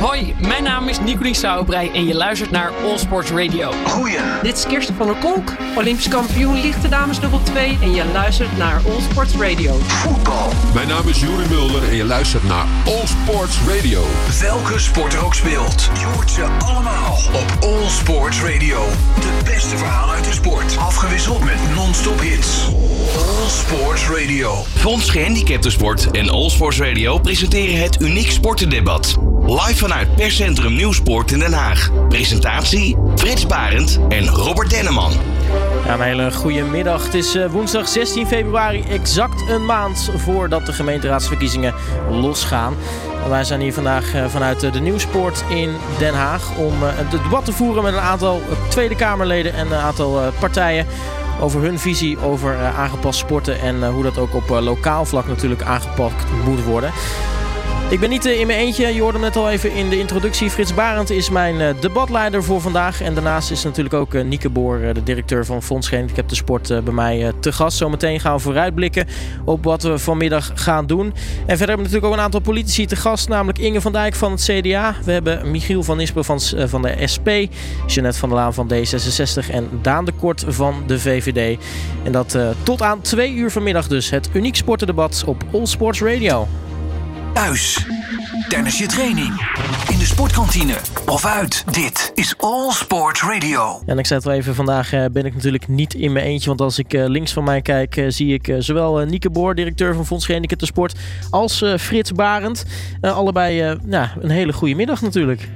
Hoi, mijn naam is Nicolien Sauerbrei en je luistert naar All Sports Radio. Goeie. Dit is Kirsten van der Kolk, Olympisch kampioen lichte dames dubbel 2 en je luistert naar All Sports Radio. Voetbal. Mijn naam is Juri Mulder en je luistert naar All Sports Radio. Welke sport er ook speelt. Je hoort ze allemaal op All Sports Radio. De beste verhalen uit de sport. Afgewisseld met non-stop hits. All Sports Radio. Fonds Gehandicaptensport en All Sports Radio presenteren het Uniek Sportendebat. Live vanuit Perscentrum Nieuwsport in Den Haag. Presentatie Frits Barend en Robert Denneman. Ja, een hele goede middag. Het is eh, woensdag 16 februari, exact een maand voordat de gemeenteraadsverkiezingen losgaan. Wij zijn hier vandaag eh, vanuit eh, de Nieuwsport in Den Haag om het debat te voeren met een aantal Tweede Kamerleden en een aantal partijen over hun visie over aangepast sporten en hoe dat ook op lokaal vlak natuurlijk aangepakt moet worden. Ik ben niet in mijn eentje. Je hoorde net al even in de introductie. Frits Barend is mijn debatleider voor vandaag. En daarnaast is natuurlijk ook Nieke Boor, de directeur van Fonds Gehandicapte Sport, bij mij te gast. Zometeen gaan we vooruitblikken op wat we vanmiddag gaan doen. En verder hebben we natuurlijk ook een aantal politici te gast. Namelijk Inge van Dijk van het CDA. We hebben Michiel van Nispen van, van de SP. Jeanette van der Laan van D66. En Daan de Kort van de VVD. En dat tot aan twee uur vanmiddag dus. Het uniek sportendebat op All Sports Radio. Thuis. Tijdens je training. In de sportkantine. Of uit. Dit is All Sports Radio. En ik zei het wel even, vandaag uh, ben ik natuurlijk niet in mijn eentje. Want als ik uh, links van mij kijk, uh, zie ik zowel Nieke Boor, directeur van Fonds Gehandicapten Sport, als Frits Barend. allebei ja, een hele goede middag natuurlijk.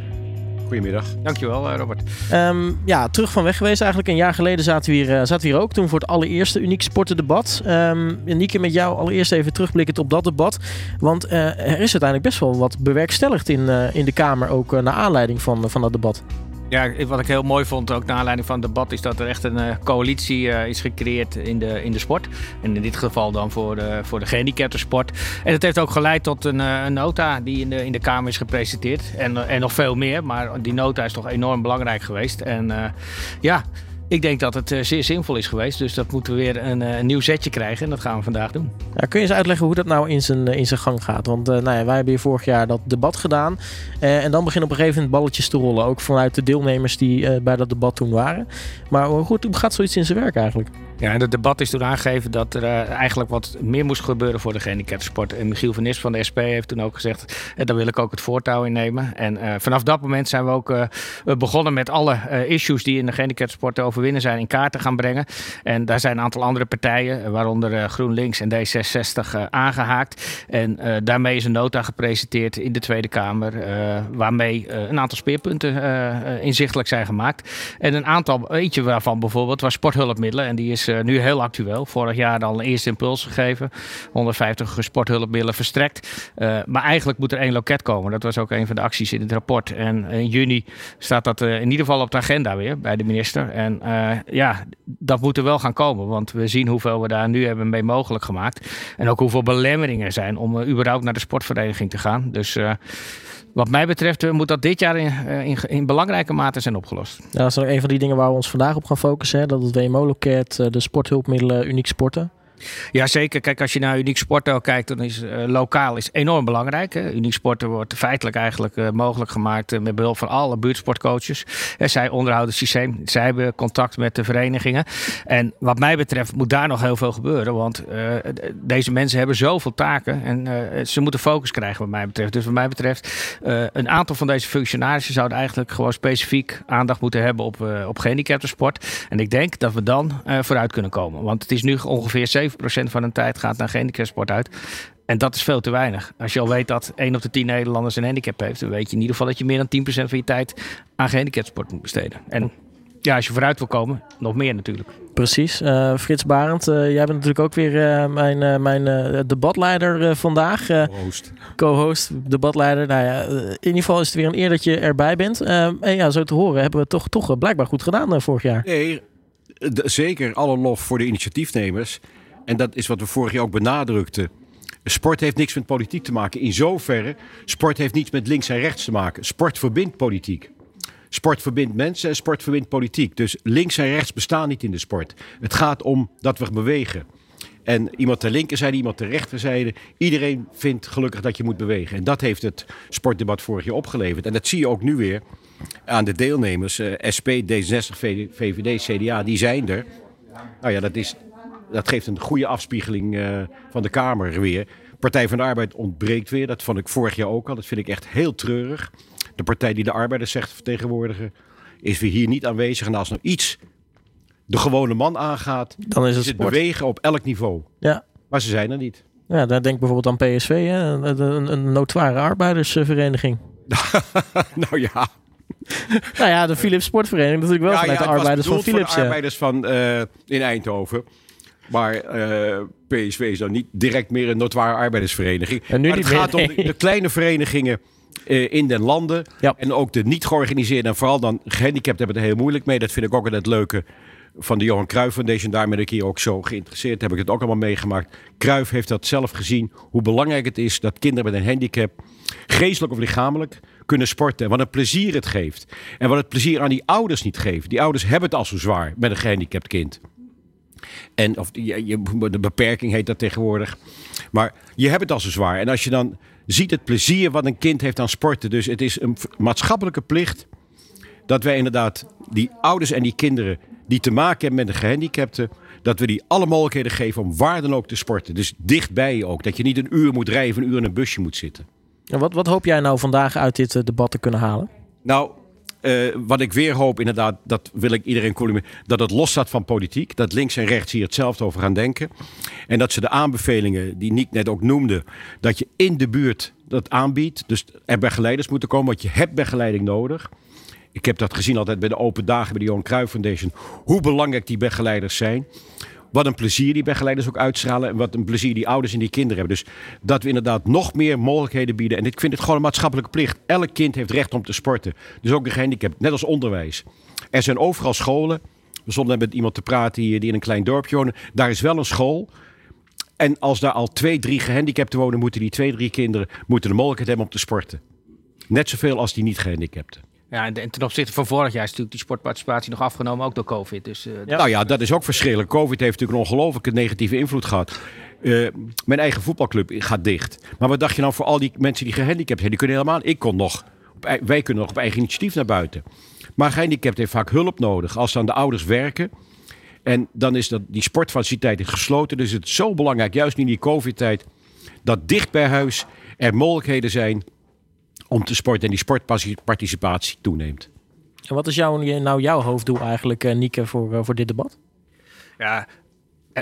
Goedemiddag. Dankjewel, Robert. Um, ja, terug van weg geweest eigenlijk. Een jaar geleden zaten we hier, uh, zaten we hier ook. Toen voor het allereerste uniek sportendebat. Um, Nieke, met jou allereerst even terugblikkend op dat debat. Want uh, er is uiteindelijk best wel wat bewerkstelligd in, uh, in de Kamer. Ook naar aanleiding van, van dat debat. Ja, wat ik heel mooi vond, ook naar aanleiding van het debat, is dat er echt een uh, coalitie uh, is gecreëerd in de, in de sport. En in dit geval dan voor de, voor de gehandicaptensport. En het heeft ook geleid tot een, een nota die in de, in de Kamer is gepresenteerd. En, en nog veel meer, maar die nota is toch enorm belangrijk geweest. En ja, ik denk dat het zeer zinvol is geweest. Dus dat moeten we weer een, een, nieuw zetje krijgen. En dat gaan we vandaag doen. Kun je eens uitleggen hoe dat nou in zijn, in zijn gang gaat? Want nou ja, wij hebben hier vorig jaar dat debat gedaan. En dan beginnen op een gegeven moment balletjes te rollen. Ook vanuit de deelnemers die bij dat debat toen waren. Maar hoe gaat zoiets in zijn werk eigenlijk? Ja, en het debat is toen aangegeven dat er uh, eigenlijk wat meer moest gebeuren voor de gehandicaptensport. En Michiel van Nis van de SP heeft toen ook gezegd, uh, daar wil ik ook het voortouw in nemen. En uh, vanaf dat moment zijn we ook begonnen met alle issues die in de gehandicaptensport te overwinnen zijn in kaart te gaan brengen. En daar zijn een aantal andere partijen, waaronder GroenLinks en D66, aangehaakt. En daarmee is een nota gepresenteerd in de Tweede Kamer, waarmee een aantal speerpunten inzichtelijk zijn gemaakt. En een aantal, eentje waarvan bijvoorbeeld, was sporthulpmiddelen. En die is nu heel actueel. Vorig jaar al een eerste impuls gegeven. 150 sporthulpmiddelen verstrekt. Uh, maar eigenlijk moet er één loket komen. Dat was ook een van de acties in het rapport. En in juni staat dat uh, in ieder geval op de agenda weer bij de minister. En ja, dat moet er wel gaan komen. Want we zien hoeveel we daar nu hebben mee mogelijk gemaakt. En ook hoeveel belemmeringen er zijn om überhaupt naar de sportvereniging te gaan. Dus... Wat mij betreft moet dat dit jaar in, in, in, belangrijke mate zijn opgelost. Dat is ook een van die dingen waar we ons vandaag op gaan focussen. Hè? Dat het WMO-loket, de sporthulpmiddelen, uniek sporten. Ja, zeker. Kijk, als je naar Uniek Sporten kijkt, dan is uh, lokaal is enorm belangrijk. Hè. Uniek Sporten wordt feitelijk eigenlijk uh, mogelijk gemaakt uh, met behulp van alle buurtsportcoaches. zij onderhouden het systeem. Zij hebben contact met de verenigingen. En wat mij betreft moet daar nog heel veel gebeuren. Want deze mensen hebben zoveel taken en ze moeten focus krijgen wat mij betreft. Dus wat mij betreft, een aantal van deze functionarissen zouden eigenlijk gewoon specifiek aandacht moeten hebben op, op. En ik denk dat we dan vooruit kunnen komen. Want het is nu ongeveer 7 van de tijd gaat naar gehandicapsport uit. En dat is veel te weinig. Als je al weet dat 1 op de 10 Nederlanders een handicap heeft, dan weet je in ieder geval dat je meer dan 10% van je tijd aan gehandicapsport moet besteden. En ja, als je vooruit wil komen, nog meer natuurlijk. Precies. Uh, Frits Barend, uh, jij bent natuurlijk ook weer uh, mijn, mijn debatleider vandaag. co-host. Co-host, debatleider. Nou ja, in ieder geval is het weer een eer dat je erbij bent. en ja, zo te horen hebben we het toch, toch blijkbaar goed gedaan vorig jaar. Nee, zeker alle lof voor de initiatiefnemers. En dat is wat we vorig jaar ook benadrukten. Sport heeft niks met politiek te maken. In zoverre, sport heeft niets met links en rechts te maken. Sport verbindt politiek. Sport verbindt mensen en sport verbindt politiek. Dus links en rechts bestaan niet in de sport. Het gaat om dat we bewegen. En iemand ter linkerzijde, iemand ter rechterzijde. Iedereen vindt gelukkig dat je moet bewegen. En dat heeft het sportdebat vorig jaar opgeleverd. En dat zie je ook nu weer aan de deelnemers. eh, SP, D66, VVD, CDA, die zijn er. Nou ja, dat, is, dat geeft een goede afspiegeling eh, van de Kamer weer. Partij van de Arbeid ontbreekt weer. Dat vond ik vorig jaar ook al. Dat vind ik echt heel treurig. De partij die de arbeiders zegt te vertegenwoordigen... is weer hier niet aanwezig. En als nou iets de gewone man aangaat... Dan is het is het sport. bewegen op elk niveau. Ja. Maar ze zijn er niet. Ja, daar denk ik bijvoorbeeld aan PSV, hè? Een, een, een notoire arbeidersvereniging. nou ja. Nou ja, de Philips Sportvereniging natuurlijk wel ja, vanuit ja, de arbeiders van Philips. de ja. arbeiders van, eh, in Eindhoven. Maar eh, PSV is dan niet direct meer een notoire arbeidersvereniging. En nu maar het gaat om de, kleine verenigingen eh, in den landen. Ja. En ook de niet georganiseerde en vooral dan gehandicapten hebben het er heel moeilijk mee. Dat vind ik ook het leuke van de Johan Cruijff Foundation. Daar ben ik hier ook zo geïnteresseerd. Heb ik het ook allemaal meegemaakt. Cruijff heeft dat zelf gezien. Hoe belangrijk het is dat kinderen met een handicap, geestelijk of lichamelijk, kunnen sporten. En wat een plezier het geeft. En wat het plezier aan die ouders niet geeft. Die ouders hebben het al zo zwaar met een gehandicapt kind. En of je, je- de beperking heet dat tegenwoordig. Maar je hebt het al zo zwaar. En als je dan ziet het plezier wat een kind heeft aan sporten. Dus het is een maatschappelijke plicht dat wij inderdaad die ouders en die kinderen die te maken hebben met een gehandicapte, dat we die alle mogelijkheden geven om waar dan ook te sporten. Dus dichtbij je ook. Dat je niet een uur moet rijden of een uur in een busje moet zitten. En wat, wat hoop jij nou vandaag uit dit eh, debat te kunnen halen? Nou, eh, wat ik weer hoop, inderdaad, dat wil ik iedereen complimenteren, dat het los staat van politiek. Dat links en rechts hier hetzelfde over gaan denken. En dat ze de aanbevelingen, die Nick net ook noemde, dat je in de buurt dat aanbiedt. Dus er begeleiders moeten komen, want je hebt begeleiding nodig. Ik heb dat gezien altijd bij de open dagen bij de Johan Cruijff Foundation. Hoe belangrijk die begeleiders zijn. Wat een plezier die begeleiders ook uitstralen. En wat een plezier die ouders en die kinderen hebben. Dus dat we inderdaad nog meer mogelijkheden bieden. En ik vind het gewoon een maatschappelijke plicht. Elk kind heeft recht om te sporten. Dus ook de gehandicapten. Net als onderwijs. Er zijn overal scholen. We stonden met iemand te praten die in een klein dorpje wonen. Daar is wel een school. En als daar al twee, drie gehandicapten wonen, moeten die twee, drie kinderen moeten de mogelijkheid hebben om te sporten. Net zoveel als die niet gehandicapten. Ja, en en ten opzichte van vorig jaar is natuurlijk die sportparticipatie nog afgenomen, ook door COVID. Dus eh, Nou ja, dat is ook verschrikkelijk. Covid heeft natuurlijk een ongelooflijke negatieve invloed gehad. Eh, mijn eigen voetbalclub gaat dicht. Maar wat dacht je nou voor al die mensen die gehandicapt zijn? Die kunnen helemaal. Ik kon nog. Wij kunnen nog op eigen initiatief naar buiten. Maar gehandicapt heeft vaak hulp nodig. Als dan de ouders werken. En dan is dat, die sportfaciliteit gesloten. Dus het is zo belangrijk, juist nu in die COVID-tijd, dat dicht bij huis er mogelijkheden zijn om te sporten. En die sportparticipatie toeneemt. En wat is jouw, nou jouw hoofddoel eigenlijk, eh, Nieke, voor, eh, voor dit debat? ja,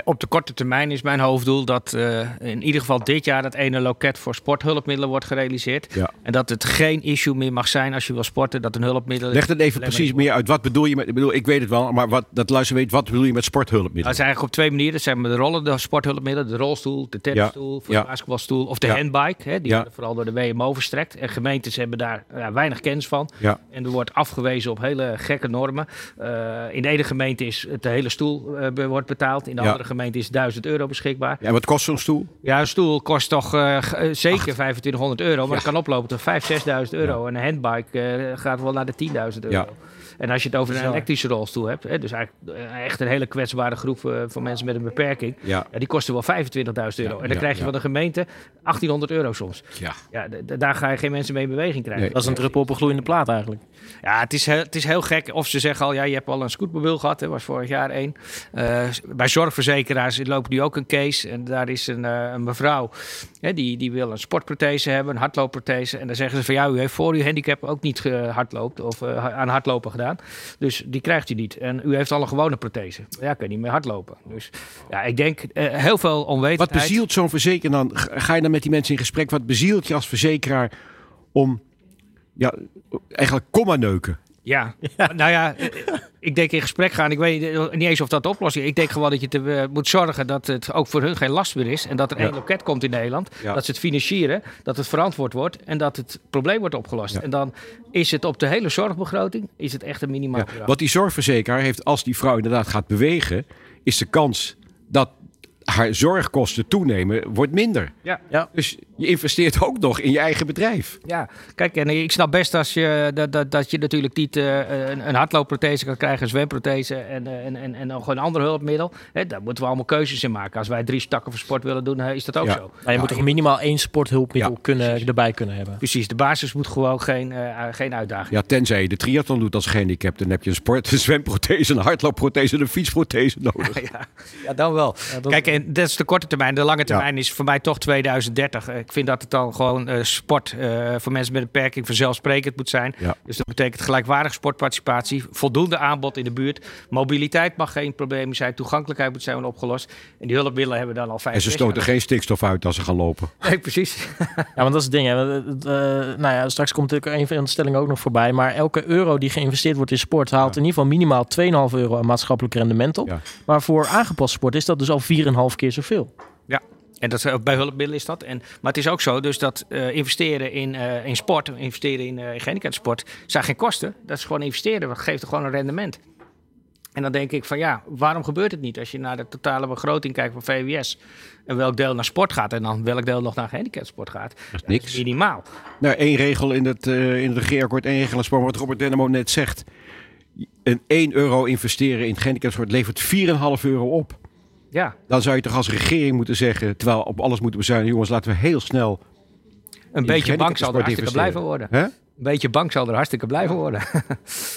op de korte termijn is mijn hoofddoel dat eh, in ieder geval dit jaar dat ene loket voor sporthulpmiddelen wordt gerealiseerd. Ja. En dat het geen issue meer mag zijn als je wil sporten, dat een hulpmiddel... Leg het even precies meer uit. Wat bedoel je met. Ik, bedoel, ik weet het wel, maar wat, dat luister weet, wat bedoel je met Nou, sporthulpmiddelen? het is eigenlijk op twee manieren. Dat zijn de rollende sporthulpmiddelen. De rolstoel, de tennisstoel, voor Ja. de basketbalstoel of de handbike. Hè, die worden vooral door de WMO verstrekt. En gemeentes hebben daar ja, weinig kennis van. En er wordt afgewezen op hele gekke normen. Eh, in de ene gemeente is het de hele stoel eh, wordt betaald. In de Ja. Andere gemeente is 1000 euro beschikbaar. Ja, wat kost zo'n stoel? Ja, een stoel kost toch eh, zeker 2500 euro. Maar het kan oplopen tot 5.000, 6.000 euro. En een handbike eh, gaat wel naar de 10.000 euro. En als je het over een elektrische rolstoel hebt, hè, dus eigenlijk eh, echt een hele kwetsbare groep eh, van mensen met een beperking, Ja. ja, die kosten wel 25.000 euro. Ja, en dan ja, krijg je ja. van de gemeente 1800 euro soms. Ja. Ja, daar ga je geen mensen mee in beweging krijgen. Nee. Dat is een druppel op een gloeiende plaat eigenlijk. Ja, het is, heel, het is heel gek. Of ze zeggen al, ja, je hebt al een scootmobiel gehad. Er was vorig jaar één. Eh, bij zorgverzekeraars loopt nu ook een case. En daar is een, eh, een mevrouw, hè, die, die wil een sportprothese hebben, een hardloopprothese. En dan zeggen ze van, ja, u heeft voor uw handicap ook niet gehardloopt of eh, aan hardlopen gedaan. Dus die krijgt u niet. En u heeft al een gewone prothese. Ja, je niet meer hardlopen. Dus ja, ik denk eh, heel veel onwetendheid. Wat bezielt zo'n verzekeraar dan? Ga ga je dan met die mensen in gesprek? Wat bezielt je als verzekeraar om ja, eigenlijk komma neuken? Ja. nou ja, eh, ik denk in gesprek gaan. Ik weet eh, niet eens of dat de oplossing is. Ik denk gewoon dat je te, eh, moet zorgen dat het ook voor hun geen last meer is. En dat er één loket komt in Nederland. Ja. Dat ze het financieren, dat het verantwoord wordt en dat het probleem wordt opgelost. En dan is het op de hele zorgbegroting is het echt een minimaal. Wat die zorgverzekeraar heeft, als die vrouw inderdaad gaat bewegen, is de kans dat haar zorgkosten toenemen, wordt minder. Ja. Ja. Dus je investeert ook nog in je eigen bedrijf. Ja, kijk, en ik snap best als je, dat, dat, dat je natuurlijk niet eh, een, een hardloopprothese kan krijgen, een zwemprothese en, eh, en, en, en nog een ander hulpmiddel. Hè, daar moeten we allemaal keuzes in maken. Als wij drie stakken voor sport willen doen, is dat ook Ja. zo. Nou, je moet toch minimaal één sporthulpmiddel Ja, kunnen, erbij kunnen hebben. Precies, de basis moet gewoon geen, eh, geen uitdaging. Ja, tenzij je de triathlon doet als gehandicapt. Dan heb je een sport, een zwemprothese, een hardloopprothese en een fietsprothese nodig. Ja, ja, dan wel. dat- Kijk, en dat is de korte termijn. De lange termijn is voor mij toch 2030. Eh, Ik vind dat het dan gewoon eh, sport eh, voor mensen met een beperking vanzelfsprekend moet zijn. Ja. Dus dat betekent gelijkwaardig sportparticipatie, voldoende aanbod in de buurt. Mobiliteit mag geen probleem zijn, toegankelijkheid moet zijn opgelost. En die hulpmiddelen hebben we dan al vijf En ze jaar. stoten geen stikstof uit als ze gaan lopen. Nee, precies. Ja, want dat is het ding. Hè. Eh, nou ja, straks komt natuurlijk een van de stellingen ook nog voorbij. Maar elke euro die geïnvesteerd wordt in sport haalt in ieder geval minimaal 2,5 euro aan maatschappelijk rendement op. Ja. Maar voor aangepast sport is dat dus al 4,5 keer zoveel. Ja. En dat, is ook bij hulpmiddelen is dat. En, maar het is ook zo dus dat eh, investeren in, eh, in sport, investeren in uh, gehandicaptensport, zijn geen kosten. Dat is gewoon investeren. Dat geeft gewoon een rendement. En dan denk ik van ja, waarom gebeurt het niet als je naar de totale begroting kijkt van VWS en welk deel naar sport gaat en dan welk deel nog naar gehandicaptensport gaat? Dat is niks. minimaal. Nou, één regel in het, eh, in het regeerakkoord, één regel in sport, wat Robert Dennemo net zegt. Een 1 euro investeren in gehandicaptensport levert 4,5 euro op. Ja, Dan zou je toch als regering moeten zeggen, terwijl op alles moeten bezuinigen, jongens, laten we heel snel. een beetje bank zal er blijven worden. Een beetje bank zal er hartstikke blijven worden.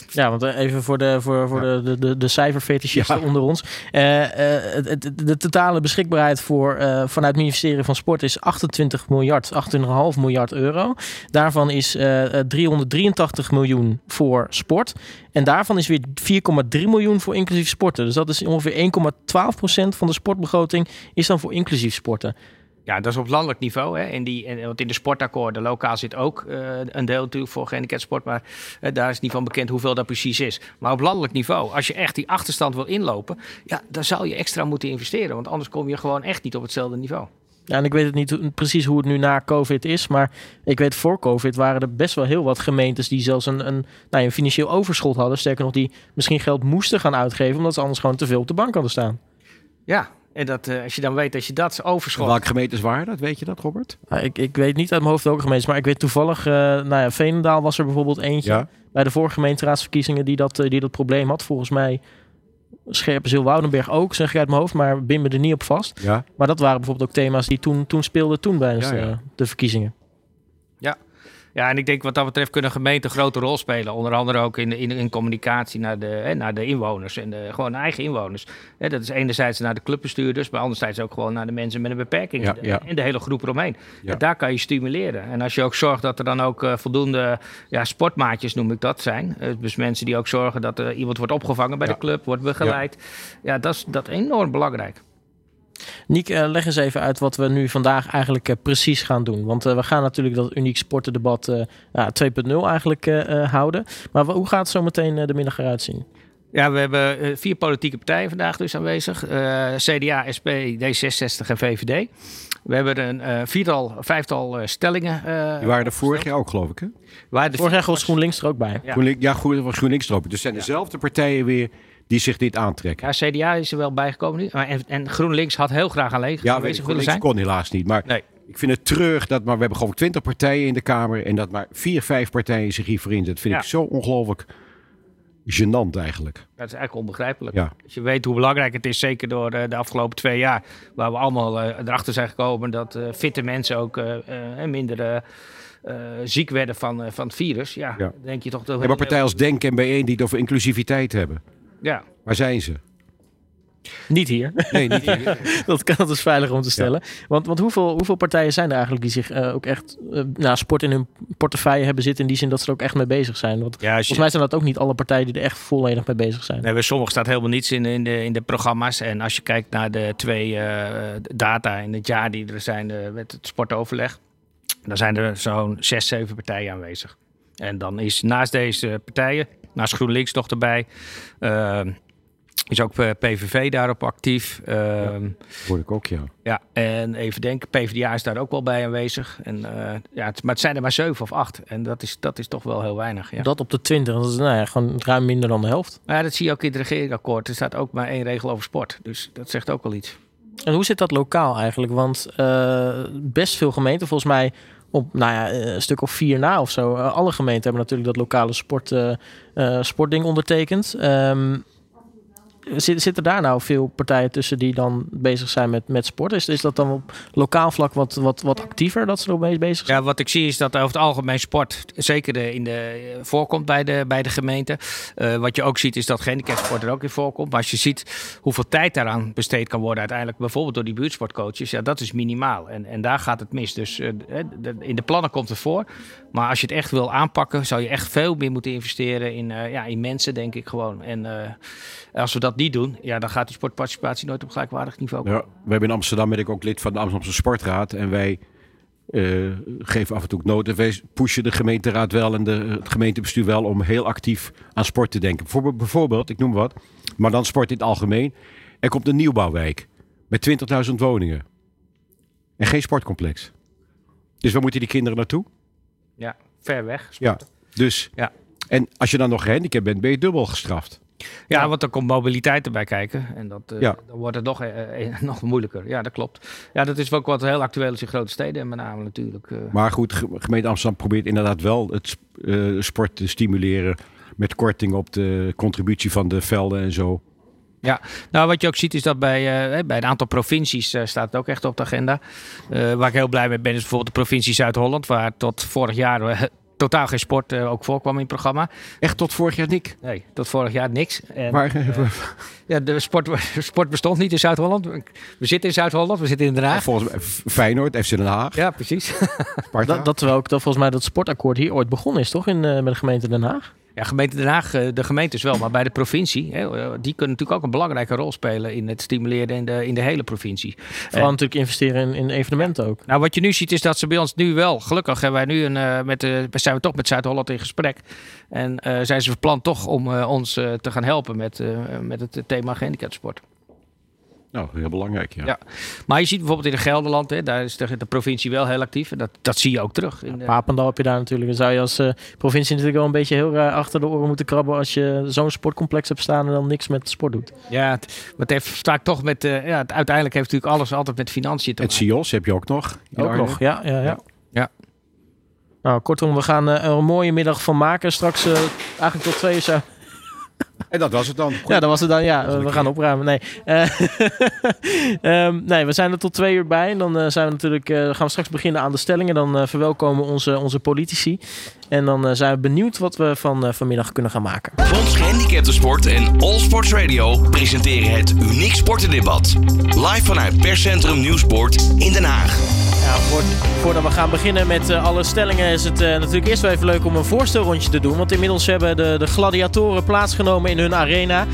Ja, want eh, even voor de, voor, voor de, de, de, de cijferfetischisten onder ons. Eh, eh, het- de totale beschikbaarheid voor, eh, vanuit het ministerie van Sport is 28 miljard, 28,5 miljard euro. Daarvan is eh, eh, 383 miljoen voor sport. En daarvan is weer 4,3 miljoen voor inclusief sporten. Dus dat is ongeveer 1,12% van de sportbegroting is dan voor inclusief sporten. Ja, dat is op landelijk niveau. Hè. In die, en, want in de sportakkoorden, lokaal zit ook eh, een deel natuurlijk voor gehandicaptensport. Maar eh, daar is niet van bekend hoeveel dat precies is. Maar op landelijk niveau, als je echt die achterstand wil inlopen, ja, dan zou je extra moeten investeren. Want anders kom je gewoon echt niet op hetzelfde niveau. Ja, en ik weet het niet precies hoe het nu na COVID is. Maar ik weet voor COVID waren er best wel heel wat gemeentes die zelfs een, een, nou ja, een financieel overschot hadden. Sterker nog, die misschien geld moesten gaan uitgeven. Omdat ze anders gewoon te veel op de bank hadden staan. Ja, en dat, eh, als je dan weet dat je dat overschot... Welke gemeentes waren dat? Weet je dat, Robert? Nou, ik, ik weet niet uit mijn hoofd welke gemeentes. Maar ik weet toevallig, eh nou ja, Veenendaal was er bijvoorbeeld eentje. Ja. Bij de vorige gemeenteraadsverkiezingen die dat, eh, die dat probleem had. Volgens mij Scherpenzeel Woudenberg ook, zeg ik uit mijn hoofd. Maar bin me er niet op vast. Ja. Maar dat waren bijvoorbeeld ook thema's die toen, toen speelden toen tijdens Ja, ja. De, de verkiezingen. Ja, en ik denk wat dat betreft kunnen gemeenten een grote rol spelen. Onder andere ook in, in, in communicatie naar de, hè, naar de inwoners en de, gewoon eigen inwoners. Hè, dat is enerzijds naar de clubbestuurders, maar anderzijds ook gewoon naar de mensen met een beperking. Ja, en de- ja. En de hele groep eromheen. Ja. En daar kan je stimuleren. En als je ook zorgt dat er dan ook eh, voldoende ja, sportmaatjes, noem ik dat, zijn. Eh, dus mensen die ook zorgen dat er iemand wordt opgevangen bij Ja. de club, wordt begeleid. Ja, dat is dat is enorm belangrijk. Niek, eh, leg eens even uit wat we nu vandaag eigenlijk eh, precies gaan doen. Want eh, we gaan natuurlijk dat uniek sportendebat eh ja, 2.0 eigenlijk eh, eh, houden. Maar hoe gaat zo meteen de middag eruit zien? Ja, we hebben vier politieke partijen vandaag dus aanwezig. Eh, CDA, SP, D66 en VVD. We hebben een eh, viertal, vijftal eh, stellingen. eh, Die waren er vorig jaar ook, geloof ik. Hè? waar de Vorig jaar was GroenLinks er ook bij. Ja. GroenLinks, ja, Groen- was GroenLinks erop. Dus het zijn dezelfde partijen weer die zich dit aantrekken. Ja, CDA is er wel bijgekomen nu. Maar En, en GroenLinks had heel graag aanwezig Ja, weet ik, GroenLinks zijn. kon helaas niet. Maar Nee. ik vind het terug dat maar we hebben gewoon 20 partijen in de Kamer en dat maar vier, vijf partijen zich hiervoor inzetten. Dat vind Ja. ik zo ongelooflijk gênant eigenlijk. Dat is eigenlijk onbegrijpelijk. Ja. Als je weet hoe belangrijk het is, zeker door eh, de afgelopen twee jaar, waar we allemaal eh, erachter zijn gekomen dat eh, fitte mensen ook minder eh, eh, ziek werden van, eh, van het virus. Ja, Ja. denk je toch dat We hebben partijen als Denk en Bijeen die het over inclusiviteit hebben. Ja, Waar zijn ze? Niet hier. Nee, niet hier. dat kan dat is veilig om te stellen. Want, want hoeveel, hoeveel partijen zijn er eigenlijk die zich eh, ook echt eh, nou, sport in hun portefeuille hebben zitten... in die zin dat ze er ook echt mee bezig zijn? Want ja als je, volgens mij zijn dat ook niet alle partijen die er echt volledig mee bezig zijn. Nee, bij sommigen staat helemaal niets in, in, de, in de programma's. En als je kijkt naar de twee eh, data in het jaar die er zijn met het sportoverleg, dan zijn er zo'n zes, zeven partijen aanwezig. En dan is naast deze partijen, naast GroenLinks nog erbij, eh, is ook eh, PVV daarop actief. Eh, Hoor ik ook, ja. ja, en even denken, PvdA is daar ook wel bij aanwezig. En, eh, ja, het, maar het zijn er maar zeven of acht. En dat is, dat is toch wel heel weinig. Ja. Dat op de 20, dat is nou ja, gewoon ruim minder dan de helft. Maar ja, dat zie je ook in het regeerakkoord. Er staat ook maar één regel over sport. Dus dat zegt ook wel iets. En hoe zit dat lokaal eigenlijk? Want uh, best veel gemeenten, volgens mij op nou ja, een stuk of vier na of zo. Uh, alle gemeenten hebben natuurlijk dat lokale sport, uh, sportding ondertekend. Um, Zitten daar nou veel partijen tussen die dan bezig zijn met, met sport? Is, is dat dan op lokaal vlak wat, wat, wat actiever dat ze ermee bezig zijn? Ja, wat ik zie is dat over het algemeen sport zeker in de, voorkomt bij de, bij de gemeente. Uh, wat je ook ziet is dat gehandicapsport er ook in voorkomt. Maar als je ziet hoeveel tijd daaraan besteed kan worden uiteindelijk bijvoorbeeld door die buurtsportcoaches. Ja, dat is minimaal. En, en daar gaat het mis. Dus uh, in de plannen komt het voor. Maar als je het echt wil aanpakken, zou je echt veel meer moeten investeren in, uh, ja, in mensen, denk ik gewoon. En als we dat niet doen, ja, dan gaat die sportparticipatie nooit op gelijkwaardig niveau komen. Ja, we hebben in Amsterdam, ben ik ook lid van de Amsterdamse Sportraad. En wij uh, geven af en toe noten. Wij pushen de gemeenteraad wel en de, het gemeentebestuur wel om heel actief aan sport te denken. Bijvoorbeeld, bijvoorbeeld ik noem wat, maar dan sport in het algemeen. Er komt een nieuwbouwwijk met 20.000 woningen. En geen sportcomplex. Dus waar moeten die kinderen naartoe? Ja, ver weg. Sporten. Ja, dus. Ja. En als je dan nog gehandicapt bent, ben je dubbel gestraft. Ja, want dan komt mobiliteit erbij kijken. En dat, uh, ja. dan wordt het nog, uh, nog moeilijker. Ja, dat klopt. Ja, dat is ook wat heel actueel is in grote steden en met name natuurlijk. Maar goed, gemeente Amsterdam probeert inderdaad wel het sport te stimuleren. Met korting op de contributie van de velden en zo. Ja, nou wat je ook ziet is dat bij, uh, bij een aantal provincies uh, staat het ook echt op de agenda. Uh, waar ik heel blij mee ben is bijvoorbeeld de provincie Zuid-Holland, waar tot vorig jaar totaal geen sport uh, ook voorkwam in het programma. Echt tot vorig jaar niks? Nee, tot vorig jaar niks. En, maar, uh, ja, de sport, sport bestond niet in Zuid-Holland. We zitten in Zuid-Holland, we zitten in Den Haag. Volgens mij Feyenoord, FC Den Haag. Ja, precies. dat, dat terwijl ook dat volgens mij dat sportakkoord hier ooit begonnen is, toch? In, uh, met de gemeente Den Haag? Ja, gemeente Den Haag, de gemeentes wel, maar bij de provincie, hè, die kunnen natuurlijk ook een belangrijke rol spelen in het stimuleren in de, in de hele provincie. Vooral natuurlijk investeren in, in evenementen ook. Nou, wat je nu ziet is dat ze bij ons nu wel, gelukkig hebben wij nu een, uh, met, uh, zijn we toch met Zuid-Holland in gesprek. En uh, zijn ze van plan toch om ons te gaan helpen met, met het thema gehandicapsport. Nou, heel belangrijk, ja. ja. Maar je ziet bijvoorbeeld in de Gelderland, hè, daar is de, de provincie wel heel actief. En dat, dat zie je ook terug. In de... Papendal heb je daar natuurlijk. Dan zou je als uh, provincie natuurlijk wel een beetje heel raar achter de oren moeten krabben... als je zo'n sportcomplex hebt staan en dan niks met sport doet. Ja, het, het heeft vaak toch met... Uh, ja, het, uiteindelijk heeft natuurlijk alles altijd met financiën te maken. Het CIOS heb je ook nog. Ook nog, ja. ja, ja. ja. ja. Nou, kortom, we gaan uh, er een mooie middag van maken. Straks eigenlijk tot twee uur en dat was het dan. Ja, dat was het dan. Ja, we gaan opruimen. Nee. Uh, um, nee, we zijn er tot twee uur bij. En dan uh, zijn we natuurlijk, uh, gaan we straks beginnen aan de stellingen. Dan verwelkomen onze, onze politici. En dan zijn we benieuwd wat we van vanmiddag kunnen gaan maken. Fonds Gehandicaptensport en All Sports Radio presenteren het Uniek Sportendebat. Live vanuit Perscentrum Nieuwsport in Den Haag. Ja, voordat we gaan beginnen met uh, alle stellingen is het uh, natuurlijk eerst wel even leuk om een voorstelrondje te doen. Want inmiddels hebben de, de gladiatoren plaatsgenomen in hun arena.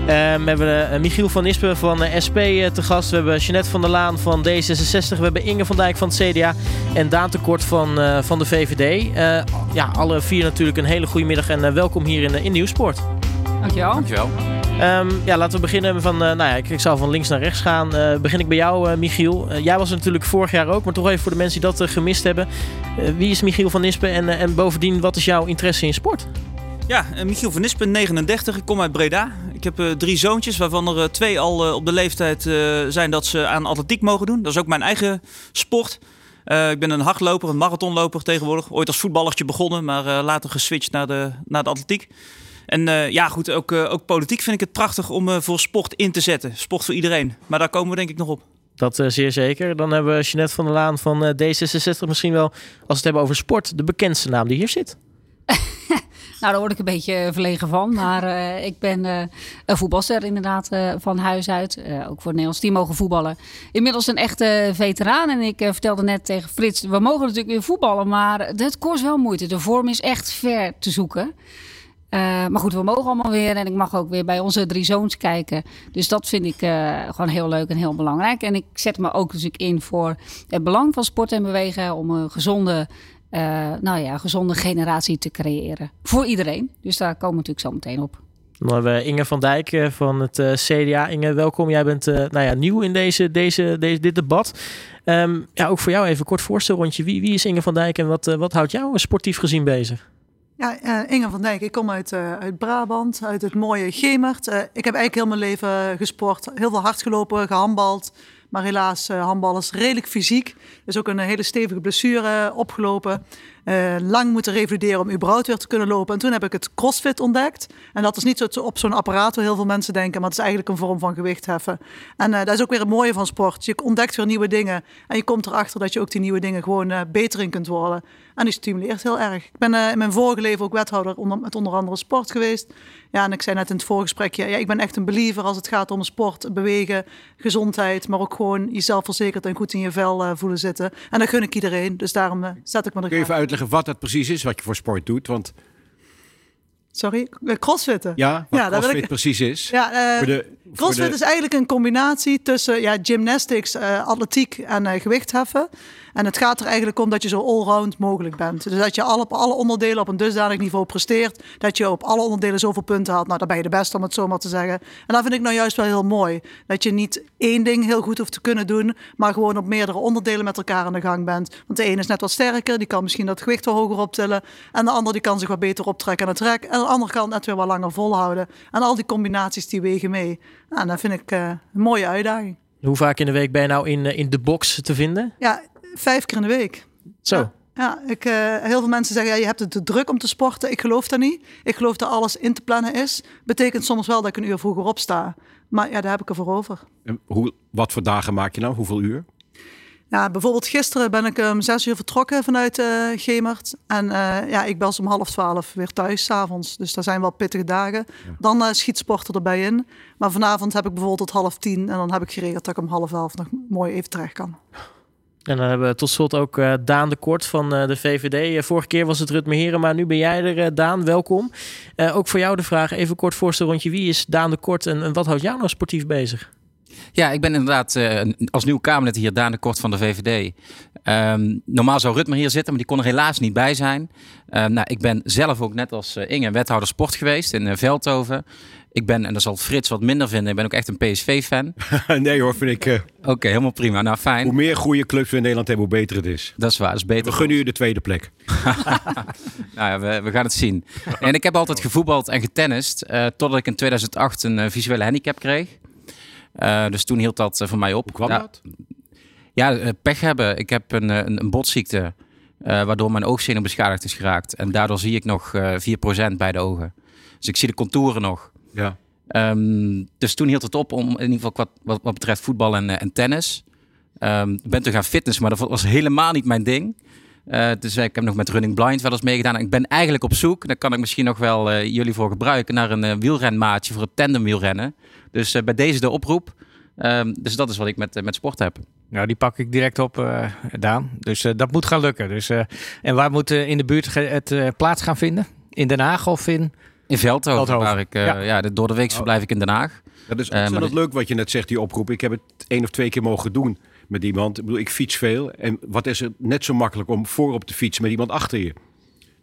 Uh, we hebben Michiel van Nispen van SP te gast. We hebben Jeanette van der Laan van D66. We hebben Inge van Dijk van het CDA. En Daan Tekort van, van de VVD. ja, alle vier natuurlijk een hele goede middag en welkom hier in, in Nieuwsport. Dankjewel. Dankjewel. Um, ja, laten we beginnen van, uh, nou ja, ik, ik zal van links naar rechts gaan. Uh, begin ik bij jou, uh, Michiel. jij was natuurlijk vorig jaar ook, maar toch even voor de mensen die dat gemist hebben. wie is Michiel van Nispen en, en bovendien, wat is jouw interesse in sport? Ja, Michiel van Nispen, 39. Ik kom uit Breda. Ik heb drie zoontjes, waarvan er twee al op de leeftijd zijn dat ze aan atletiek mogen doen. Dat is ook mijn eigen sport. ik ben een hardloper, een marathonloper tegenwoordig. Ooit als voetballertje begonnen, maar later geswitcht naar de, naar de atletiek. En uh, ja, goed, ook, uh, ook politiek vind ik het prachtig om uh, voor sport in te zetten. Sport voor iedereen. Maar daar komen we denk ik nog op. Dat zeer zeker. Dan hebben we Jeanette van der Laan van D66 misschien wel, als we het hebben over sport, de bekendste naam die hier zit. nou, daar word ik een beetje verlegen van. Maar ik ben een voetbalster inderdaad van huis uit. ook voor het Nederlands team mogen voetballen. Inmiddels een echte veteraan. En ik vertelde net tegen Frits, we mogen natuurlijk weer voetballen. Maar het kost wel moeite. De vorm is echt ver te zoeken. Uh, maar goed, we mogen allemaal weer en ik mag ook weer bij onze drie zoons kijken. Dus dat vind ik uh, gewoon heel leuk en heel belangrijk. En ik zet me ook natuurlijk in voor het belang van sport en bewegen om een gezonde, uh, nou ja, gezonde generatie te creëren. Voor iedereen. Dus daar komen we natuurlijk zo meteen op. Dan hebben we Inge van Dijk van het CDA. Inge, welkom. Jij bent nou ja, nieuw in deze, deze, deze, dit debat. Um, ja, ook voor jou even kort voorstelrondje. Wie, wie is Inge van Dijk en wat, wat houdt jou sportief gezien bezig? Ja, uh, Inge van Dijk. Ik kom uit, uh, uit Brabant, uit het mooie Gemert. Uh, ik heb eigenlijk heel mijn leven gesport. Heel veel hard gelopen, gehandbald. Maar helaas, handbal is redelijk fysiek. Dus ook een hele stevige blessure opgelopen. Lang moeten revalideren om überhaupt weer te kunnen lopen. En toen heb ik het CrossFit ontdekt. En dat is niet zo op zo'n apparaat waar heel veel mensen denken, maar het is eigenlijk een vorm van gewicht heffen. En dat is ook weer het mooie van sport. Je ontdekt weer nieuwe dingen. En je komt erachter dat je ook die nieuwe dingen gewoon beter in kunt worden. En die stimuleert heel erg. Ik ben in mijn vorige leven ook wethouder onder, met onder andere sport geweest. Ja, en ik zei net in het voorgesprekje, ja, ik ben echt een believer als het gaat om sport, bewegen, gezondheid, maar ook gewoon jezelf verzekerd en goed in je vel voelen zitten. En dat gun ik iedereen. Dus daarom zet ik me er Kun je even uitleggen wat dat precies is, wat je voor sport doet? Want Sorry, crossfitten. Ja, wat ja, crossfit ik... precies is. Ja, uh, de, crossfit is eigenlijk een combinatie tussen ja, gymnastics, uh, atletiek en uh, gewichtheffen. En het gaat er eigenlijk om dat je zo allround mogelijk bent. Dus dat je alle, op alle onderdelen op een dusdanig niveau presteert. Dat je op alle onderdelen zoveel punten haalt. Nou, dan ben je de beste om het zo maar te zeggen. En dat vind ik nou juist wel heel mooi. Dat je niet één ding heel goed hoeft te kunnen doen. Maar gewoon op meerdere onderdelen met elkaar aan de gang bent. Want de ene is net wat sterker. Die kan misschien dat gewicht wat hoger optillen. En de andere die kan zich wat beter optrekken aan het trek. En de andere kan het net weer wat langer volhouden. En al die combinaties die wegen mee. Nou, dat vind ik uh, een mooie uitdaging. Hoe vaak in de week ben je nou in, in de box te vinden? Ja, vijf keer in de week. Zo. Ja. Ja, ik, uh, heel veel mensen zeggen, ja, je hebt het te druk om te sporten. Ik geloof dat niet. Ik geloof dat alles in te plannen is. Betekent soms wel dat ik een uur vroeger opsta. Maar ja, daar heb ik ervoor over. En hoe, wat voor dagen maak je nou? Hoeveel uur? Ja, bijvoorbeeld gisteren ben ik om zes uur vertrokken vanuit uh, Gemert. En uh, ja, ik was om half twaalf weer thuis s'avonds. Dus dat zijn wel pittige dagen. Dan uh, schiet sporten erbij in. Maar vanavond heb ik bijvoorbeeld tot half tien. En dan heb ik geregeld dat ik om half elf nog mooi even terecht kan. En dan hebben we tot slot ook uh, Daan de Kort van uh, de VVD. Uh, vorige keer was het Rutme Heren, maar nu ben jij er, Daan. Welkom. ook voor jou de vraag, even kort voorstel rondje. Wie is Daan de Kort en wat houdt jou nou sportief bezig? Ja, ik ben inderdaad als nieuw Kamerlid hier, Daan de Kort van de VVD. Um, normaal zou Rutmer hier zitten, maar die kon er helaas niet bij zijn. Um, nou, ik ben zelf ook net als Inge wethouder sport geweest in Veldhoven. Ik ben, en dat zal Frits wat minder vinden, ik ben ook echt een PSV-fan. nee hoor, vind ik... Uh... Oké, helemaal prima. Nou, fijn. Hoe meer goede clubs we in Nederland hebben, hoe beter het is. Dat is waar, dat is beter. We gunnen u de tweede plek. nou ja, we, we, gaan het zien. En ik heb altijd gevoetbald en getennist, uh, totdat ik in 2008 een uh, visuele handicap kreeg. Dus toen hield dat voor mij op. Hoe kwam dat? Ja, pech hebben. Ik heb een, een, een botziekte, waardoor mijn oogzenuw beschadigd is geraakt. En daardoor zie ik nog 4% bij de ogen. Dus ik zie de contouren nog. Ja. Um, dus toen hield het op om in ieder geval wat, wat, wat betreft voetbal en, en tennis. Um, ik ben toen gaan fitness, maar dat was helemaal niet mijn ding. Uh, dus ik heb nog met Running Blind wel eens meegedaan. Ik ben eigenlijk op zoek, daar kan ik misschien nog wel uh, jullie voor gebruiken, naar een uh, wielrenmaatje voor het tandemwielrennen. Dus bij deze de oproep. Um, dus dat is wat ik met, met sport heb. Nou, die pak ik direct op, Daan. Dus dat moet gaan lukken. Dus, en waar moet in de buurt het plaats gaan vinden? In Den Haag of in in Veldhoven, waar ik uh, ja. ja. door de week oh. verblijf ik in Den Haag. Dat is ontzettend uh, leuk wat je net zegt, die oproep. Ik heb het één of twee keer mogen doen met iemand. Ik bedoel, ik fiets veel. En wat is het net zo makkelijk om voorop te fietsen met iemand achter je?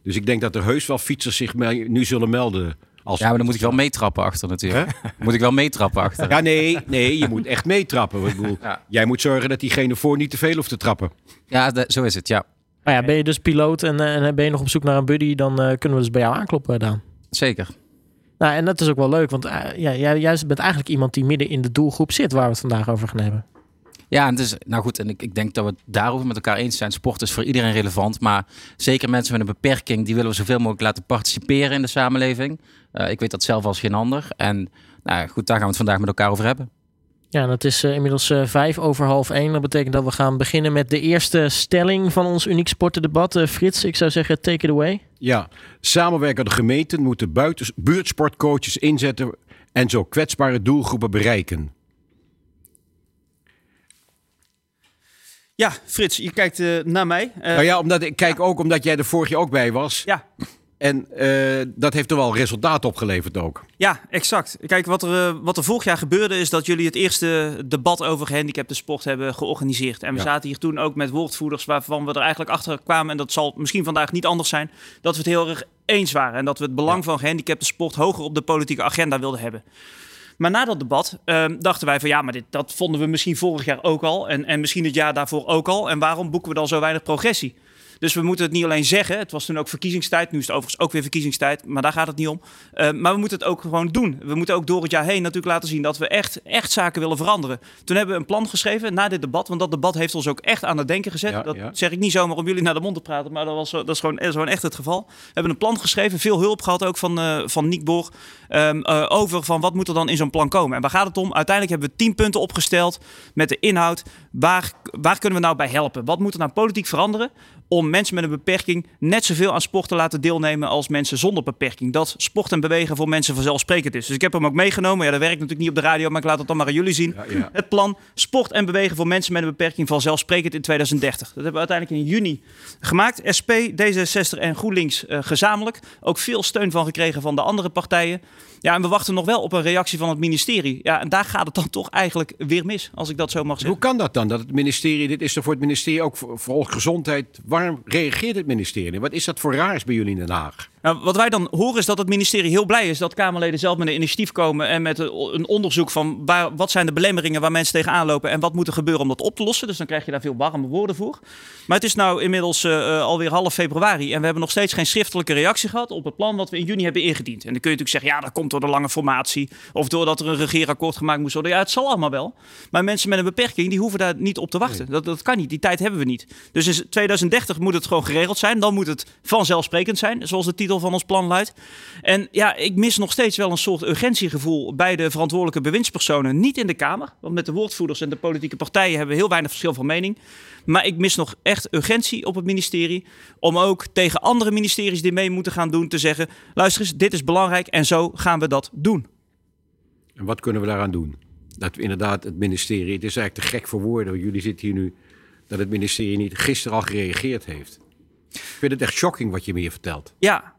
Dus ik denk dat er heus wel fietsers zich nu zullen melden. Als ja, maar dan moet ik wel meetrappen achter natuurlijk. moet ik wel meetrappen achter. Ja, nee, nee, je moet echt meetrappen. Ik bedoel, ja. Jij moet zorgen dat diegene voor niet te veel hoeft te trappen. Ja, de, zo is het, ja. Maar ja, ben je dus piloot en, eh, en ben je nog op zoek naar een buddy, dan uh, kunnen we dus bij jou aankloppen, Daan. Zeker. Nou, en dat is ook wel leuk, want uh, ja, jij juist bent eigenlijk iemand die midden in de doelgroep zit waar we het vandaag over gaan hebben. Ja, en het is, nou goed, en ik, ik denk dat we het daarover met elkaar eens zijn. Sport is voor iedereen relevant, maar zeker mensen met een beperking, die willen we zoveel mogelijk laten participeren in de samenleving. Uh, ik weet dat zelf als geen ander. En nou goed, daar gaan we het vandaag met elkaar over hebben. Ja, dat is uh, inmiddels uh, vijf over half één. Dat betekent dat we gaan beginnen met de eerste stelling van ons uniek sportendebat. Uh, Frits, ik zou zeggen, take it away. Ja, samenwerkende gemeenten moeten buiten buurtsportcoaches inzetten en zo kwetsbare doelgroepen bereiken. Ja, Frits, je kijkt naar mij. nou ja, omdat, ik kijk ook omdat jij er vorig jaar ook bij was. Ja. En uh, dat heeft er wel resultaat opgeleverd ook. Ja, exact. Kijk, wat er, wat er vorig jaar gebeurde is dat jullie het eerste debat over gehandicapte sport hebben georganiseerd. En we ja. zaten hier toen ook met woordvoerders waarvan we er eigenlijk achter kwamen, en dat zal misschien vandaag niet anders zijn, dat we het heel erg eens waren. En dat we het belang ja. van gehandicapte sport hoger op de politieke agenda wilden hebben. Maar na dat debat uh, dachten wij van ja, maar dit, dat vonden we misschien vorig jaar ook al. En, en misschien het jaar daarvoor ook al. En waarom boeken we dan zo weinig progressie? Dus we moeten het niet alleen zeggen. Het was toen ook verkiezingstijd. Nu is het overigens ook weer verkiezingstijd. Maar daar gaat het niet om. Uh, maar we moeten het ook gewoon doen. We moeten ook door het jaar heen natuurlijk laten zien dat we echt, echt zaken willen veranderen. Toen hebben we een plan geschreven na dit debat. Want dat debat heeft ons ook echt aan het denken gezet. Ja, dat ja. zeg ik niet zomaar om jullie naar de mond te praten. Maar dat, was, dat is, gewoon, dat is gewoon echt het geval. We hebben een plan geschreven. Veel hulp gehad ook van, eh van Niek Boor. ehm, eh, over van wat moet er dan in zo'n plan komen. En waar gaat het om? Uiteindelijk hebben we tien punten opgesteld met de inhoud. Waar, waar kunnen we nou bij helpen? Wat moet er nou politiek veranderen om mensen met een beperking net zoveel aan sport te laten deelnemen als mensen zonder beperking? Dat sport en bewegen voor mensen vanzelfsprekend is. Dus ik heb hem ook meegenomen. Ja, dat werkt natuurlijk niet op de radio, maar ik laat het dan maar aan jullie zien. ja. Het plan sport en bewegen voor mensen met een beperking vanzelfsprekend in 2030. Dat hebben we uiteindelijk in juni gemaakt. SP, D66 en GroenLinks eh, gezamenlijk. Ook veel steun van gekregen van de andere partijen. Ja, en we wachten nog wel op een reactie van het ministerie. Ja, en daar gaat het dan toch eigenlijk weer mis, als ik dat zo mag zeggen. Hoe kan dat dan? Dat het ministerie, dit is er voor het ministerie ook voor, voor gezondheid. Waarom reageert het ministerie? Wat is dat voor raars bij jullie in Den Haag? Nou, wat wij dan horen is dat het ministerie heel blij is dat Kamerleden zelf met een initiatief komen en met een onderzoek van waar, wat zijn de belemmeringen waar mensen tegenaan lopen en wat moet er gebeuren om dat op te lossen. Dus dan krijg je daar veel warme woorden voor. Maar het is nou inmiddels eh, eh, alweer half februari en we hebben nog steeds geen schriftelijke reactie gehad op het plan wat we in juni hebben ingediend. En dan kun je natuurlijk zeggen, ja, dat komt door de lange formatie of doordat er een regeerakkoord gemaakt moest worden. Ja, het zal allemaal wel. Maar mensen met een beperking, die hoeven daar niet op te wachten. Dat, dat kan niet. Die tijd hebben we niet. Dus in 2030 moet het gewoon geregeld zijn. Dan moet het vanzelfsprekend zijn, zoals de titel van ons plan luidt. En ja, ik mis nog steeds wel een soort urgentiegevoel bij de verantwoordelijke bewindspersonen. Niet in de Kamer, want met de woordvoerders en de politieke partijen hebben we heel weinig verschil van mening. Maar ik mis nog echt urgentie op het ministerie. Om ook tegen andere ministeries die mee moeten gaan doen te zeggen: luister eens, dit is belangrijk en zo gaan we dat doen. En wat kunnen we daaraan doen? Dat we inderdaad het ministerie, het is eigenlijk te gek voor woorden. Jullie zitten hier nu, dat het ministerie niet gisteren al gereageerd heeft. Ik vind het echt shocking wat je me hier vertelt. Ja,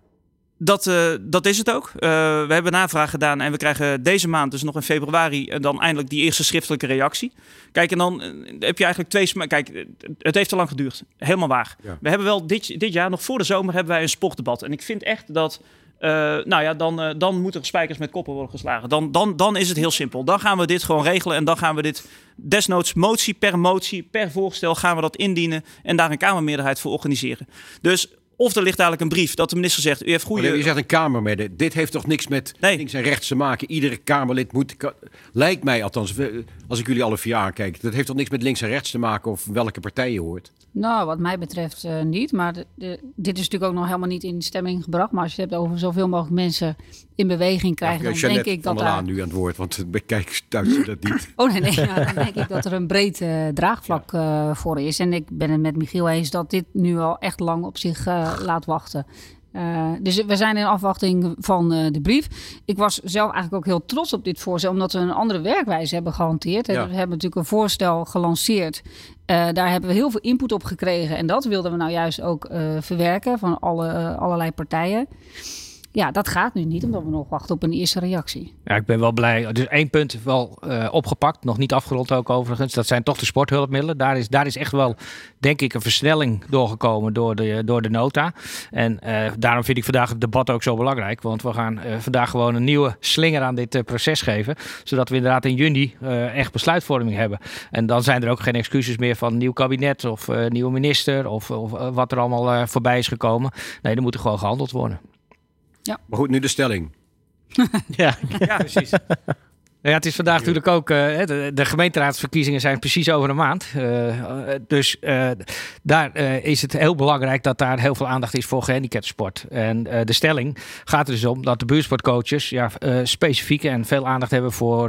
dat, eh, dat is het ook. Eh, we hebben navraag gedaan en we krijgen deze maand, dus nog in februari, en dan eindelijk die eerste schriftelijke reactie. Kijk, en dan eh, heb je eigenlijk twee. Kijk, eh, het heeft te lang geduurd. Helemaal waar. Ja. We hebben wel dit, dit jaar, nog voor de zomer, hebben wij een sportdebat. En ik vind echt dat. eh, nou ja, dan, eh, dan moeten er spijkers met koppen worden geslagen. Dan, dan, dan is het heel simpel. Dan gaan we dit gewoon regelen. En dan gaan we dit desnoods motie per motie, per voorstel gaan we dat indienen. En daar een Kamermeerderheid voor organiseren. Dus of er ligt eigenlijk een brief dat de minister zegt: U heeft goede. Maar je zegt een Kamermede. Dit heeft toch niks met links en rechts te maken? Iedere Kamerlid moet... Lijkt mij althans, we- als ik jullie alle vier aankijk... dat heeft toch niks met links en rechts te maken of welke partij je hoort? Nou, wat mij betreft eh, niet. Maar de, de- dit is natuurlijk ook nog helemaal niet in stemming gebracht. Maar als je het hebt over zoveel mogelijk mensen in beweging krijgen, dan denk ik dat daar... Nu aan het woord, want de kijkers thuis dat niet. Oh nee, nee. nou, dan denk ik dat er een breed eh, draagvlak eh, voor is. En ik ben het met Michiel eens dat dit nu al echt lang op zich laat wachten. Eh, dus we zijn in afwachting van eh, de brief. Ik was zelf eigenlijk ook heel trots op dit voorstel, omdat we een andere werkwijze hebben gehanteerd. Ja. We hebben natuurlijk een voorstel gelanceerd. Eh, daar hebben we heel veel input op gekregen. En dat wilden we nou juist ook verwerken van alle, allerlei partijen. Ja, dat gaat nu niet, omdat we nog wachten op een eerste reactie. Ja, ik ben wel blij. Dus één punt wel eh, opgepakt, nog niet afgerond ook overigens. Dat zijn toch de sporthulpmiddelen. Daar is, daar is echt wel, denk ik, een versnelling doorgekomen door de, door de nota. En eh, daarom vind ik vandaag het debat ook zo belangrijk. Want we gaan eh, vandaag gewoon een nieuwe slinger aan dit proces geven. Zodat we inderdaad in juni echt besluitvorming hebben. En dan zijn er ook geen excuses meer van nieuw kabinet of nieuwe minister. Of, of wat er allemaal voorbij is gekomen. Nee, er moet er gewoon gehandeld worden. Maar goed, nu de stelling. Ja, ja precies. Nou ja, het is vandaag natuurlijk ook. eh, de, de gemeenteraadsverkiezingen zijn precies over een maand. Eh, dus eh, daar is het heel belangrijk dat daar heel veel aandacht is voor gehandicaptensport. En de stelling gaat er dus om dat de buurtsportcoaches ja, specifieke en veel aandacht hebben voor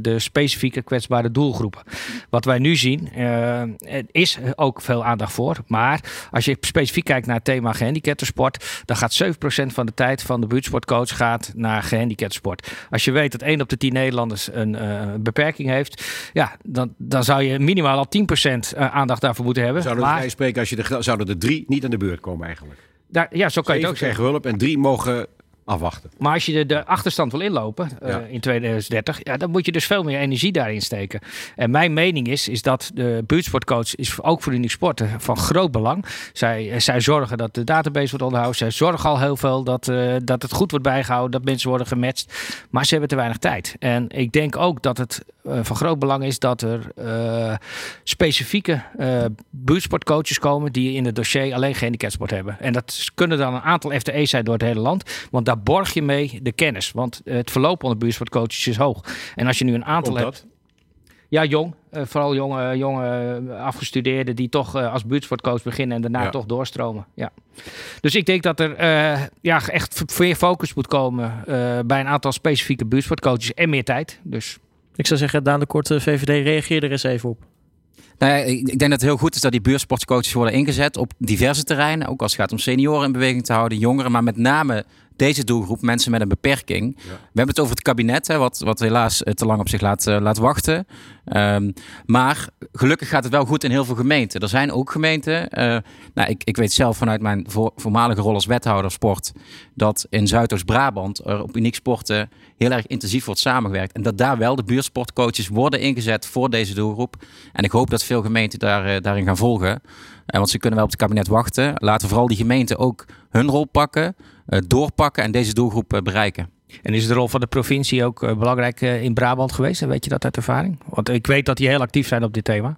de specifieke kwetsbare doelgroepen. Wat wij nu zien, is ook veel aandacht voor. Maar als je specifiek kijkt naar het thema gehandicaptensport, dan gaat 7% van de tijd van de buurtsportcoach gaat naar gehandicaptensport. Als je weet dat 1 op de 10 Nederlanders een eh, beperking heeft, ja, dan, dan zou je minimaal al 10% eh, aandacht daarvoor moeten hebben. Zouden Maar- spreken als je de, zouden er drie niet aan de beurt komen eigenlijk? daar, ja, zo kan je het ook zeggen. hulp en drie mogen afwachten. Maar als je de, de achterstand wil inlopen eh, Ja. in 2030, ja, dan moet je dus veel meer energie daarin steken. En mijn mening is, is dat de buurtsportcoach is ook voor Unique Sporten van groot belang. Zij, eh, zij zorgen dat de database wordt onderhouden. Zij zorgen al heel veel dat, eh, dat het goed wordt bijgehouden, dat mensen worden gematcht. Maar ze hebben te weinig tijd. En ik denk ook dat het eh, van groot belang is dat er eh, specifieke eh, buurtsportcoaches komen die in het dossier alleen gehandicapsport hebben. En dat kunnen dan een aantal FTE's zijn door het hele land, want daar borg je mee de kennis. Want het verloop onder buurtsportcoaches is hoog. En als je nu een aantal hebt. Ja, jong. Eh, vooral jonge, jonge afgestudeerden die toch als buurtsportcoach beginnen en daarna Ja. toch doorstromen. Ja. Dus ik denk dat er ja, echt meer focus moet komen bij een aantal specifieke buurtsportcoaches en meer tijd. Dus Ik zou zeggen, Daan de Korte, VVD, reageer er eens even op. Nou ja, ik, denk dat het heel goed is dat die buurtsportcoaches worden ingezet op diverse terreinen. Ook als het gaat om senioren in beweging te houden, jongeren, maar met name deze doelgroep, mensen met een beperking. We hebben het over het kabinet, hè, wat, wat helaas eh, te lang op zich laat, eh, laat wachten. Ehm, maar gelukkig gaat het wel goed in heel veel gemeenten. Er zijn ook gemeenten, eh, nou, ik, ik weet zelf vanuit mijn voor- voormalige rol als wethouder sport, dat in Zuidoost-Brabant er op uniek sporten heel erg intensief wordt samengewerkt. En dat daar wel de buurtsportcoaches worden ingezet voor deze doelgroep. En ik hoop dat veel gemeenten daar, daarin gaan volgen. Want ze kunnen wel op het kabinet wachten. Laten vooral die gemeenten ook hun rol pakken, doorpakken en deze doelgroep eh, bereiken. En is de rol van de provincie ook eh, belangrijk eh, in Brabant geweest? En weet je dat uit ervaring? Want ik weet dat die heel actief zijn op dit thema.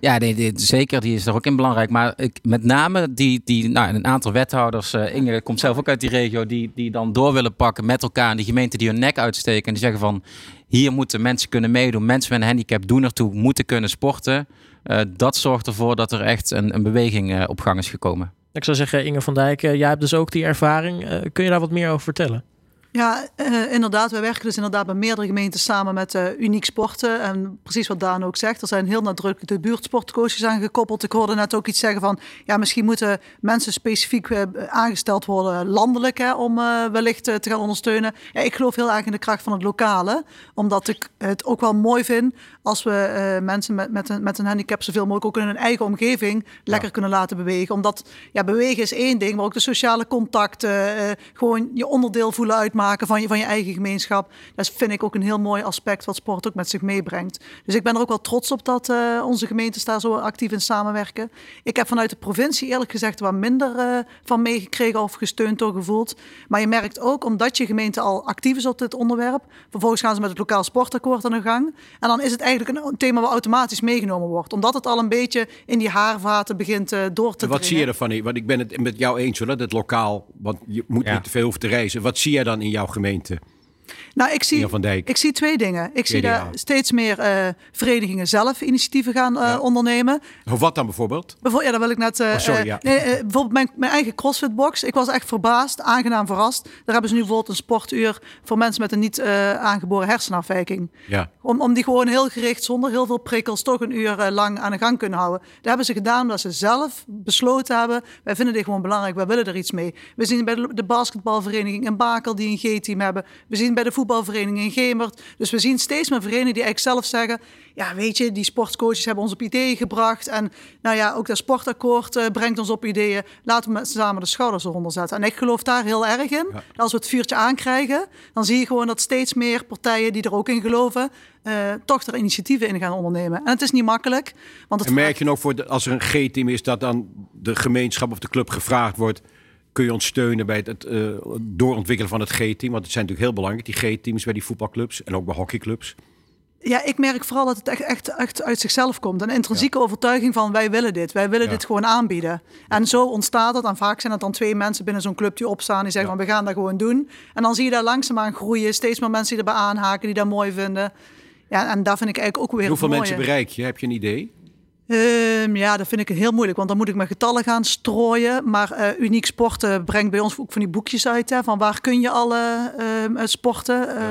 Ja, nee, zeker. Die is er ook in belangrijk. Maar ik, met name die, die, nou, een aantal wethouders. eh, Inge komt zelf ook uit die regio. Die, die dan door willen pakken met elkaar. En die gemeenten die hun nek uitsteken. En die zeggen van hier moeten mensen kunnen meedoen. Mensen met een handicap doen ertoe. Moeten kunnen sporten. Eh, dat zorgt ervoor dat er echt een, een beweging eh, op gang is gekomen. Ik zou zeggen, Inge van Dijk, eh, jij hebt dus ook die ervaring. Eh, kun je daar wat meer over vertellen? Ja, eh, inderdaad. Wij werken dus inderdaad bij meerdere gemeenten samen met eh, Uniek Sporten. En precies wat Daan ook zegt, er zijn heel nadrukkelijk de buurtsportcoaches aan gekoppeld. Ik hoorde net ook iets zeggen van, ja, misschien moeten mensen specifiek aangesteld worden landelijk hè, om wellicht te gaan ondersteunen. Ja, ik geloof heel erg in de kracht van het lokale, omdat ik het ook wel mooi vind als we eh, mensen met, met, een, met een handicap zoveel mogelijk ook in hun eigen omgeving lekker kunnen laten bewegen. Omdat ja, bewegen is één ding, maar ook de sociale contacten, eh, gewoon je onderdeel voelen uitmaken van je, van je eigen gemeenschap. Dat vind ik ook een heel mooi aspect wat sport ook met zich meebrengt. Dus ik ben er ook wel trots op dat eh, onze gemeentes daar zo actief in samenwerken. Ik heb vanuit de provincie eerlijk gezegd wat minder van meegekregen of gesteund door gevoeld. Maar je merkt ook, omdat je gemeente al actief is op dit onderwerp, vervolgens gaan ze met het lokaal sportakkoord aan de gang. En dan is het eigenlijk een thema wat automatisch meegenomen wordt. Omdat het al een beetje in die haarvaten begint eh, door te En wat dringen. zie je ervan? Want ik ben het met jou eens hoor, dat het lokaal, want je moet Ja. niet te veel hoeven te reizen. Wat zie jij dan in jouw gemeente? Nou, ik zie, van Dijk. ik zie twee dingen. Ik zie daar steeds meer eh, verenigingen zelf initiatieven gaan eh, ondernemen. Of wat dan bijvoorbeeld? Bijvoorbeeld, ja, dat wil ik net. eh, Oh, sorry, ja. nee, bijvoorbeeld mijn, mijn eigen CrossFit-box. Ik was echt verbaasd, aangenaam verrast. Daar hebben ze nu bijvoorbeeld een sportuur voor mensen met een niet aangeboren hersenafwijking. Ja. Om, om die gewoon heel gericht, zonder heel veel prikkels, toch een uur lang aan de gang kunnen houden. Dat hebben ze gedaan omdat ze zelf besloten hebben. Wij vinden dit gewoon belangrijk, wij willen er iets mee. We zien bij de, de basketbalvereniging in Bakel die een G-team hebben. We zien bij de voetbalvereniging in Gemert. Dus we zien steeds meer verenigingen die eigenlijk zelf zeggen... ja, weet je, die sportcoaches hebben ons op ideeën gebracht. En nou ja, ook dat sportakkoord eh, brengt ons op ideeën. Laten we met samen de schouders eronder zetten. En ik geloof daar heel erg in. Als we het vuurtje aankrijgen, dan zie je gewoon dat steeds meer partijen die er ook in geloven... eh, toch er initiatieven in gaan ondernemen. En het is niet makkelijk. Want het En merk je nog voor de, als er een G-team is dat dan de gemeenschap of de club gevraagd wordt. Kun je ons steunen bij het, het eh, doorontwikkelen van het G-team? Want het zijn natuurlijk heel belangrijk, die G-teams bij die voetbalclubs en ook bij hockeyclubs. Ja, ik merk vooral dat het echt, echt, echt uit zichzelf komt. Een intrinsieke overtuiging van wij willen dit. Wij willen Ja. dit gewoon aanbieden. En zo ontstaat het. En vaak zijn het dan twee mensen binnen zo'n club die opstaan. Die zeggen van we gaan dat gewoon doen. En dan zie je daar langzaamaan groeien. Steeds meer mensen die erbij aanhaken. Die dat mooi vinden. Ja, en daar vind ik eigenlijk ook weer Hoeveel mensen bereik je? Heb je een idee? Ehm, ja, dat vind ik heel moeilijk, want dan moet ik mijn getallen gaan strooien. Maar eh, Uniek Sporten brengt bij ons ook van die boekjes uit. Hè, van waar kun je alle ehm, sporten, eh,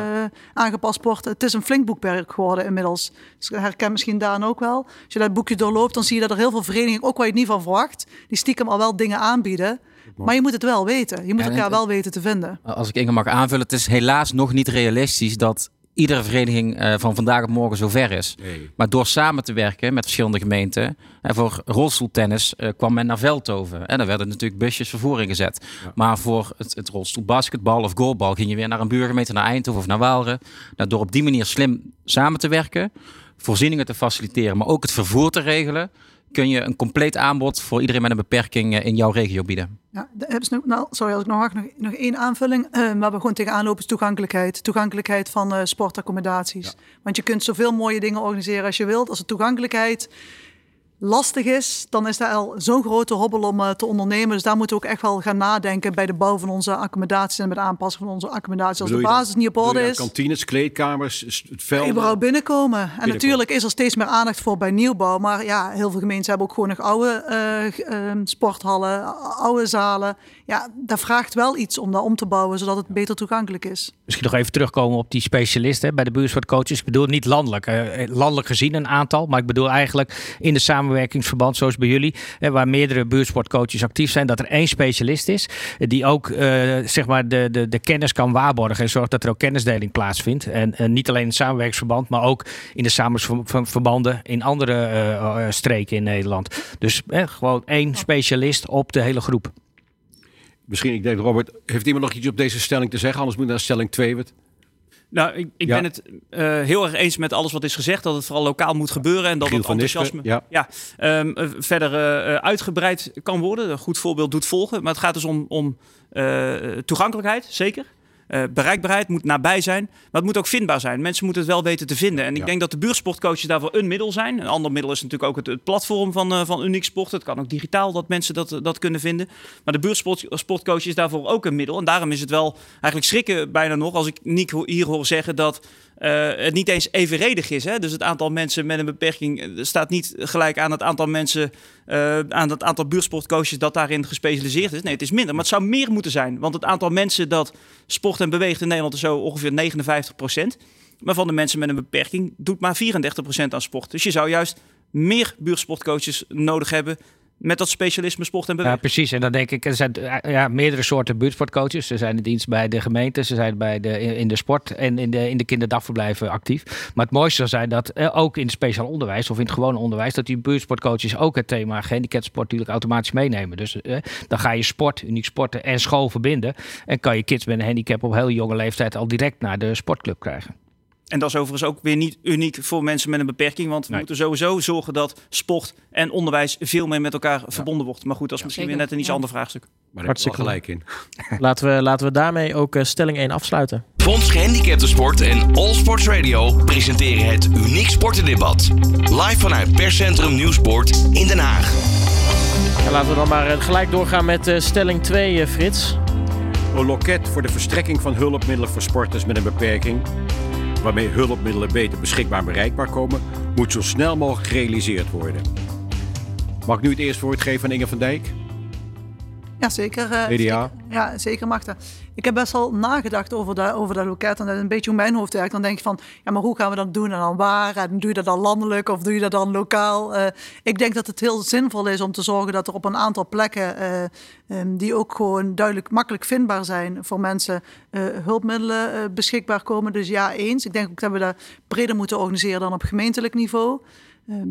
aangepast sporten. Het is een flink boekwerk geworden inmiddels. Dus ik herken misschien Daan ook wel. Als je dat boekje doorloopt, dan zie je dat er heel veel verenigingen, ook waar je het niet van verwacht, die stiekem al wel dingen aanbieden. Maar je moet het wel weten. Je moet en- elkaar wel weten te vinden. Als ik Inge mag aanvullen, het is helaas nog niet realistisch dat iedere vereniging eh, van vandaag op morgen zover is. Nee. Maar door samen te werken met verschillende gemeenten, en voor rolstoeltennis eh, kwam men naar Veldhoven. En daar werden natuurlijk busjes vervoer ingezet. Maar voor het, het rolstoelbasketbal of goalbal ging je weer naar een buurgemeente, naar Eindhoven of naar Waalre. Nou, door op die manier slim samen te werken, voorzieningen te faciliteren, maar ook het vervoer te regelen, kun je een compleet aanbod voor iedereen met een beperking eh, in jouw regio bieden. Ja, nog, nou, sorry, als ik nog mag, nog, nog één aanvulling. Uh, waar we gewoon tegenaan lopen is toegankelijkheid. Toegankelijkheid van uh, sportaccommodaties. Want je kunt zoveel mooie dingen organiseren als je wilt. Als de toegankelijkheid lastig is, dan is daar al zo'n grote hobbel om uh, te ondernemen. Dus daar moeten we ook echt wel gaan nadenken bij de bouw van onze accommodaties en met de aanpassing van onze accommodaties. Als de basis niet op orde is. Kantines, kleedkamers, het veld. Überhaupt binnenkomen. binnenkomen. En natuurlijk is er steeds meer aandacht voor bij nieuwbouw. Maar ja, heel veel gemeenten hebben ook gewoon nog oude uh, uh, sporthallen, oude zalen. Ja, daar vraagt wel iets om dat om te bouwen, zodat het beter toegankelijk is. Misschien nog even terugkomen op die specialisten bij de buurtsportcoaches. Ik bedoel niet landelijk, landelijk gezien een aantal, maar ik bedoel eigenlijk in de samenwerkingsverband zoals bij jullie, waar meerdere buurtsportcoaches actief zijn, dat er één specialist is die ook uh, zeg maar de, de, de kennis kan waarborgen en zorgt dat er ook kennisdeling plaatsvindt. En uh, niet alleen in het samenwerkingsverband, maar ook in de samenwerkingsverbanden in andere uh, streken in Nederland. Dus gewoon één specialist op de hele groep. Misschien, ik denk Robert, heeft iemand nog iets op deze stelling te zeggen? Anders moet naar stelling 2. Nou, ik, ik ben het uh, heel erg eens met alles wat is gezegd. Dat het vooral lokaal moet gebeuren. En dat Giel het enthousiasme ja. Ja, um, verder uh, uitgebreid kan worden. Een goed voorbeeld doet volgen. Maar het gaat dus om, om uh, toegankelijkheid, zeker. Uh, bereikbaarheid moet nabij zijn, maar het moet ook vindbaar zijn. Mensen moeten het wel weten te vinden. En ik Ja. denk dat de buurtsportcoaches daarvoor een middel zijn. Een ander middel is natuurlijk ook het, het platform van, uh, van Uniek Sport. Het kan ook digitaal dat mensen dat, eh, dat kunnen vinden. Maar de buurtsportcoach is daarvoor ook een middel. En daarom is het wel eigenlijk schrikken bijna nog als ik Nick ho- hier hoor zeggen dat eh, het niet eens evenredig is. Hè? Dus het aantal mensen met een beperking eh, staat niet gelijk aan het aantal mensen, eh, aan het aantal buurtsportcoaches dat daarin gespecialiseerd is. Nee, het is minder. Maar het zou meer moeten zijn. Want het aantal mensen dat sport en beweegt in Nederland is zo ongeveer 59 procent. Maar van de mensen met een beperking doet maar 34 procent aan sport. Dus je zou juist meer buurtsportcoaches nodig hebben met dat specialisme sport en Ja, beweging. precies. En dan denk ik, er zijn eh, ja, meerdere soorten buurtsportcoaches. Ze zijn in dienst bij de gemeente, ze zijn bij de, in, de sport en in de, in de kinderdagverblijven actief. Maar het mooiste zou zijn dat eh, ook in het speciaal onderwijs of in het gewone onderwijs, dat die buurtsportcoaches ook het thema gehandicaptensport natuurlijk automatisch meenemen. Dus eh, dan ga je sport, uniek sporten en school verbinden. En kan je kids met een handicap op heel jonge leeftijd al direct naar de sportclub krijgen. En dat is overigens ook weer niet uniek voor mensen met een beperking. Want we Nee. moeten sowieso zorgen dat sport en onderwijs veel meer met elkaar verbonden wordt. Maar goed, dat is misschien Zeker. weer net een iets Ja. ander vraagstuk. Maar daar heb je Hartstikke gelijk in. Laten we, laten we daarmee ook eh, stelling 1 afsluiten. Fonds Gehandicaptensport en All Sports Radio presenteren het Uniek Sportendebat. Live vanuit perscentrum Nieuwsport in Den Haag. En laten we dan maar eh, gelijk doorgaan met eh, stelling 2, eh, Frits. Een loket voor de verstrekking van hulpmiddelen voor sporters met een beperking, waarmee hulpmiddelen beter beschikbaar en bereikbaar komen, moet zo snel mogelijk gerealiseerd worden. Mag ik nu het eerst woord geven aan Inge van Dijk? Ja, zeker. eh, zeker- Ja, zeker mag dat. Ik heb best wel nagedacht over dat, over dat loket en dat is een beetje hoe mijn hoofd werkt. Dan denk je van, ja, maar hoe gaan we dat doen en dan waar? En doe je dat dan landelijk of doe je dat dan lokaal? Eh, ik denk dat het heel zinvol is om te zorgen dat er op een aantal plekken, eh, ehm, die ook gewoon duidelijk makkelijk vindbaar zijn voor mensen, hulpmiddelen beschikbaar komen. Dus ja, eens. Ik denk ook dat we dat breder moeten organiseren dan op gemeentelijk niveau. Ehm,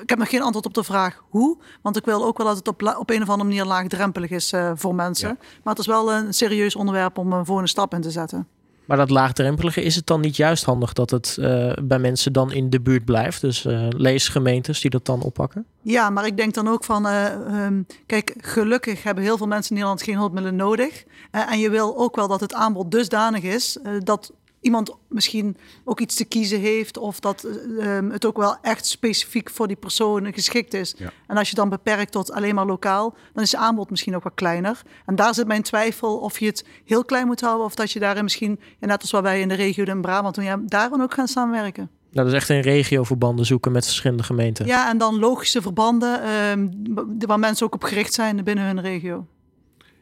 ik heb nog geen antwoord op de vraag hoe. Want ik wil ook wel dat het op, op een of andere manier laagdrempelig is eh, voor mensen. Ja. Maar het is wel een serieus onderwerp om een volgende stap in te zetten. Maar dat laagdrempelige, is het dan niet juist handig dat het eh, bij mensen dan in de buurt blijft? Dus eh leesgemeentes die dat dan oppakken? Ja, maar ik denk dan ook van, eh, ehm, kijk, gelukkig hebben heel veel mensen in Nederland geen hulpmiddelen nodig. En je wil ook wel dat het aanbod dusdanig is dat iemand misschien ook iets te kiezen heeft of dat eh, ehm, het ook wel echt specifiek voor die persoon geschikt is. Ja. En als je dan beperkt tot alleen maar lokaal, dan is het aanbod misschien ook wat kleiner. En daar zit mijn twijfel of je het heel klein moet houden of dat je daarin misschien, ja, net als wat wij in de regio in Brabant doen, ja, daar dan ook gaan samenwerken. Nou, dat is echt een regioverbanden zoeken met verschillende gemeenten. Ja, en dan logische verbanden ehm, waar mensen ook op gericht zijn binnen hun regio.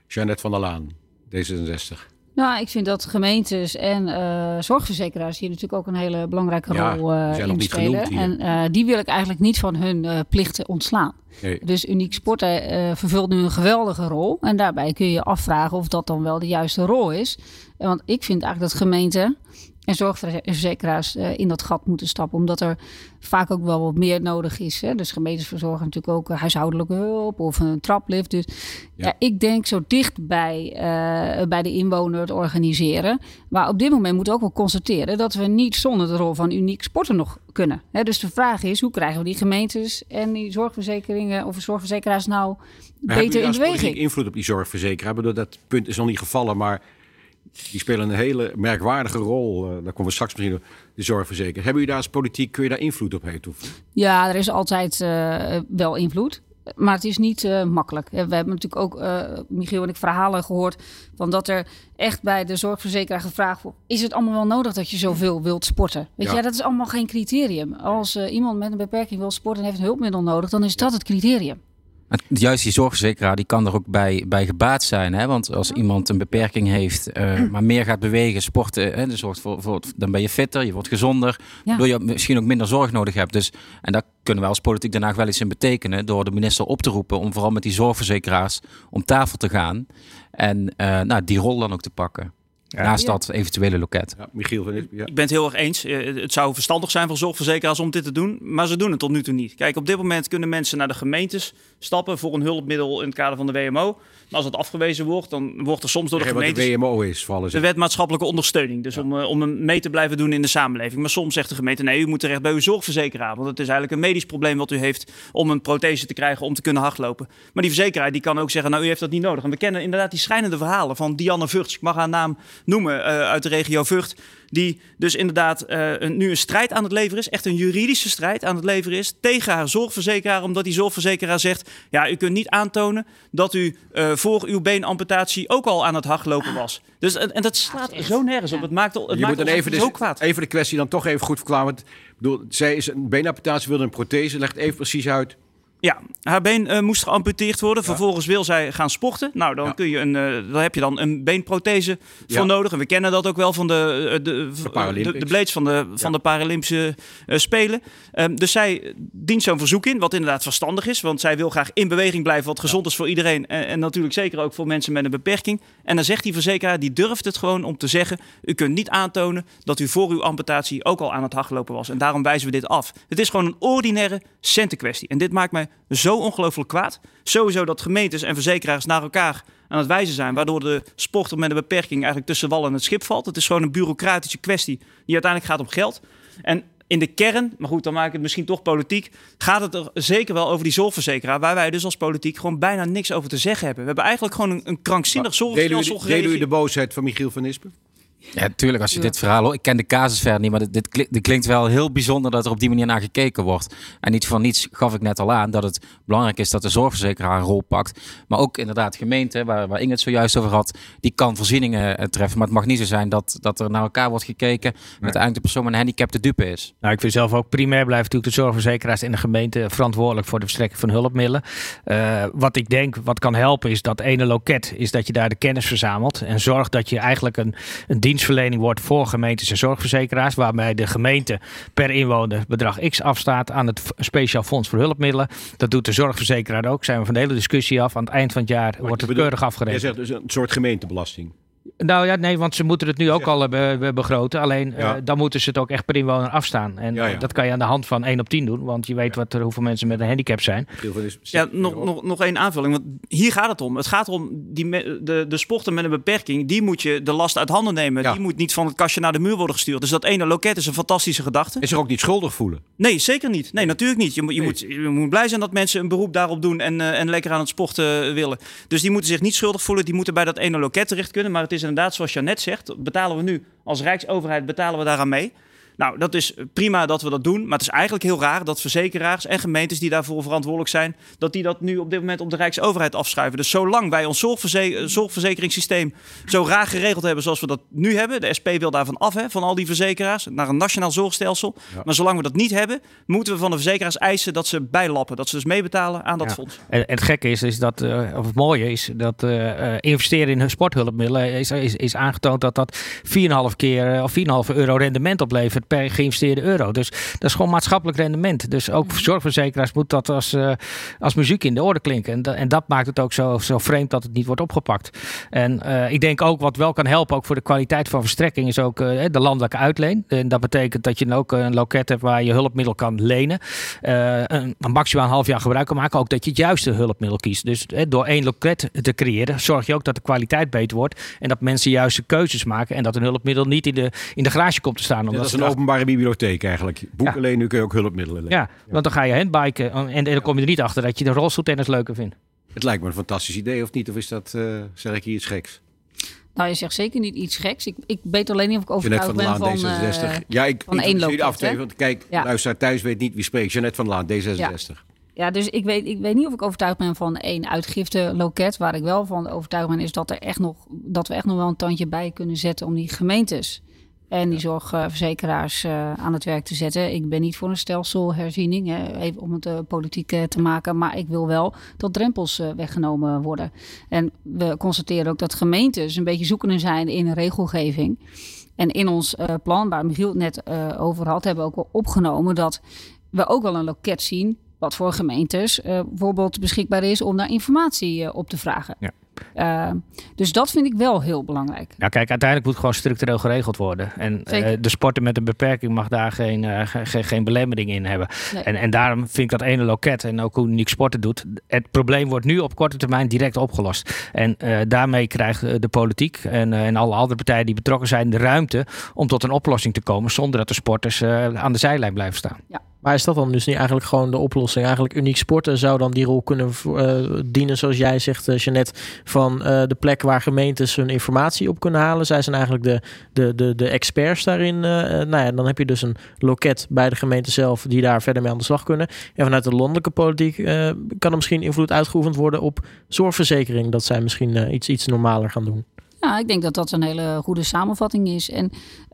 Jeannette van der Laan, D66. Nou, ik vind dat gemeentes en eh, zorgverzekeraars hier natuurlijk ook een hele belangrijke Ja, rol eh in niet spelen. En eh, die wil ik eigenlijk niet van hun plichten ontslaan. Nee. Dus Uniek Sporten vervult nu een geweldige rol. En daarbij kun je je afvragen of dat dan wel de juiste rol is. Want ik vind eigenlijk dat gemeenten en zorgverzekeraars uh, in dat gat moeten stappen. Omdat er vaak ook wel wat meer nodig is. Hè? Dus gemeentes verzorgen natuurlijk ook huishoudelijke hulp of een traplift. Dus ja, ik denk zo dicht bij, uh, bij de inwoner het organiseren. Maar op dit moment moeten we ook wel constateren dat we niet zonder de rol van uniek sporten nog kunnen. Hè? Dus de vraag is, hoe krijgen we die gemeentes en die zorgverzekeringen of zorgverzekeraars nou beter in beweging? invloed op die zorgverzekeraar? Ik bedoel, dat punt is nog niet gevallen, maar die spelen een hele merkwaardige rol. Uh, daar komen we straks misschien de zorgverzekering. Hebben jullie daar als politiek, kun je daar invloed op hebben? Ja, er is altijd uh, wel invloed. Maar het is niet uh, makkelijk. We hebben natuurlijk ook, Michiel en ik, verhalen gehoord... van dat er echt bij de zorgverzekeraar gevraagd wordt... is het allemaal wel nodig dat je zoveel wilt sporten? Weet ja. je, dat is allemaal geen criterium. Als iemand met een beperking wil sporten en heeft een hulpmiddel nodig... dan is dat het criterium. Juist die zorgverzekeraar die kan er ook bij, bij gebaat zijn. Hè? Want als iemand een beperking heeft, uh, maar meer gaat bewegen, sporten, hè, dus zorgt voor, voor, dan ben je fitter, je wordt gezonder. Ja. Waardoor je misschien ook minder zorg nodig hebt. Dus, en daar kunnen wij als politiek daarna wel iets in betekenen. Door de minister op te roepen om vooral met die zorgverzekeraars om tafel te gaan. En uh, nou, die rol dan ook te pakken. Naast dat eventuele loket. Ja, Michiel van ja. Ik ben het heel erg eens. Eh, het zou verstandig zijn van zorgverzekeraars om dit te doen. Maar ze doen het tot nu toe niet. Kijk, op dit moment kunnen mensen naar de gemeentes stappen voor een hulpmiddel in het kader van de WMO. Maar als het afgewezen wordt, dan wordt er soms door de gemeente. de WMO is, vallen De wet maatschappelijke ondersteuning. Dus om, uh, om mee te blijven doen in de samenleving. Maar soms zegt de gemeente: nee, u moet terecht bij uw zorgverzekeraar. Want het is eigenlijk een medisch probleem wat u heeft om een prothese te krijgen om te kunnen hardlopen. Maar die verzekeraar die kan ook zeggen: nou, u heeft dat niet nodig. En we kennen inderdaad die schrijnende verhalen van Dianne Vugts. Ik mag haar naam noemen uh, uit de regio Vught. Die dus inderdaad uh, een, nu een strijd aan het leveren is. Echt een juridische strijd aan het leveren is. Tegen haar zorgverzekeraar. Omdat die zorgverzekeraar zegt: ja, u kunt niet aantonen dat u uh, voor uw beenamputatie ook al aan het hardlopen was. Dus, en, en dat slaat zo nergens op. Het maakt, het je maakt moet dan even, zo kwaad. Even de kwestie dan toch even goed verklaren. Want, bedoel, zij is een beenamputatie, wilde een prothese. Legt even precies uit ja, haar been uh, moest geamputeerd worden. Vervolgens wil zij gaan sporten. Nou, dan, kun je een, uh, dan heb je dan een beenprothese voor nodig. En we kennen dat ook wel van de, uh, de, de, de, blades van de, van de Paralympische Spelen. Um, dus zij dient zo'n verzoek in, wat inderdaad verstandig is. Want zij wil graag in beweging blijven, wat gezond is voor iedereen. En, en, natuurlijk zeker ook voor mensen met een beperking. En dan zegt die verzekeraar, die durft het gewoon om te zeggen... u kunt niet aantonen dat u voor uw amputatie ook al aan het hardlopen was. En daarom wijzen we dit af. Het is gewoon een ordinaire centenkwestie. En dit maakt mij zo ongelooflijk kwaad. Sowieso dat gemeentes en verzekeraars naar elkaar aan het wijzen zijn, waardoor de sporter met een beperking eigenlijk tussen wal en het schip valt. Het is gewoon een bureaucratische kwestie die uiteindelijk gaat om geld. En in de kern, maar goed, dan maak ik het misschien toch politiek, gaat het er zeker wel over die zorgverzekeraar, waar wij dus als politiek gewoon bijna niks over te zeggen hebben. We hebben eigenlijk gewoon een, een krankzinnig zorgstelsel geregeld. Delen u de boosheid van Michiel van Ispen? Ja, tuurlijk. Als je dit verhaal hoort. Ik ken de casus verder niet, maar dit, dit, klinkt wel heel bijzonder dat er op die manier naar gekeken wordt. En niet van niets gaf ik net al aan dat het belangrijk is dat de zorgverzekeraar een rol pakt. Maar ook inderdaad gemeente, waar, waar Inge het zojuist over had, die kan voorzieningen eh, treffen. Maar het mag niet zo zijn dat, dat er naar elkaar wordt gekeken. Met uiteindelijk de persoon met een handicap de dupe is. Nou, ik vind zelf ook primair blijven natuurlijk de zorgverzekeraars in de gemeente verantwoordelijk voor de verstrekking van hulpmiddelen. Uh, wat ik denk, wat kan helpen, is dat ene loket, is dat je daar de kennis verzamelt. En zorgt dat je eigenlijk een, een dienstverlening wordt voor gemeentes en zorgverzekeraars. Waarbij de gemeente per inwoner bedrag X afstaat aan het Speciaal Fonds voor Hulpmiddelen. Dat doet de zorgverzekeraar ook. Zijn we van de hele discussie af. Aan het eind van het jaar wordt het keurig afgerekend. Je zegt dus een soort gemeentebelasting. Nou ja, nee, want ze moeten het nu ook al be begroten. Alleen uh, dan moeten ze het ook echt per inwoner afstaan. En ja, ja. dat kan je aan de hand van 1 op 10 doen. Want je weet wat er, hoeveel mensen met een handicap zijn. Ja, nog, nog, nog één aanvulling. Want hier gaat het om. Het gaat om die de, de sporten met een beperking. Die moet je de last uit handen nemen. Die moet niet van het kastje naar de muur worden gestuurd. Dus dat ene loket is een fantastische gedachte. Is er ook niet schuldig voelen? Nee, zeker niet. Nee, natuurlijk niet. Je, je, nee. moet, je moet blij zijn dat mensen een beroep daarop doen. En, uh, en lekker aan het sporten willen. Dus die moeten zich niet schuldig voelen. Die moeten bij dat ene loket terecht kunnen. Maar het is inderdaad zoals Janet zegt, betalen we nu als Rijksoverheid betalen we daaraan mee. Nou, dat is prima dat we dat doen. Maar het is eigenlijk heel raar dat verzekeraars en gemeentes die daarvoor verantwoordelijk zijn, dat die dat nu op dit moment op de Rijksoverheid afschuiven. Dus zolang wij ons zorgverze zorgverzekeringssysteem zo raar geregeld hebben zoals we dat nu hebben, de SP wil daarvan af, hè, van al die verzekeraars, naar een nationaal zorgstelsel. Ja. Maar zolang we dat niet hebben, moeten we van de verzekeraars eisen dat ze bijlappen. Dat ze dus meebetalen aan dat ja. fonds. En, en, het gekke is, is dat, uh, of het mooie is, dat uh, investeren in sporthulpmiddelen is, is, is aangetoond dat dat 4,5 keer of 4,5 euro rendement oplevert per geïnvesteerde euro. Dus dat is gewoon maatschappelijk rendement. Dus ook zorgverzekeraars moet dat als, uh, als muziek in de orde klinken. En, en dat maakt het ook zo, zo vreemd dat het niet wordt opgepakt. En uh, ik denk ook wat wel kan helpen, ook voor de kwaliteit van verstrekking, is ook uh, de landelijke uitleen. En dat betekent dat je ook een loket hebt waar je hulpmiddel kan lenen. een, maximaal een half jaar gebruik kan maken. Ook dat je het juiste hulpmiddel kiest. Dus door één loket te creëren, zorg je ook dat de kwaliteit beter wordt. En dat mensen juiste keuzes maken. En dat een hulpmiddel niet in de, in de garage komt te staan. Omdat dat is een openbare bibliotheek eigenlijk. Boeken ja. nu kun je ook hulpmiddelen lenen. Ja, want dan ga je handbiken en, en dan kom je er niet achter dat je de rolstoeltennis leuker vindt. Het lijkt me een fantastisch idee, of niet? Of is dat, uh, zeg ik hier iets geks? Nou, je zegt zeker niet iets geks. Ik, ik weet alleen niet of ik overtuigd van ben Laan, van, D66. Uh, ja, ik, van ik één twee, want kijk, ja. luister thuis weet niet wie spreekt. Jeanette van Laan, D66. Ja. Ja, dus ik weet, ik weet niet of ik overtuigd ben van één uitgifte loket. Waar ik wel van overtuigd ben, is dat, er echt nog, dat we echt nog wel een tandje bij kunnen zetten om die gemeentes en die zorgverzekeraars uh, aan het werk te zetten. Ik ben niet voor een stelselherziening, hè, even om het uh, politiek uh, te maken. Maar ik wil wel dat drempels weggenomen worden. En we constateren ook dat gemeentes een beetje zoekende zijn in regelgeving. En in ons plan, waar Michiel het net over had, hebben we ook wel opgenomen dat we ook wel een loket zien wat voor gemeentes bijvoorbeeld beschikbaar is om daar informatie op te vragen. Ja. Uh, dus dat vind ik wel heel belangrijk. Ja, kijk, uiteindelijk moet gewoon structureel geregeld worden. En de sporten met een beperking mag daar geen, geen, geen belemmering in hebben. Nee. En, en daarom vind ik dat ene loket en ook hoe Uniek Sporten doet. Het probleem wordt nu op korte termijn direct opgelost. En daarmee krijgt de politiek en, en alle andere partijen die betrokken zijn de ruimte om tot een oplossing te komen zonder dat de sporters aan de zijlijn blijven staan. Ja. Maar is dat dan dus niet eigenlijk gewoon de oplossing? Eigenlijk uniek sporten zou dan die rol kunnen uh, dienen, zoals jij zegt, uh, Jeannette, van uh, de plek waar gemeentes hun informatie op kunnen halen. Zij zijn eigenlijk de, de, de, de experts daarin. nou ja, dan heb je dus een loket bij de gemeente zelf die daar verder mee aan de slag kunnen. En vanuit de landelijke politiek kan er misschien invloed uitgeoefend worden op zorgverzekering. Dat zij misschien iets, iets normaler gaan doen. Ja, ik denk dat dat een hele goede samenvatting is. En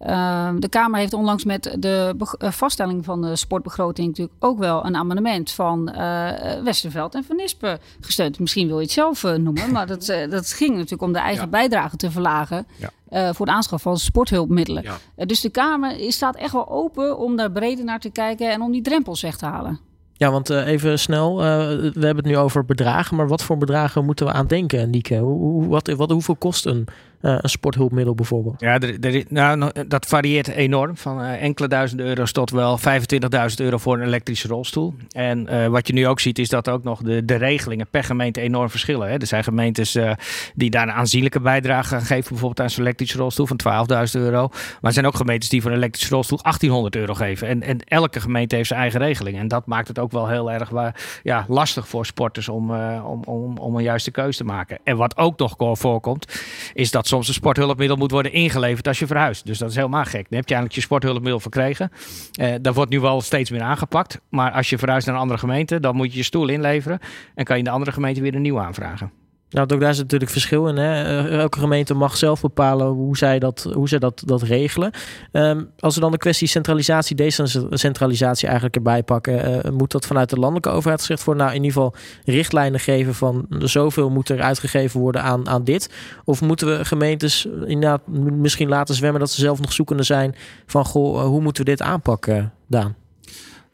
uh, de Kamer heeft onlangs met de vaststelling van de sportbegroting natuurlijk ook wel een amendement van uh, Westerveld en Van Nispen gesteund. Misschien wil je het zelf uh, noemen, maar dat, dat ging natuurlijk om de eigen ja. bijdrage te verlagen. Ja. voor de aanschaf van sporthulpmiddelen. Ja. dus de Kamer staat echt wel open om daar breder naar te kijken en om die drempels weg te halen. Ja, want uh, even snel, uh, we hebben het nu over bedragen, maar wat voor bedragen moeten we aan denken, Nieke? Hoe, wat, wat, hoeveel kost een, uh, een sporthulpmiddel bijvoorbeeld? Ja, er, er, nou, dat varieert enorm, van enkele duizenden euro's tot wel 25.000 euro voor een elektrische rolstoel. En wat je nu ook ziet is dat ook nog de, de regelingen per gemeente enorm verschillen. Hè. Er zijn gemeentes die daar een aanzienlijke bijdrage gaan geven, bijvoorbeeld aan zo'n elektrische rolstoel van 12.000 euro. Maar er zijn ook gemeentes die voor een elektrische rolstoel 1800 euro geven. En, en elke gemeente heeft zijn eigen regeling en dat maakt het ook wel heel erg waar, ja, lastig voor sporters om, om, om, om een juiste keuze te maken. En wat ook nog voorkomt, is dat soms een sporthulpmiddel moet worden ingeleverd als je verhuist. Dus dat is helemaal gek. Dan heb je eigenlijk je sporthulpmiddel verkregen. Uh, wordt nu wel steeds meer aangepakt. Maar als je verhuist naar een andere gemeente, dan moet je je stoel inleveren. En kan je in de andere gemeente weer een nieuw aanvragen. Nou, ook daar is natuurlijk verschil in. Hè? Elke gemeente mag zelf bepalen hoe zij dat, hoe zij dat, dat regelen. Um, als we dan de kwestie centralisatie, decentralisatie eigenlijk erbij pakken, uh, moet dat vanuit de landelijke overheid gezegd worden? Nou, in ieder geval richtlijnen geven van zoveel moet er uitgegeven worden aan, aan dit. Of moeten we gemeentes inderdaad misschien laten zwemmen dat ze zelf nog zoekende zijn van goh, hoe moeten we dit aanpakken, Daan?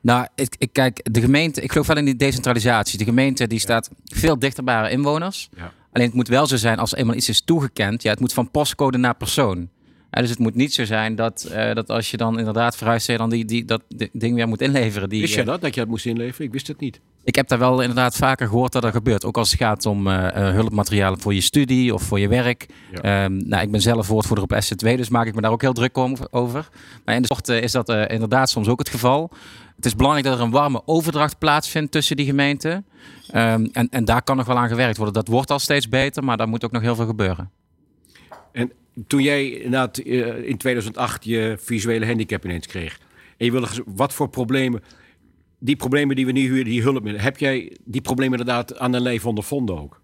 Nou, ik, ik, kijk, de gemeente, ik geloof wel in die decentralisatie. De gemeente die staat veel dichter bij haar inwoners. Ja. Alleen het moet wel zo zijn als eenmaal iets is toegekend. Ja, het moet van postcode naar persoon. Ja, dus het moet niet zo zijn dat, uh, dat als je dan inderdaad verhuist, je dan die, die, dat ding weer moet inleveren. Die, wist je dat, dat je dat moest inleveren? Ik wist het niet. Ik heb daar wel inderdaad vaker gehoord dat dat gebeurt. Ook als het gaat om uh, hulpmaterialen voor je studie of voor je werk. Ja. Um, nou, ik ben zelf woordvoerder op SC2, dus maak ik me daar ook heel druk over. Maar in de sport is dat inderdaad soms ook het geval. Het is belangrijk dat er een warme overdracht plaatsvindt tussen die gemeenten. Um, en, en daar kan nog wel aan gewerkt worden. Dat wordt al steeds beter, maar daar moet ook nog heel veel gebeuren. En toen jij inderdaad in 2008 je visuele handicap ineens kreeg. En je wilde, wat voor problemen, die problemen die we nu huren, die hulpmiddelen, heb jij die problemen inderdaad aan een lijf ondervonden ook?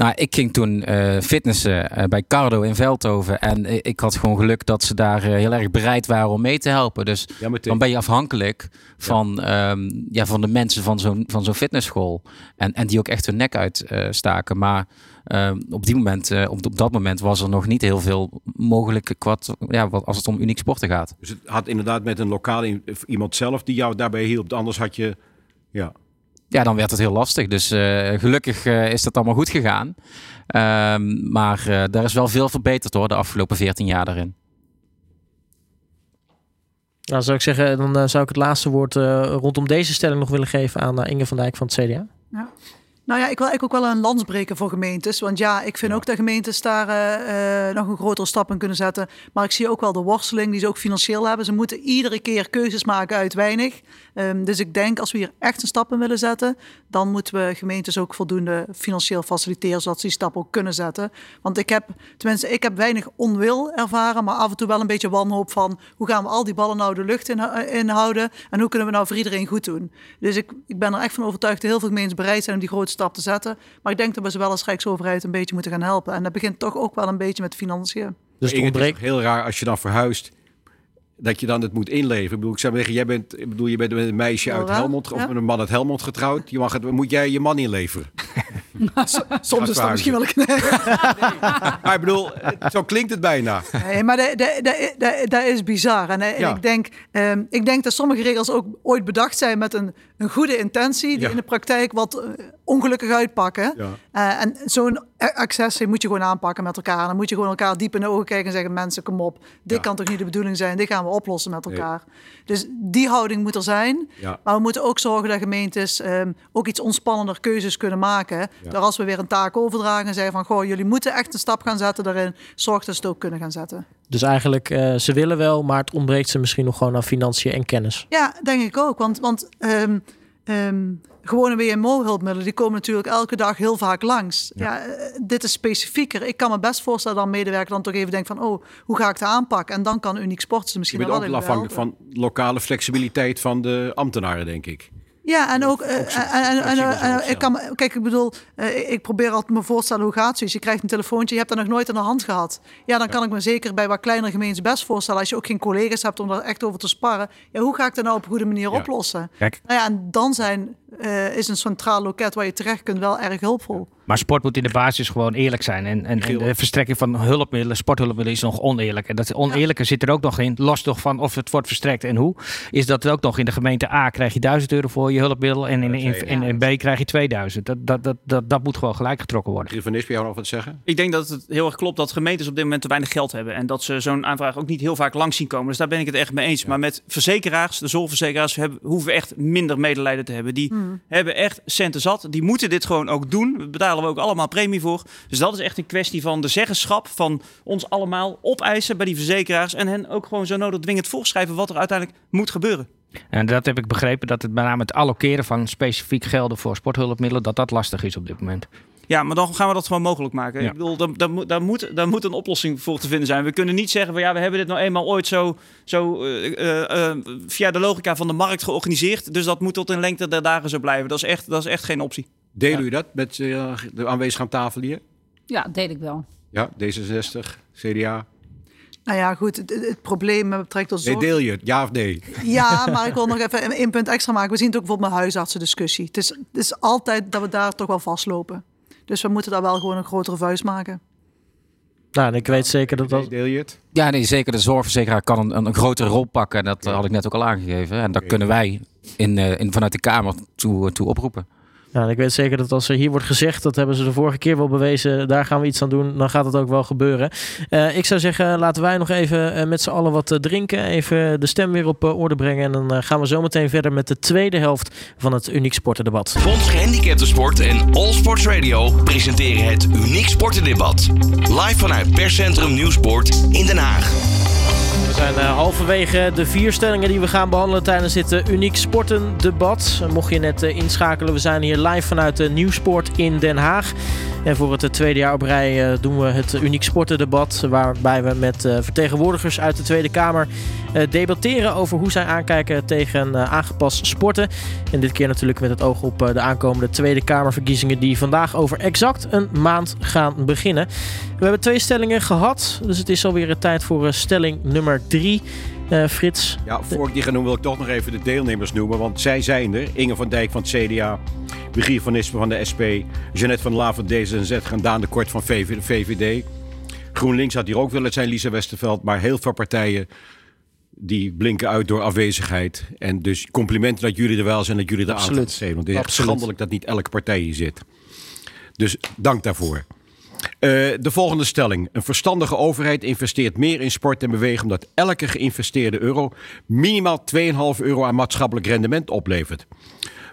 Nou, ik ging toen uh, fitnessen uh, bij Cardo in Veldhoven. En uh, ik had gewoon geluk dat ze daar heel erg bereid waren om mee te helpen. Dus ja, dan ben je afhankelijk van, ja. Um, ja, van de mensen van zo'n van zo'n fitnessschool. En, en die ook echt hun nek uitstaken. maar ehm, op, die moment, op, op dat moment was er nog niet heel veel mogelijk wat, ja, wat, als het om uniek sporten gaat. Dus het had inderdaad met een lokaal iemand zelf die jou daarbij hielp. Anders had je... Ja, ja, dan werd het heel lastig. Dus uh, gelukkig uh, is dat allemaal goed gegaan. Um, maar uh, daar is wel veel verbeterd hoor, de afgelopen 14 jaar daarin. Nou, zou ik zeggen, dan zou ik het laatste woord rondom deze stelling nog willen geven aan Inge van Dijk van het CDA. Ja. Nou ja, ik wil eigenlijk ook wel een lans breken voor gemeentes. Want ja, ik vind ook dat gemeentes daar uh, nog een grotere stap in kunnen zetten. Maar ik zie ook wel de worsteling die ze ook financieel hebben. Ze moeten iedere keer keuzes maken uit weinig. Um, dus ik denk als we hier echt een stap in willen zetten, dan moeten we gemeentes ook voldoende financieel faciliteren, zodat ze die stap ook kunnen zetten. Want ik heb, tenminste, ik heb weinig onwil ervaren, maar af en toe wel een beetje wanhoop van hoe gaan we al die ballen nou de lucht in, in houden en hoe kunnen we nou voor iedereen goed doen. Dus ik, ik ben er echt van overtuigd dat heel veel gemeentes bereid zijn om die grote stap te zetten. Maar ik denk dat we ze wel als Rijksoverheid een beetje moeten gaan helpen. En dat begint toch ook wel een beetje met financiën. Dus het ontbreekt heel raar als je dan verhuist dat je dan het moet inleveren. Ik bedoel, ik zou zeggen, jij bent, ik bedoel, je bent met een meisje uit Helmond of met een man uit Helmond getrouwd. Je mag het, moet jij je man inleveren? Soms is dat misschien wel een Maar ik bedoel, zo klinkt het bijna. Nee, maar dat is bizar. En, en ik, denk, um, ik denk dat sommige regels ook ooit bedacht zijn met een, een goede intentie, die in de praktijk wat uh, ongelukkig uitpakken. Ja. Uh, en zo'n accessie moet je gewoon aanpakken met elkaar. Dan moet je gewoon elkaar diep in de ogen kijken en zeggen: mensen, kom op, dit kan toch niet de bedoeling zijn? Dit gaan we oplossen met elkaar. Dus die houding moet er zijn. Maar we moeten ook zorgen dat gemeentes um, ook iets ontspannender keuzes kunnen maken. Door als we weer een taak overdragen en zeggen van goh, jullie moeten echt een stap gaan zetten daarin, zorg dat ze het ook kunnen gaan zetten. Dus eigenlijk, uh, ze willen wel, maar het ontbreekt ze misschien nog gewoon aan financiën en kennis. Ja, denk ik ook. Want, want um, um, gewone WMO-hulpmiddelen, die komen natuurlijk elke dag heel vaak langs. Ja. ja. dit is specifieker. Ik kan me best voorstellen dat een medewerker dan toch even denkt van, oh, hoe ga ik het aanpakken? En dan kan Uniek Sports misschien wel Je bent ook afhankelijk van lokale flexibiliteit van de ambtenaren, denk ik. Ja, en ook, en, en, ik kan, kijk, ik bedoel, uh, ik probeer altijd me voorstellen hoe gaat zoiets. Je krijgt een telefoontje, je hebt dat nog nooit in de hand gehad. Ja, dan kan ik me zeker bij wat kleinere gemeentes best voorstellen, als je ook geen collega's hebt om daar echt over te sparren. Ja, hoe ga ik dat nou op een goede manier ja. oplossen? Kijk. Nou ja, en dan zijn, uh, is een centraal loket waar je terecht kunt wel erg hulpvol. Maar sport moet in de basis gewoon eerlijk zijn. En, en, en de verstrekking van hulpmiddelen, sporthulpmiddelen, is nog oneerlijk. En dat oneerlijke zit er ook nog in, los toch van of het wordt verstrekt en hoe. Is dat ook nog in de gemeente A krijg je 1000 euro voor je hulpmiddel en in, in, in, in B krijg je 2000. Dat, dat, dat, dat, dat moet gewoon gelijk getrokken worden. Van Nispen, jou nog wat zeggen? Ik denk dat het heel erg klopt dat gemeentes op dit moment te weinig geld hebben. En dat ze zo'n aanvraag ook niet heel vaak langs zien komen. Dus daar ben ik het echt mee eens. Maar met verzekeraars, de zorgverzekeraars, hebben, hoeven we echt minder medelijden te hebben. Die hebben echt centen zat. Die moeten dit gewoon ook doen. We betalen we ook allemaal premie voor. Dus dat is echt een kwestie van de zeggenschap van ons allemaal opeisen bij die verzekeraars. En hen ook gewoon zo nodig dwingend voorschrijven wat er uiteindelijk moet gebeuren. En dat heb ik begrepen, dat het met name het allokeren van specifiek gelden voor sporthulpmiddelen, dat dat lastig is op dit moment. Ja, maar dan gaan we dat gewoon mogelijk maken. Ja. Ik bedoel, daar, daar, daar, moet, daar moet een oplossing voor te vinden zijn. We kunnen niet zeggen van ja, we hebben dit nou eenmaal ooit zo, zo uh, uh, via de logica van de markt georganiseerd. Dus dat moet tot in lengte der dagen zo blijven. Dat is echt, dat is echt geen optie. Delen ja. u dat met uh, de aanwezigen aan tafel hier? Ja, deel ik wel. Ja, D66, CDA. Nou ja, goed, het, het probleem betrekking tot zorg... Nee, deel je het, ja of nee? Ja, maar ik wil nog even een punt extra maken. We zien het ook bijvoorbeeld met huisartsendiscussie. Het is, het is altijd dat we daar toch wel vastlopen. Dus we moeten daar wel gewoon een grotere vuist maken. Nou, ik weet zeker dat dat... Deel je het? Ja, nee, zeker. De zorgverzekeraar kan een, een grotere rol pakken. Dat ja. had ik net ook al aangegeven. En daar kunnen wij in, in, vanuit de Kamer toe, toe oproepen. Ja, ik weet zeker dat als er hier wordt gezegd, dat hebben ze de vorige keer wel bewezen, daar gaan we iets aan doen, dan gaat het ook wel gebeuren. Uh, ik zou zeggen, laten wij nog even uh, met z'n allen wat uh, drinken, even de stem weer op orde brengen en dan gaan we zo meteen verder met de tweede helft van het Uniek Sportendebat. Fonds Gehandicaptensport en All Sports Radio presenteren het Uniek Sportendebat. Live vanuit Perscentrum Nieuwsport in Den Haag. Zijn uh, halverwege de vier stellingen die we gaan behandelen tijdens dit uh, uniek sportendebat. Mocht je net inschakelen, we zijn hier live vanuit de Nieuwsport in Den Haag. En voor het tweede jaar op rij doen we het Uniek Sportendebat. Waarbij we met vertegenwoordigers uit de Tweede Kamer debatteren over hoe zij aankijken tegen aangepast sporten. En dit keer natuurlijk met het oog op de aankomende Tweede Kamerverkiezingen die vandaag over exact een maand gaan beginnen. We hebben twee stellingen gehad, dus het is alweer tijd voor stelling nummer drie. Frits. Ja, voor ik die ga noemen wil ik toch nog even de deelnemers noemen. Want zij zijn er. Inge van Dijk van het CDA. Brigitte van Nispen van de SP. Jeannette van La van D66. En Daan de Kort van VVD. GroenLinks had hier ook willen zijn, Lisa Westerveld. Maar heel veel partijen die blinken uit door afwezigheid. En dus complimenten dat jullie er wel zijn, dat jullie er aan zijn. Want het is echt schandelijk dat niet elke partij hier zit. Dus dank daarvoor. Uh, de volgende stelling. Een verstandige overheid investeert meer in sport en bewegen omdat elke geïnvesteerde euro minimaal 2,5 euro aan maatschappelijk rendement oplevert.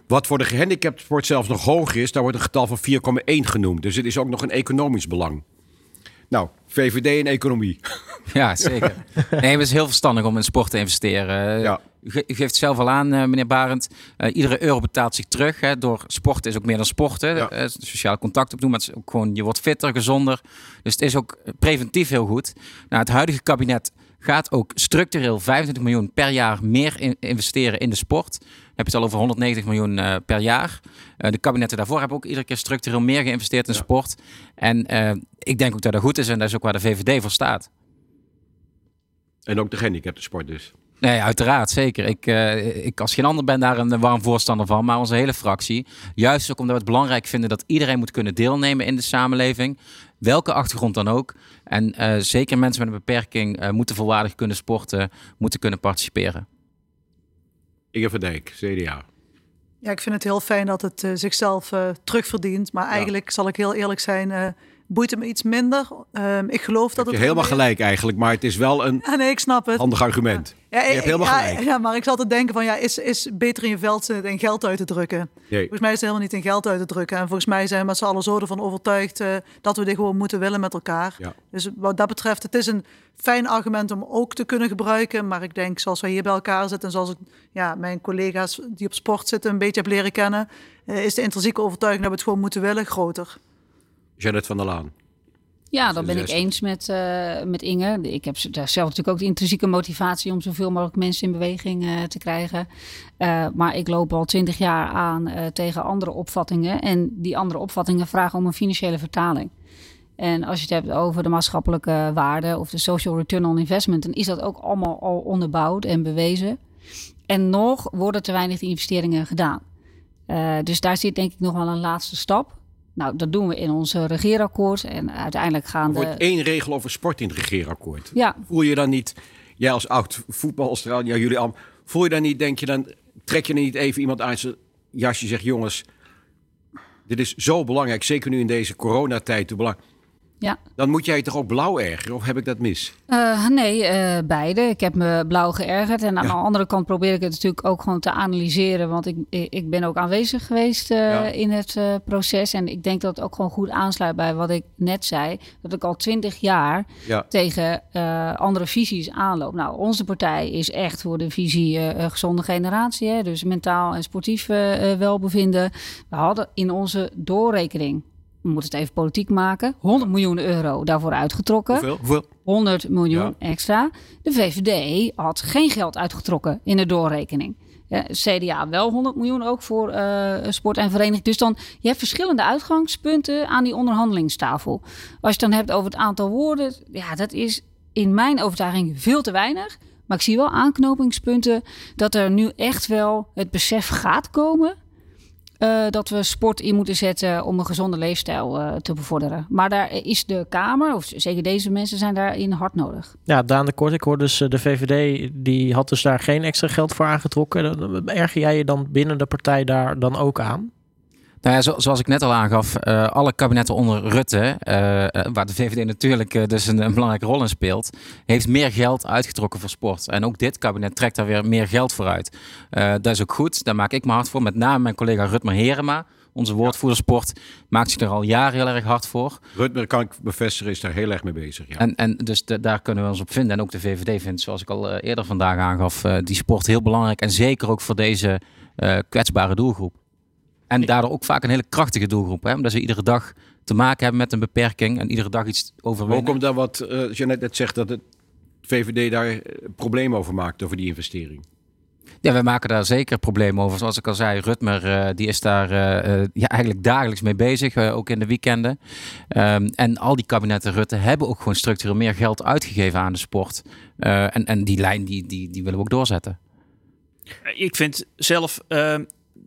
Wat voor de gehandicapte sport zelfs nog hoger is, daar wordt een getal van 4,1 genoemd. Dus het is ook nog een economisch belang. Nou, VVD en economie. Ja, zeker. Nee, het is heel verstandig om in sport te investeren. Ja. U, geeft het zelf al aan, eh, meneer Barend. Uh, iedere euro betaalt zich terug. Hè. Door sport is ook meer dan sporten. Ja. Uh, sociaal contact opdoen, maar het is ook gewoon, je wordt fitter, gezonder. Dus het is ook preventief heel goed. Nou, het huidige kabinet gaat ook structureel 25 miljoen per jaar meer investeren in de sport. Heb je het al over 190 miljoen uh, per jaar. Uh, de kabinetten daarvoor hebben ook iedere keer structureel meer geïnvesteerd in sport. En uh, ik denk ook dat dat goed is en dat is ook waar de VVD voor staat. En ook de gehandicapte sport dus. Nee, uiteraard, zeker. Ik, uh, ik als geen ander ben daar een warm voorstander van, maar onze hele fractie. Juist ook omdat we het belangrijk vinden dat iedereen moet kunnen deelnemen in de samenleving. Welke achtergrond dan ook. En uh, zeker mensen met een beperking uh, moeten volwaardig kunnen sporten, moeten kunnen participeren. Inge van Dijk, CDA. Ja, ik vind het heel fijn dat het zichzelf terugverdient. Maar eigenlijk, zal ik heel eerlijk zijn, boeit het me iets minder. Um, ik geloof dat het. Je helemaal gelijk eigenlijk, maar het is wel een ah, nee, ik snap het. handig argument. Ja. je hebt helemaal ja, gelijk. Ja, maar ik zat te denken van ja, is, is beter in je veld zitten en geld uit te drukken. Nee. Volgens mij is het helemaal niet in geld uit te drukken. En volgens mij zijn we met z'n allen zo ervan overtuigd uh, dat we dit gewoon moeten willen met elkaar. Ja. Dus wat dat betreft, het is een fijn argument om ook te kunnen gebruiken. Maar ik denk, zoals wij hier bij elkaar zitten en zoals ik ja, mijn collega's die op sport zitten een beetje heb leren kennen, uh, is de intrinsieke overtuiging dat we het gewoon moeten willen groter. Janet van der Laan. Ja, dat ben ik eens met, uh, met Inge. Ik heb zelf natuurlijk ook de intrinsieke motivatie om zoveel mogelijk mensen in beweging uh, te krijgen. Uh, maar ik loop al twintig jaar aan tegen andere opvattingen. En die andere opvattingen vragen om een financiële vertaling. En als je het hebt over de maatschappelijke waarde of de social return on investment, dan is dat ook allemaal al onderbouwd en bewezen. En nog worden te weinig investeringen gedaan. dus daar zit denk ik nog wel een laatste stap. Nou, dat doen we in ons regeerakkoord. En uiteindelijk gaan er wordt één regel over sport in het regeerakkoord. Ja. Voel je dan niet, jij als oud voetbalster, ja, jullie allemaal, voel je dan niet, denk je dan, trek je dan niet even iemand aan zijn jasje zegt, jongens, dit is zo belangrijk, zeker nu in deze coronatijd, belangrijk. Ja. Dan moet jij toch ook blauw ergeren, of heb ik dat mis? Uh, nee, uh, beide. Ik heb me blauw geërgerd. En aan ja. de andere kant probeer ik het natuurlijk ook gewoon te analyseren. Want ik, ik ben ook aanwezig geweest uh, ja. in het proces. En ik denk dat het ook gewoon goed aansluit bij wat ik net zei. Dat ik al twintig jaar ja. tegen andere visies aanloop. Nou, onze partij is echt voor de visie gezonde generatie. Hè? Dus mentaal en sportief welbevinden. We hadden in onze doorrekening we moeten het even politiek maken, 100 miljoen euro daarvoor uitgetrokken. Hoeveel? Hoeveel? 100 miljoen ja. extra. De VVD had geen geld uitgetrokken in de doorrekening. Ja, CDA wel 100 miljoen ook voor uh, sport en vereniging. Dus dan, je hebt verschillende uitgangspunten aan die onderhandelingstafel. Als je het dan hebt over het aantal woorden, ja, dat is in mijn overtuiging veel te weinig. Maar ik zie wel aanknopingspunten dat er nu echt wel het besef gaat komen uh, dat we sport in moeten zetten om een gezonde leefstijl uh, te bevorderen. Maar daar is de Kamer, of zeker deze mensen, zijn daarin hard nodig. Ja, Daan de Kort, ik hoor dus de VVD, die had dus daar geen extra geld voor aangetrokken. Erger jij je dan binnen de partij daar dan ook aan? Nou ja, zo, zoals ik net al aangaf, uh, alle kabinetten onder Rutte, uh, waar de VVD natuurlijk uh, dus een, een, belangrijke rol in speelt, heeft meer geld uitgetrokken voor sport. En ook dit kabinet trekt daar weer meer geld voor uit. dat is ook goed, daar maak ik me hard voor. Met name mijn collega Rutmer Herema, onze woordvoerder sport, maakt zich er al jaren heel erg hard voor. Rutmer, kan ik bevestigen, is daar heel erg mee bezig. Ja. En, en dus de, daar kunnen we ons op vinden. En ook de VVD vindt, zoals ik al eerder vandaag aangaf, die sport heel belangrijk. En zeker ook voor deze kwetsbare doelgroep. En daardoor ook vaak een hele krachtige doelgroep. Hè? Omdat ze iedere dag te maken hebben met een beperking en iedere dag iets overwinnen. Hoe komt dan wat eh Jeannette net zegt dat het VVD daar eh, problemen over maakt, over die investering? Ja, we maken daar zeker problemen over. Zoals ik al zei, Rutmer eh, die is daar eh, eh, ja, eigenlijk dagelijks mee bezig, eh, ook in de weekenden. Ehm, en al die kabinetten Rutte hebben ook gewoon structureel meer geld uitgegeven aan de sport. Eh, en, en die lijn die, die, die willen we ook doorzetten. Ik vind zelf eh,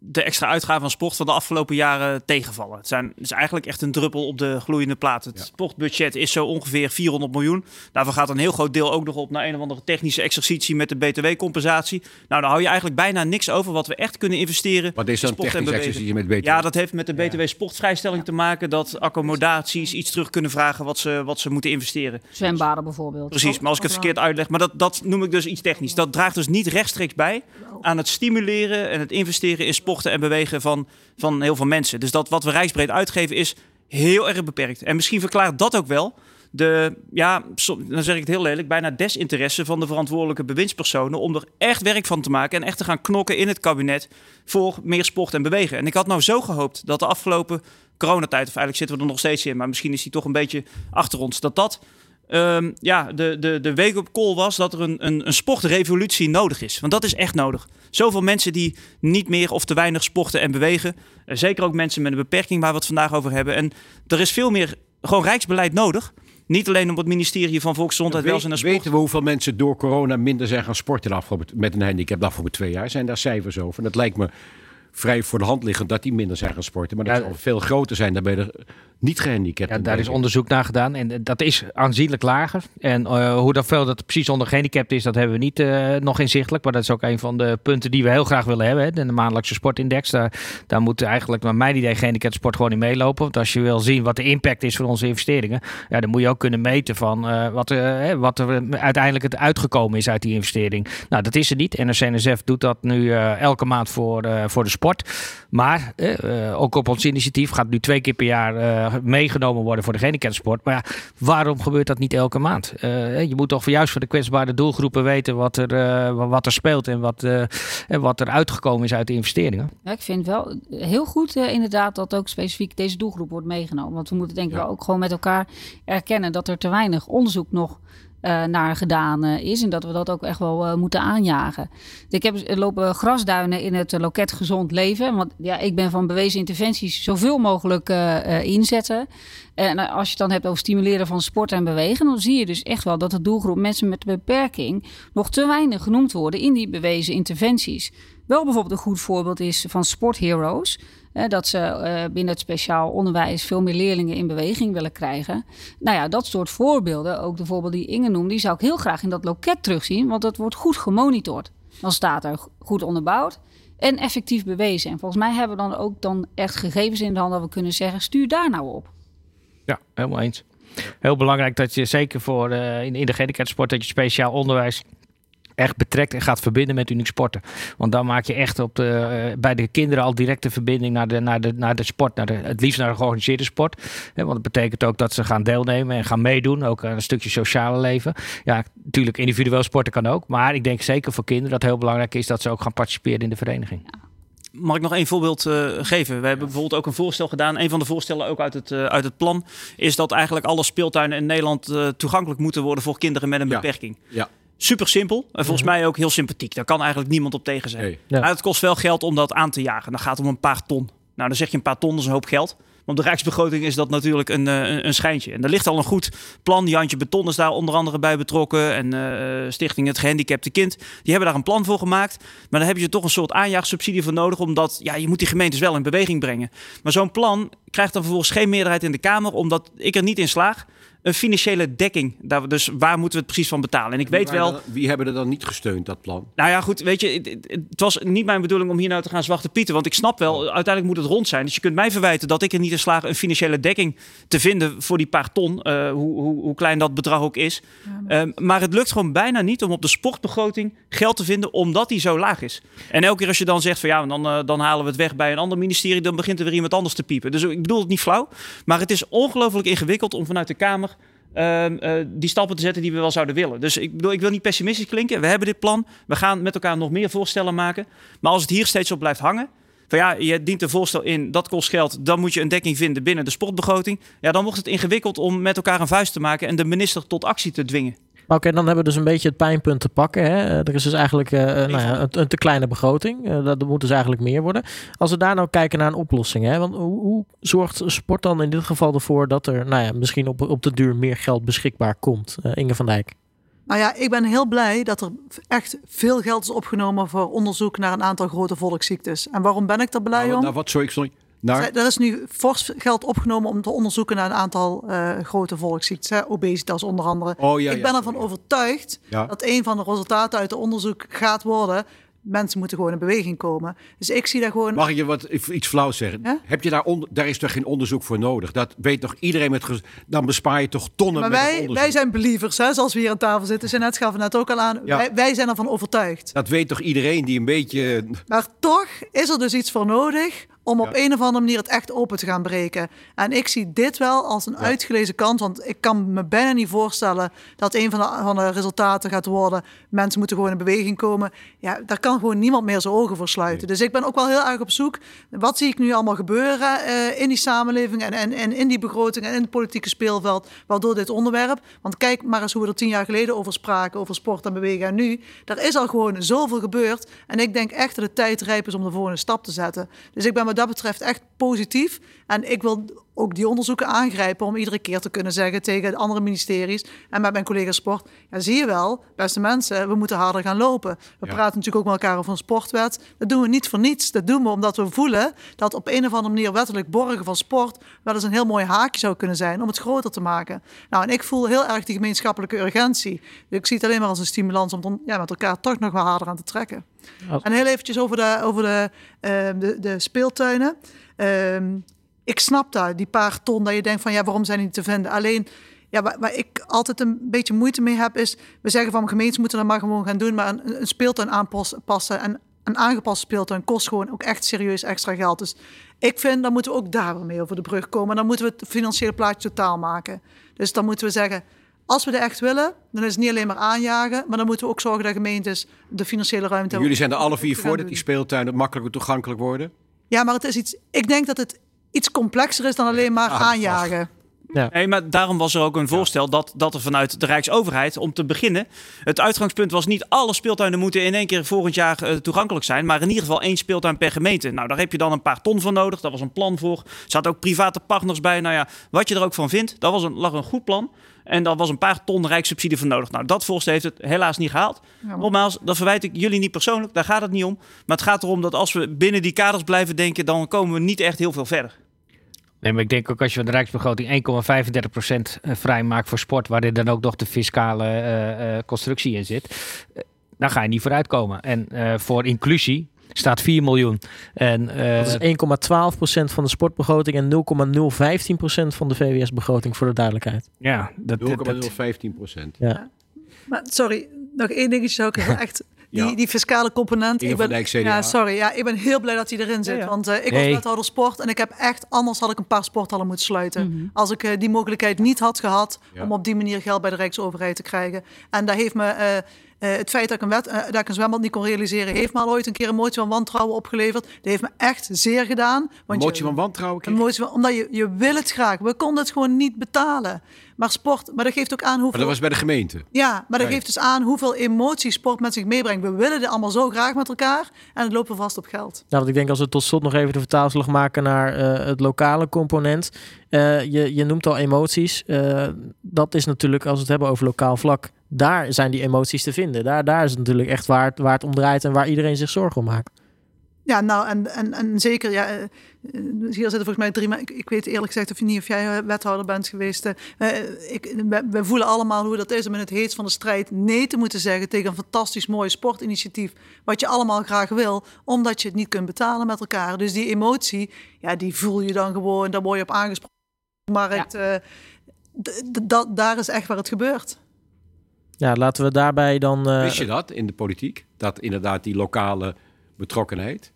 de extra uitgaven van sport van de afgelopen jaren tegenvallen. Het, zijn, het is eigenlijk echt een druppel op de gloeiende plaat. Het sportbudget is zo ongeveer 400 miljoen. Daarvan gaat een heel groot deel ook nog op naar een of andere technische exercitie met de BTW-compensatie. Nou, dan hou je eigenlijk bijna niks over wat we echt kunnen investeren. Wat is in dan sport en technisch bewegen. exercitie met BTW? Ja, dat heeft met de BTW-sportvrijstelling te maken. Dat accommodaties iets terug kunnen vragen wat ze, wat ze moeten investeren. Zwembaden bijvoorbeeld. Precies, maar als ik het verkeerd uitleg, maar dat, dat noem ik dus iets technisch. Dat draagt dus niet rechtstreeks bij aan het stimuleren en het investeren in sporten en bewegen van, van heel veel mensen. Dus dat wat we rijksbreed uitgeven is heel erg beperkt. En misschien verklaart dat ook wel de, ja, dan zeg ik het heel lelijk, bijna desinteresse van de verantwoordelijke bewindspersonen om er echt werk van te maken en echt te gaan knokken in het kabinet voor meer sport en bewegen. En ik had nou zo gehoopt dat de afgelopen coronatijd, of eigenlijk zitten we er nog steeds in, maar misschien is die toch een beetje achter ons, dat dat ehm, ja, de, de, de wake-up call was dat er een, een, een sportrevolutie nodig is. Want dat is echt nodig. Zoveel mensen die niet meer of te weinig sporten en bewegen. Eh, zeker ook mensen met een beperking waar we het vandaag over hebben. En er is veel meer gewoon rijksbeleid nodig. Niet alleen op het ministerie van Volksgezondheid, Weet- Welzijn en Sport. weten we hoeveel mensen door corona minder zijn gaan sporten de afgelopen, met een handicap de afgelopen twee jaar? Zijn daar cijfers over? En dat lijkt me vrij voor de hand liggend dat die minder zijn gaan sporten. Maar dat zal veel groter zijn dan bij de niet gehandicapten. Ja, daar is onderzoek naar gedaan en eh, dat is aanzienlijk lager. En eh, hoe dat veel dat precies onder gehandicapt is, dat hebben we niet eh, nog inzichtelijk. Maar dat is ook een van de punten die we heel graag willen hebben. Hè. De maandelijkse sportindex, daar, daar moet eigenlijk naar mijn idee gehandicapte sport gewoon in meelopen. Want als je wil zien wat de impact is van onze investeringen, ja, dan moet je ook kunnen meten van wat, er, hè, wat er uiteindelijk het uitgekomen is uit die investering. Nou, dat is er niet. NRC-NSF doet dat nu elke maand voor, voor de sport. Maar eh, eh, ook op ons initiatief gaat nu twee keer per jaar eh, meegenomen worden voor de gehandicaptensport. Maar ja, waarom gebeurt dat niet elke maand? Eh, je moet toch juist voor de kwetsbare doelgroepen weten wat er, eh, wat er speelt en wat, en wat er uitgekomen is uit de investeringen. Ja, ik vind wel heel goed inderdaad dat ook specifiek deze doelgroep wordt meegenomen. Want we moeten denk ik wel ook gewoon met elkaar erkennen dat er te weinig onderzoek nog eh, naar gedaan eh, is. En dat we dat ook echt wel eh, moeten aanjagen. Ik heb lopen grasduinen in het loket gezond leven. Want ja, ik ben van bewezen interventies zoveel mogelijk inzetten. En als je het dan hebt over stimuleren van sport en bewegen, dan zie je dus echt wel dat de doelgroep mensen met een beperking nog te weinig genoemd worden in die bewezen interventies. Wel bijvoorbeeld een goed voorbeeld is van Sport Heroes. Dat ze eh, binnen het speciaal onderwijs veel meer leerlingen in beweging willen krijgen. Nou ja, dat soort voorbeelden, ook de voorbeelden die Inge noemde, die zou ik heel graag in dat loket terugzien, want dat wordt goed gemonitord. Dan staat er goed onderbouwd en effectief bewezen. En volgens mij hebben we dan ook dan echt gegevens in de hand dat we kunnen zeggen, stuur daar nou op. Ja, helemaal eens. Heel belangrijk dat je zeker voor eh, in, in de gehandicaptensport dat je speciaal onderwijs echt betrekt en gaat verbinden met uniek sporten. Want dan maak je echt op de, eh, bij de kinderen al direct de verbinding naar de, naar de, naar de sport. Naar de, het liefst naar de georganiseerde sport. Hè, want dat betekent ook dat ze gaan deelnemen en gaan meedoen. Ook aan een stukje sociale leven. Ja, natuurlijk individueel sporten kan ook. Maar ik denk zeker voor kinderen dat het heel belangrijk is dat ze ook gaan participeren in de vereniging. Mag ik nog één voorbeeld eh, geven? We hebben bijvoorbeeld ook een voorstel gedaan. Een van de voorstellen ook uit het, eh, uit het plan is dat eigenlijk alle speeltuinen in Nederland eh, toegankelijk moeten worden voor kinderen met een beperking. Ja. Super simpel en volgens mij ook heel sympathiek. Daar kan eigenlijk niemand op tegen zijn. Maar het kost wel geld om dat aan te jagen. Dan gaat het om een paar ton. Nou, dan zeg je een paar ton, dat is een hoop geld. Maar op de Rijksbegroting is dat natuurlijk een, eh, een, een schijntje. En er ligt al een goed plan. Jantje Beton is daar onder andere bij betrokken. En eh, Stichting Het Gehandicapte Kind. Die hebben daar een plan voor gemaakt. Maar dan heb je toch een soort aanjaagsubsidie voor nodig. Omdat ja, je moet die gemeentes wel in beweging brengen. Maar zo'n plan krijgt dan vervolgens geen meerderheid in de Kamer. Omdat ik er niet in slaag. Een financiële dekking. Daar, dus waar moeten we het precies van betalen? En ik weet Wie wel... dan- Wie hebben er dan niet gesteund, dat plan? Nou ja, goed, weet je, het, was niet mijn bedoeling om hier nou te gaan zwarte pieten. Want ik snap wel, uiteindelijk moet het rond zijn. Dus je kunt mij verwijten dat ik er niet in slaag een financiële dekking te vinden voor die paar ton. eh, hoe, hoe, hoe klein dat bedrag ook is. Ehm, maar het lukt gewoon bijna niet om op de sportbegroting geld te vinden, omdat die zo laag is. En elke keer als je dan zegt van ja, dan, eh, dan halen we het weg bij een ander ministerie, dan begint er weer iemand anders te piepen. Dus ik bedoel het niet flauw. Maar het is ongelooflijk ingewikkeld om vanuit de Kamer die stappen te zetten die we wel zouden willen. Dus ik, bedoel, ik wil niet pessimistisch klinken. We hebben dit plan. We gaan met elkaar nog meer voorstellen maken. Maar als het hier steeds op blijft hangen, van ja, je dient een voorstel in, dat kost geld, dan moet je een dekking vinden binnen de sportbegroting. Ja, dan wordt het ingewikkeld om met elkaar een vuist te maken en de minister tot actie te dwingen. Oké, dan hebben we dus een beetje het pijnpunt te pakken. Hè? Eh, Er is dus eigenlijk eh, nou ja, een, een te kleine begroting. Eh, dat moet dus eigenlijk meer worden. Als we daar nou kijken naar een oplossing. Hè? Want hoe, hoe zorgt sport dan in dit geval ervoor dat er nou ja, misschien op, op de duur meer geld beschikbaar komt? Eh, Inge van Dijk. Nou ja, ik ben heel blij dat er echt veel geld is opgenomen voor onderzoek naar een aantal grote volksziektes. En waarom ben ik er blij Nou, om? nou, wat, sorry, sorry. Naar, Er is nu fors geld opgenomen om te onderzoeken naar een aantal eh, grote volksziektes. Hè? Obesitas onder andere. Oh, ja, ik ja, ben ervan overtuigd dat een van de resultaten uit het onderzoek gaat worden... mensen moeten gewoon in beweging komen. Dus ik zie daar gewoon... Mag ik je wat, iets flauws zeggen? Heb je daar, daar is toch geen onderzoek voor nodig? Dat weet toch iedereen met... gez- Dan bespaar je toch tonnen maar met wij, onderzoek? wij zijn believers, hè, zoals we hier aan tafel zitten. Jeanette gaf het net ook al aan. Wij, wij zijn ervan overtuigd. Dat weet toch iedereen die een beetje... Maar toch is er dus iets voor nodig om op een of andere manier het echt open te gaan breken. En ik zie dit wel als een uitgelezen kant, want ik kan me bijna niet voorstellen dat een van de, van de resultaten gaat worden, mensen moeten gewoon in beweging komen. Ja, daar kan gewoon niemand meer zijn ogen voor sluiten. Dus ik ben ook wel heel erg op zoek, wat zie ik nu allemaal gebeuren eh, in die samenleving en, en, en in die begroting en in het politieke speelveld, waardoor dit onderwerp, want kijk maar eens hoe we er tien jaar geleden over spraken, over sport en bewegen en nu, er is al gewoon zoveel gebeurd en ik denk echt dat het tijd rijp is om de volgende stap te zetten. Dus ik ben wat dat betreft echt positief. En ik wil ook die onderzoeken aangrijpen om iedere keer te kunnen zeggen tegen de andere ministeries en met mijn collega sport. Ja, zie je wel, beste mensen, we moeten harder gaan lopen. We Ja. praten natuurlijk ook met elkaar over een sportwet. Dat doen we niet voor niets. Dat doen we omdat we voelen dat op een of andere manier wettelijk borgen van sport wel eens een heel mooi haakje zou kunnen zijn om het groter te maken. Nou, en ik voel heel erg die gemeenschappelijke urgentie. Dus ik zie het alleen maar als een stimulans om dan, ja, met elkaar toch nog wel harder aan te trekken. Als- En heel eventjes over de, over de, ehm, de, de speeltuinen. Ehm, ik snap daar, die paar ton, dat je denkt van ja, waarom zijn die niet te vinden? Alleen, ja, waar, waar ik altijd een beetje moeite mee heb, is we zeggen van gemeentes moeten dat maar gewoon gaan doen, maar een, een speeltuin aanpassen en een aangepaste speeltuin kost gewoon ook echt serieus extra geld. Dus ik vind, dan moeten we ook daar mee over de brug komen. Dan moeten we het financiële plaatje totaal maken. Dus dan moeten we zeggen, als we er echt willen, dan is het niet alleen maar aanjagen, maar dan moeten we ook zorgen dat gemeentes de financiële ruimte hebben. Jullie zijn er alle vier voor dat die speeltuinen makkelijker toegankelijk worden? Ja, maar het is iets. Ik denk dat het iets complexer is dan alleen maar Ah, aanjagen. Nee, maar daarom was er ook een voorstel dat, dat er vanuit de Rijksoverheid, om te beginnen, het uitgangspunt was niet alle speeltuinen moeten in één keer volgend jaar eh, toegankelijk zijn, maar in ieder geval één speeltuin per gemeente. Nou, daar heb je dan een paar ton voor nodig. Daar was een plan voor. Er zaten ook private partners bij. Nou ja, wat je er ook van vindt, dat was een, lag een goed plan. En daar was een paar ton rijkssubsidie voor nodig. Nou, dat voorstel heeft het helaas niet gehaald. maar- Nogmaals, dat verwijt ik jullie niet persoonlijk. Daar gaat het niet om. Maar het gaat erom dat als we binnen die kaders blijven denken, dan komen we niet echt heel veel verder. Nee, maar ik denk ook als je van de Rijksbegroting 1,35% vrij maakt voor sport, waarin dan ook nog de fiscale eh, eh, constructie in zit, eh, dan ga je niet vooruitkomen. En eh, voor inclusie staat 4 miljoen. En, eh, Dat is 1,12% van de sportbegroting en 0,015% van de VWS-begroting voor de duidelijkheid. ja, dat, dat, dat- 0,015 procent. Ja. Maar sorry, nog één dingetje zou ik heel echt. Die, Ja. die fiscale component. Ik ben, ja, sorry. Ja, ik ben heel blij dat die erin zit. Ja, ja. Want eh, ik Nee. was wethouder sport en ik heb echt, anders had ik een paar sporthallen moeten sluiten. Als ik eh, die mogelijkheid niet had gehad Ja. om op die manier geld bij de Rijksoverheid te krijgen. En daar heeft me eh, het feit dat ik, een wet, eh, dat ik een zwembad niet kon realiseren, heeft me al ooit een keer een motie van wantrouwen opgeleverd. Dat heeft me echt zeer gedaan. Een Want motie je, van wantrouwen? een motie van, omdat je, je wil het graag. We konden het gewoon niet betalen. Maar sport, maar dat geeft ook aan Maar hoeveel... dat was bij de gemeente. Ja, maar dat geeft dus aan hoeveel emotie sport met zich meebrengt. We willen dit allemaal zo graag met elkaar en het lopen vast op geld. Nou, want ik denk als we tot slot nog even de vertaalslag maken naar eh, het lokale component. Eh, je, je noemt al emoties. Eh, dat is natuurlijk, als we het hebben over lokaal vlak, daar zijn die emoties te vinden. Daar, daar is het natuurlijk echt waar het, waar het om draait en waar iedereen zich zorgen om maakt. Ja, nou en, en, en zeker, ja, eh, eh, hier zitten volgens mij drie mensen. Ik, ik weet eerlijk gezegd of je niet of jij eh, wethouder bent geweest. eh, eh, ik, we, we voelen allemaal hoe dat is om in het heetst van de strijd nee te moeten zeggen tegen een fantastisch mooi sportinitiatief. Wat je allemaal graag wil, omdat je het niet kunt betalen met elkaar. Dus die emotie, ja, die voel je dan gewoon. Daar word je op aangesproken. Maar eh, dat, daar is echt waar het gebeurt. Ja, laten we daarbij dan. eh, Wist je dat in de politiek? Dat inderdaad die lokale betrokkenheid.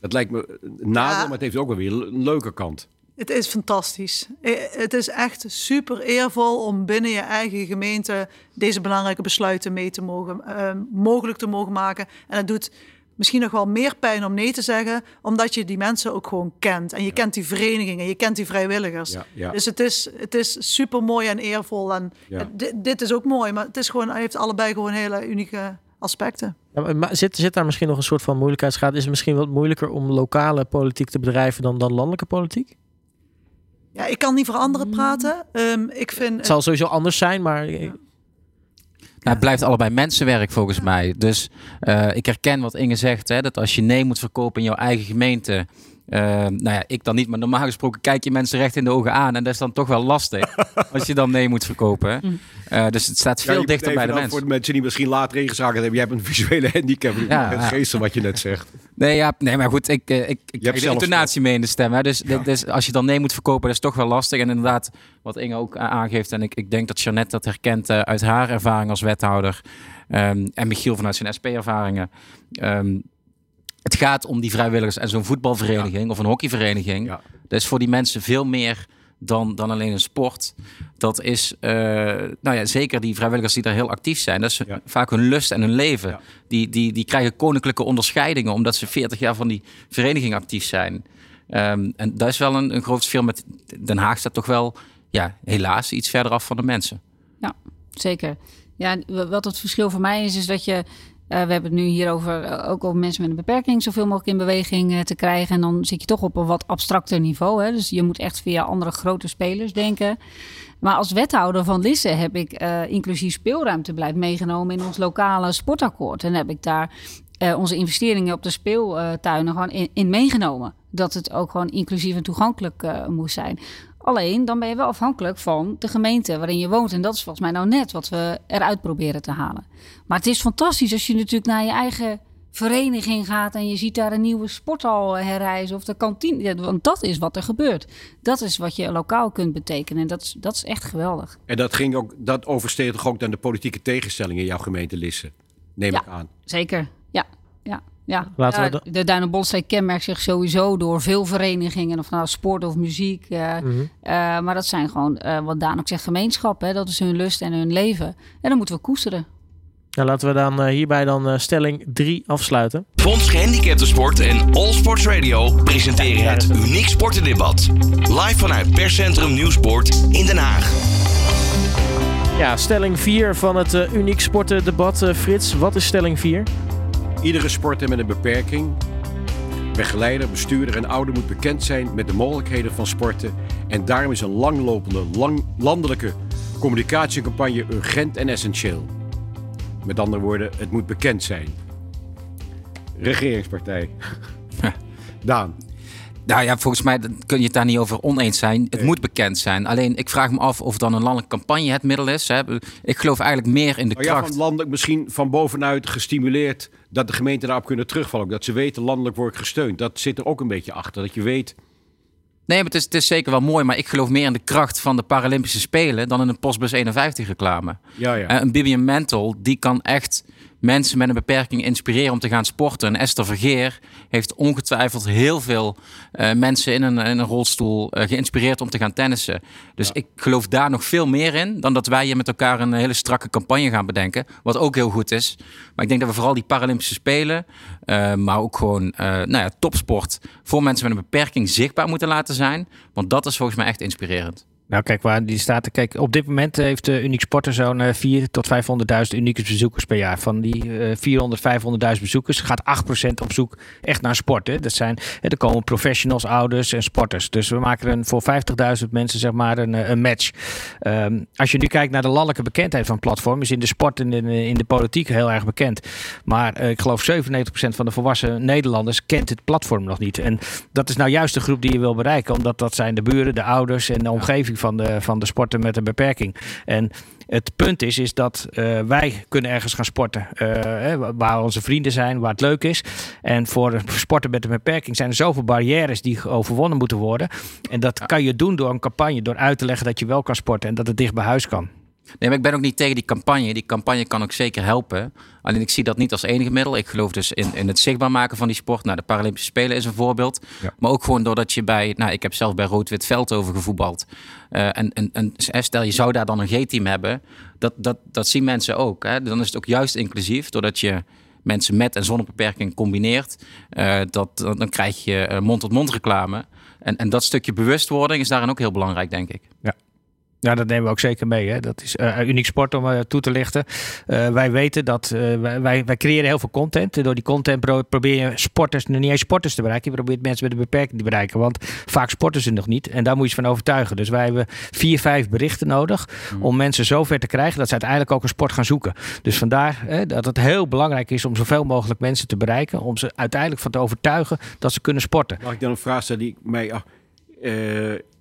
Dat lijkt me een nadeel, Ja. maar het heeft ook wel weer een leuke kant. Het is fantastisch. Het is echt super eervol om binnen je eigen gemeente deze belangrijke besluiten mee te mogen, eh, mogelijk te mogen maken. En dat doet misschien nog wel meer pijn om nee te zeggen, omdat je die mensen ook gewoon kent. En je kent die verenigingen, je kent die vrijwilligers. Ja, ja. Dus het is, het is super mooi en eervol. En Ja. dit, dit is ook mooi, maar het is gewoon, hij heeft allebei gewoon hele unieke aspecten. Ja, maar- zit, zit daar misschien nog een soort van moeilijkheidsgraad? Is het misschien wat moeilijker om lokale politiek te bedrijven dan, dan landelijke politiek? Ja, ik kan niet voor anderen praten. Ehm, ik vind. Het zal sowieso anders zijn, maar Nou, het blijft allebei mensenwerk volgens mij. Dus eh, ik herken wat Inge zegt, hè, dat als je nee moet verkopen in jouw eigen gemeente. Eh, nou ja, ik dan niet, maar normaal gesproken kijk je mensen recht in de ogen aan. En dat is dan toch wel lastig als je dan nee moet verkopen. Eh, dus het staat veel dichter bij de dan mens. Voor de mensen die misschien later ingeschakeld hebben. Jij hebt een visuele handicap. Ja, het geestel wat je net zegt. Nee, ja, nee, maar goed, ik, eh, ik, ik krijg de intonatie mee in de stem. Hè, dus, dit- dus als je dan nee moet verkopen, dat is toch wel lastig. En inderdaad, wat Inge ook aangeeft, en ik, ik denk dat Jeannette dat herkent eh, uit haar ervaring als wethouder. ehm, en Michiel vanuit zijn SP-ervaringen. Ehm, het gaat om die vrijwilligers en zo'n voetbalvereniging of een hockeyvereniging. Dat is voor die mensen veel meer dan, dan alleen een sport. Dat is, eh, nou ja, zeker die vrijwilligers die daar heel actief zijn. Dat is vaak hun lust en hun leven. Die, die, die krijgen koninklijke onderscheidingen omdat ze 40 jaar van die vereniging actief zijn. Ehm, en dat is wel een, een groot verschil met Den Haag staat toch wel, ja, helaas iets verder af van de mensen. Ja, zeker. Ja, wat het verschil voor mij is, is dat je. Eh, we hebben het nu hier over eh, ook over mensen met een beperking zoveel mogelijk in beweging eh, te krijgen. En dan zit je toch op een wat abstracter niveau. Hè? Dus je moet echt via andere grote spelers denken. Maar als wethouder van Lisse heb ik eh, inclusief speelruimtebeleid meegenomen in ons lokale sportakkoord. En heb ik daar onze investeringen op de speeltuinen gewoon in meegenomen. Dat het ook gewoon inclusief en toegankelijk eh, moest zijn. Alleen dan ben je wel afhankelijk van de gemeente waarin je woont. En dat is volgens mij nou net wat we eruit proberen te halen. Maar het is fantastisch als je natuurlijk naar je eigen vereniging gaat en je ziet daar een nieuwe sporthal eh, herrijzen of de kantine. Ja, want dat is wat er gebeurt. Dat is wat je lokaal kunt betekenen. En dat is, dat is echt geweldig. En dat, ging ook, dat oversteeg toch ook dan de politieke tegenstelling in jouw gemeente Lisse? Neem Ja. ik aan. Zeker, ja. ja. Ja, Laten we Ja, de Duin- en kenmerkt zich sowieso door veel verenigingen, of nou sport of muziek. eh, Mhm. eh, maar dat zijn gewoon, eh, wat Daan ook zegt, gemeenschappen. Hè? Dat is hun lust en hun leven. En dat moeten we koesteren. Ja, laten we dan eh, hierbij dan eh, stelling 3 afsluiten. Fonds Gehandicaptensport en All Sports Radio presenteren het Uniek Sportendebat. Live vanuit perscentrum Nieuwsport in Den Haag. Ja, stelling 4 van het Uniek Sportendebat. Eh, Frits, wat is stelling 4? Iedere sporter met een beperking, begeleider, bestuurder en ouder moet bekend zijn met de mogelijkheden van sporten. En daarom is een langlopende, lang, landelijke communicatiecampagne urgent en essentieel. Met andere woorden, het moet bekend zijn. Regeringspartij. Daan. Nou ja, volgens mij kun je het daar niet over oneens zijn. Het moet bekend zijn. Alleen ik vraag me af of dan een landelijke campagne het middel is. Hè. Ik geloof eigenlijk meer in de Nou ja, kracht. van landelijk misschien van bovenuit gestimuleerd dat de gemeenten daarop kunnen terugvallen. Dat ze weten, landelijk wordt gesteund. Dat zit er ook een beetje achter. Dat je weet, Nee, maar het is, het is zeker wel mooi. Maar ik geloof meer in de kracht van de Paralympische Spelen dan in een Postbus 51 reclame. Ja, ja. Eh, een Bibian Mentel, die kan echt mensen met een beperking inspireren om te gaan sporten. En Esther Vergeer heeft ongetwijfeld heel veel eh, mensen in een, in een rolstoel eh, geïnspireerd om te gaan tennissen. Dus ik geloof daar nog veel meer in dan dat wij hier met elkaar een hele strakke campagne gaan bedenken. Wat ook heel goed is. Maar ik denk dat we vooral die Paralympische Spelen, eh, maar ook gewoon nou ja, topsport voor mensen met een beperking zichtbaar moeten laten zijn. Want dat is volgens mij echt inspirerend. Nou, kijk, waar die staat. Kijk, op dit moment heeft uh, Uniek Sporter zo'n uh, 4 tot 500.000 unieke bezoekers per jaar. Van die uh, 400, 500.000 bezoekers gaat 8% op zoek echt naar sport. Hè. Dat zijn, hè, er komen professionals, ouders en sporters. Dus we maken een, voor 50.000 mensen zeg maar een, een match. Um, als je nu kijkt naar de landelijke bekendheid van het platform, is in de sport en in, in de politiek heel erg bekend. Maar uh, ik geloof 97% van de volwassen Nederlanders kent het platform nog niet. En dat is nou juist de groep die je wil bereiken, omdat dat zijn de buren, de ouders en de omgeving van de, van de sporten met een beperking. En het punt is, is dat uh, wij kunnen ergens gaan sporten. Uh, waar onze vrienden zijn, waar het leuk is. En voor sporten met een beperking zijn er zoveel barrières die overwonnen moeten worden. En dat kan je doen door een campagne, door uit te leggen dat je wel kan sporten en dat het dicht bij huis kan. Nee, maar ik ben ook niet tegen die campagne. Die campagne kan ook zeker helpen. Alleen ik zie dat niet als enige middel. Ik geloof dus in, in het zichtbaar maken van die sport. Nou, de Paralympische Spelen is een voorbeeld. Ja. Maar ook gewoon doordat je bij... Nou, ik heb zelf bij Rood-Wit Veldhoven gevoetbald. Uh, en, en, en stel, je zou daar dan een G-team hebben. Dat, dat, dat zien mensen ook. Hè? Dan is het ook juist inclusief. Doordat je mensen met en zonder beperking combineert, eh, dat, dan krijg je eh, mond-tot-mond reclame. En, en dat stukje bewustwording is daarin ook heel belangrijk, denk ik. Ja. Ja, dat nemen we ook zeker mee. Hè. Dat is uh, uniek sport om uh, toe te lichten. Uh, wij weten dat wij, wij creëren heel veel content. Door die content pro probeer je sporters, nog niet eens sporters te bereiken. Je probeert mensen met een beperking te bereiken. Want vaak sporten ze nog niet. En daar moet je van overtuigen. Dus wij hebben vier, vijf berichten nodig. Mm. Om mensen zover te krijgen dat ze uiteindelijk ook een sport gaan zoeken. Dus vandaar hè, dat het heel belangrijk is om zoveel mogelijk mensen te bereiken. Om ze uiteindelijk van te overtuigen dat ze kunnen sporten. Mag ik dan een vraag stellen die mij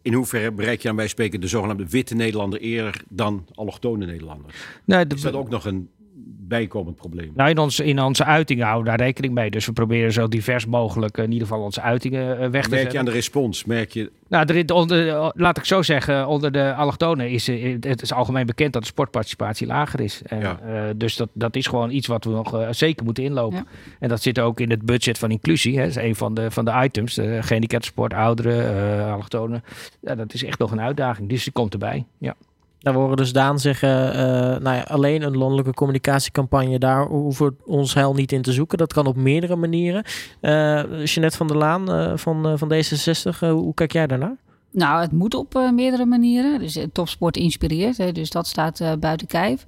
in hoeverre bereik je dan bij spreken de zogenaamde witte Nederlander eerder dan allochtone Nederlanders? Nee, is dat ook nog een bijkomend probleem? Nou, in, ons, in onze uitingen houden we daar rekening mee. Dus we proberen zo divers mogelijk in ieder geval onze uitingen weg te merk zetten. Merk je aan de respons? Merk je... Nou, er, onder, laat ik zo zeggen, onder de allochtonen is het is algemeen bekend dat de sportparticipatie lager is. En, ja. uh, dus dat, dat is gewoon iets wat we nog uh, zeker moeten inlopen. Ja. En dat zit ook in het budget van inclusie. Hè. Dat is een van de, van de items. De gehandicaptensport, ouderen, uh, allochtonen. Ja, dat is echt nog een uitdaging. Dus die komt erbij. Ja. Daar horen dus Daan zeggen, uh, nou ja, alleen een landelijke communicatiecampagne, daar hoeven we ons heil niet in te zoeken. Dat kan op meerdere manieren. Uh, Jeanette van der Laan uh, van, van D66, hoe kijk jij daarnaar? Nou, het moet op meerdere manieren. Dus topsport inspireert, hè, dus dat staat buiten kijf.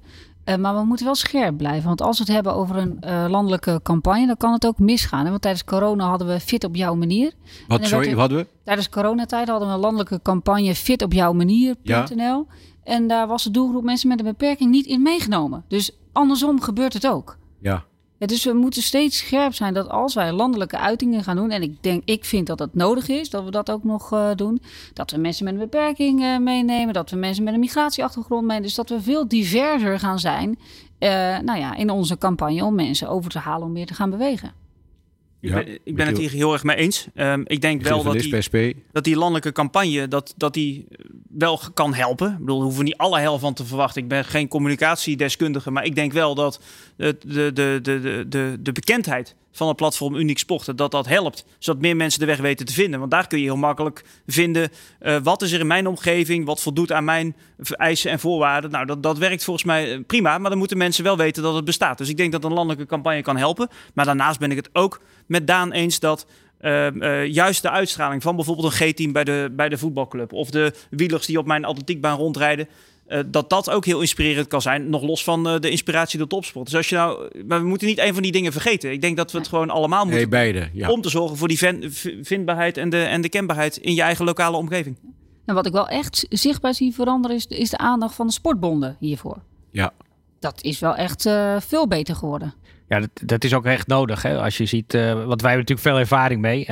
maar we moeten wel scherp blijven. Want als we het hebben over een landelijke campagne, dan kan het ook misgaan. Hè? Want tijdens corona hadden we Fit op jouw manier. Wat, sorry, wat hadden we? Tijdens coronatijd hadden we een landelijke campagne Fit op jouw manier.nl. Ja. En daar was de doelgroep mensen met een beperking niet in meegenomen. Dus andersom gebeurt het ook. Ja. ja. dus we moeten steeds scherp zijn dat als wij landelijke uitingen gaan doen, en ik denk, ik vind dat het nodig is dat we dat ook nog uh, doen, dat we mensen met een beperking uh, meenemen, dat we mensen met een migratieachtergrond meenemen, dus dat we veel diverser gaan zijn, uh, nou ja, in onze campagne om mensen over te halen om meer te gaan bewegen. Ik ben, ik ben het hier heel erg mee eens. Um, ik denk wel dat die, dat die landelijke campagne dat, dat die wel kan helpen. Ik bedoel, we hoeven niet alle hel van te verwachten. Ik ben geen communicatiedeskundige, maar ik denk wel dat de, de, de, de, de, de bekendheid van het platform Uniek Sporten, dat dat helpt. Zodat meer mensen de weg weten te vinden. Want daar kun je heel makkelijk vinden uh, wat is er in mijn omgeving, wat voldoet aan mijn eisen en voorwaarden. Nou, dat, dat werkt volgens mij prima, maar dan moeten mensen wel weten dat het bestaat. Dus ik denk dat een landelijke campagne kan helpen. Maar daarnaast ben ik het ook met Daan eens dat uh, juist de uitstraling van bijvoorbeeld een G-team bij de, bij de voetbalclub of de wielers die op mijn atletiekbaan rondrijden, uh, dat dat ook heel inspirerend kan zijn, nog los van uh, de inspiratie door topsport. Dus als je nou, maar we moeten niet een van die dingen vergeten. Ik denk dat we het gewoon allemaal moeten hey, beide, ja. om te zorgen voor die vindbaarheid en de, en de kenbaarheid in je eigen lokale omgeving. En wat ik wel echt zichtbaar zie veranderen is, is de aandacht van de sportbonden hiervoor. Ja. Dat is wel echt uh, veel beter geworden. Ja, dat, dat, is ook echt nodig. Hè? Als je ziet, uh, want wij hebben natuurlijk veel ervaring mee. Uh,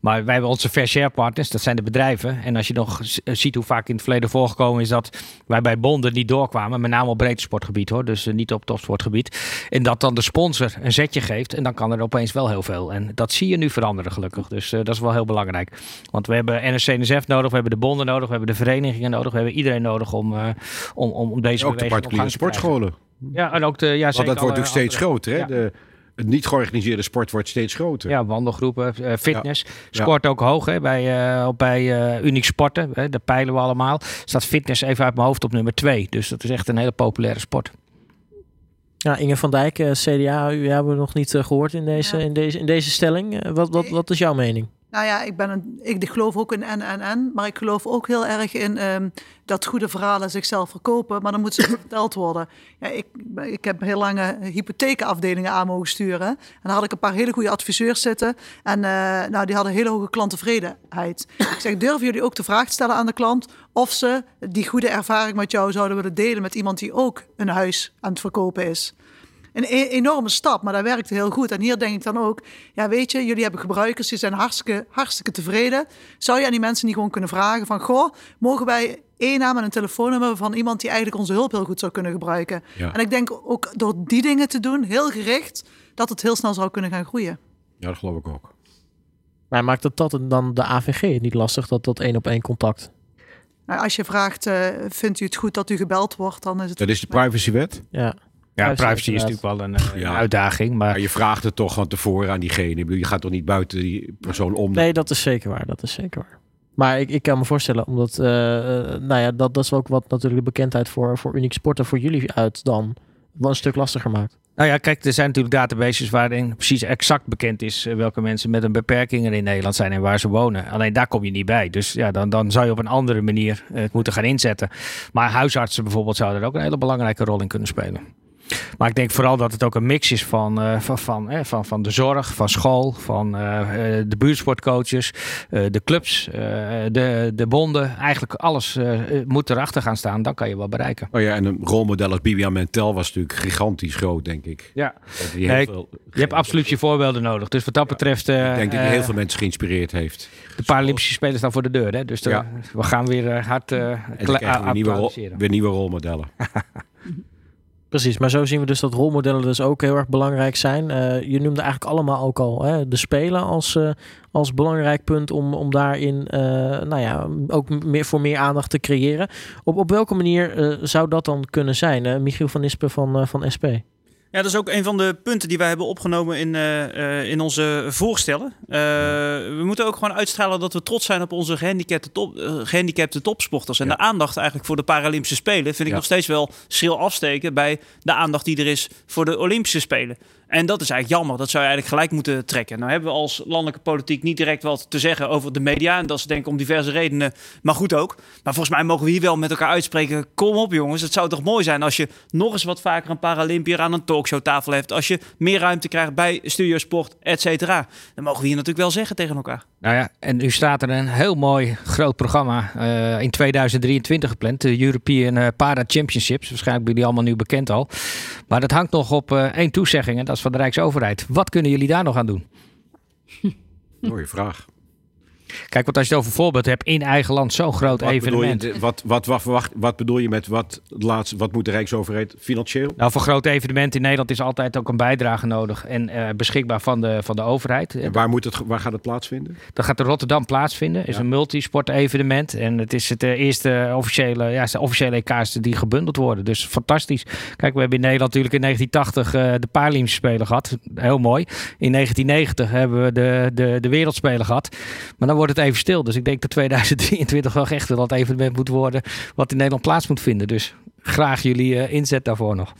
maar wij hebben onze fair share partners, dat zijn de bedrijven. En als je nog ziet hoe vaak in het verleden voorgekomen is dat wij bij bonden niet doorkwamen. Met name op breedte sportgebied hoor, dus uh, niet op topsportgebied. En dat dan de sponsor een zetje geeft en dan kan er opeens wel heel veel. En dat zie je nu veranderen gelukkig. Dus dat is wel heel belangrijk. Want we hebben NSC-NSF nodig, we hebben de bonden nodig, we hebben de verenigingen nodig. We hebben iedereen nodig om, om, om deze ook de particuliere sportscholen. Ja, en ook de, ja, Want dat wordt natuurlijk steeds groter. Hè? Ja. De, het niet georganiseerde sport wordt steeds groter. Ja, wandelgroepen, uh, fitness. Ja. Scoort ook hoog hè, bij, uh, bij uh, Uniek Sporten. Hè, daar peilen we allemaal. Staat fitness even uit mijn hoofd op nummer 2. Dus dat is echt een hele populaire sport. Ja, Inge van Dijk, CDA, u hebben we nog niet gehoord in deze, ja. in deze, in deze stelling. wat, wat, wat is jouw mening? Nou ja, ik, ben een, ik geloof ook in NNN, maar ik geloof ook heel erg in um, dat goede verhalen zichzelf verkopen, maar dan moeten ze verteld worden. Ja, ik, ik heb heel lange hypothekenafdelingen aan mogen sturen en dan had ik een paar hele goede adviseurs zitten en uh, nou, die hadden hele hoge klanttevredenheid. Ik zeg, durven jullie ook de vraag stellen aan de klant of ze die goede ervaring met jou zouden willen delen met iemand die ook een huis aan het verkopen is? Een e enorme stap, maar dat werkte heel goed. En hier denk ik dan ook, ja weet je, jullie hebben gebruikers, die zijn hartstikke, hartstikke tevreden. Zou je aan die mensen niet gewoon kunnen vragen van, goh, mogen wij één naam en een telefoonnummer van iemand die eigenlijk onze hulp heel goed zou kunnen gebruiken? Ja. En ik denk ook door die dingen te doen, heel gericht, dat het heel snel zou kunnen gaan groeien. Ja, dat geloof ik ook. Maar maakt het dat dan de AVG niet lastig, dat dat één op één contact? Nou, als je vraagt, uh, vindt u het goed dat u gebeld wordt, dan is het... Dat is de privacywet? Ja. Ja, privacy is natuurlijk wel een, ja. uitdaging. Maar... Je vraagt het toch van tevoren aan diegene. Je gaat toch niet buiten die persoon om? Nee, dat is zeker waar. Dat is zeker waar. Maar ik, ik kan me voorstellen, omdat, uh, nou ja, dat, dat is ook wat natuurlijk de bekendheid voor, voor Uniek Sporten voor jullie uit dan wel een stuk lastiger maakt. Nou ja, kijk, er zijn natuurlijk databases waarin precies exact bekend is eh, welke mensen met een beperking er in Nederland zijn en waar ze wonen. Alleen daar kom je niet bij. Dus ja, dan, dan zou je op een andere manier eh, het moeten gaan inzetten. Maar huisartsen bijvoorbeeld zouden er ook een hele belangrijke rol in kunnen spelen. Maar ik denk vooral dat het ook een mix is van, eh, van, van, eh, van, van de zorg, van school, van eh, eh, de buurtsportcoaches, de clubs, de, de bonden. Eigenlijk alles moet erachter gaan staan. Dan kan je wel bereiken. Oh ja, en een rolmodel als Bibian Mentel was natuurlijk gigantisch groot, denk ik. Ja. Nee, heel veel, je hebt absoluut je voorbeelden nodig. Dus wat dat betreft. eh, ik denk dat hij heel veel mensen geïnspireerd heeft. De Paralympische Spelen staan voor de deur. Hè? Dus de- Ja. we gaan weer hard uh, En dan krijgen we nieuwe, rol- weer nieuwe rolmodellen. Precies, maar zo zien we dus dat rolmodellen dus ook heel erg belangrijk zijn. Eh, je noemde eigenlijk allemaal ook al hè, de spelen als, eh, als belangrijk punt om, om daarin eh, nou ja, ook meer, voor meer aandacht te creëren. Op, op welke manier zou dat dan kunnen zijn? Michiel van Ispen van, van SP. Ja, dat is ook een van de punten die wij hebben opgenomen in, eh, eh, in onze voorstellen. Eh, we moeten ook gewoon uitstralen dat we trots zijn op onze gehandicapte, top, eh, gehandicapte topsporters. En de aandacht eigenlijk voor de Paralympische Spelen vind ik Ja. nog steeds wel schril afsteken bij de aandacht die er is voor de Olympische Spelen. En dat is eigenlijk jammer. Dat zou je eigenlijk gelijk moeten trekken. Nou hebben we als landelijke politiek niet direct wat te zeggen over de media. En dat is denk ik om diverse redenen, maar goed ook. Maar volgens mij mogen we hier wel met elkaar uitspreken. Kom op jongens, het zou toch mooi zijn als je nog eens wat vaker een Paralympier aan een talkshowtafel hebt. Als je meer ruimte krijgt bij Studiosport, et cetera. Dan mogen we hier natuurlijk wel zeggen tegen elkaar. Nou ja, en nu staat er een heel mooi groot programma eh, in 2023 gepland. De European eh, Para Championships. Waarschijnlijk bij jullie allemaal nu bekend al. Maar dat hangt nog op eh, één toezegging. En dat van de Rijksoverheid. Wat kunnen jullie daar nog aan doen? Mooie vraag. Kijk, want als je het over voorbeeld hebt in eigen land, zo'n groot Wat bedoel, je, evenement. wat, wat, wat, verwacht, wat bedoel je met wat, laatst, wat moet de Rijksoverheid financieel? Nou, voor grote evenementen in Nederland is altijd ook een bijdrage nodig en eh, beschikbaar van de, van de overheid. En waar, moet het, waar gaat het plaatsvinden? Dat gaat in Rotterdam plaatsvinden. is Ja. een multisport-evenement. En het is het eh, eerste officiële, ja, het de officiële EK's die gebundeld worden. Dus fantastisch. Kijk, we hebben in Nederland natuurlijk in 1980 eh, de Paralympische Spelen gehad. Heel mooi. In 1990 hebben we de, de, de Wereldspelen gehad. Maar dan wordt het even stil. Dus ik denk dat 2023 wel echt wel dat evenement moet worden wat in Nederland plaats moet vinden. Dus graag jullie eh, inzet daarvoor nog.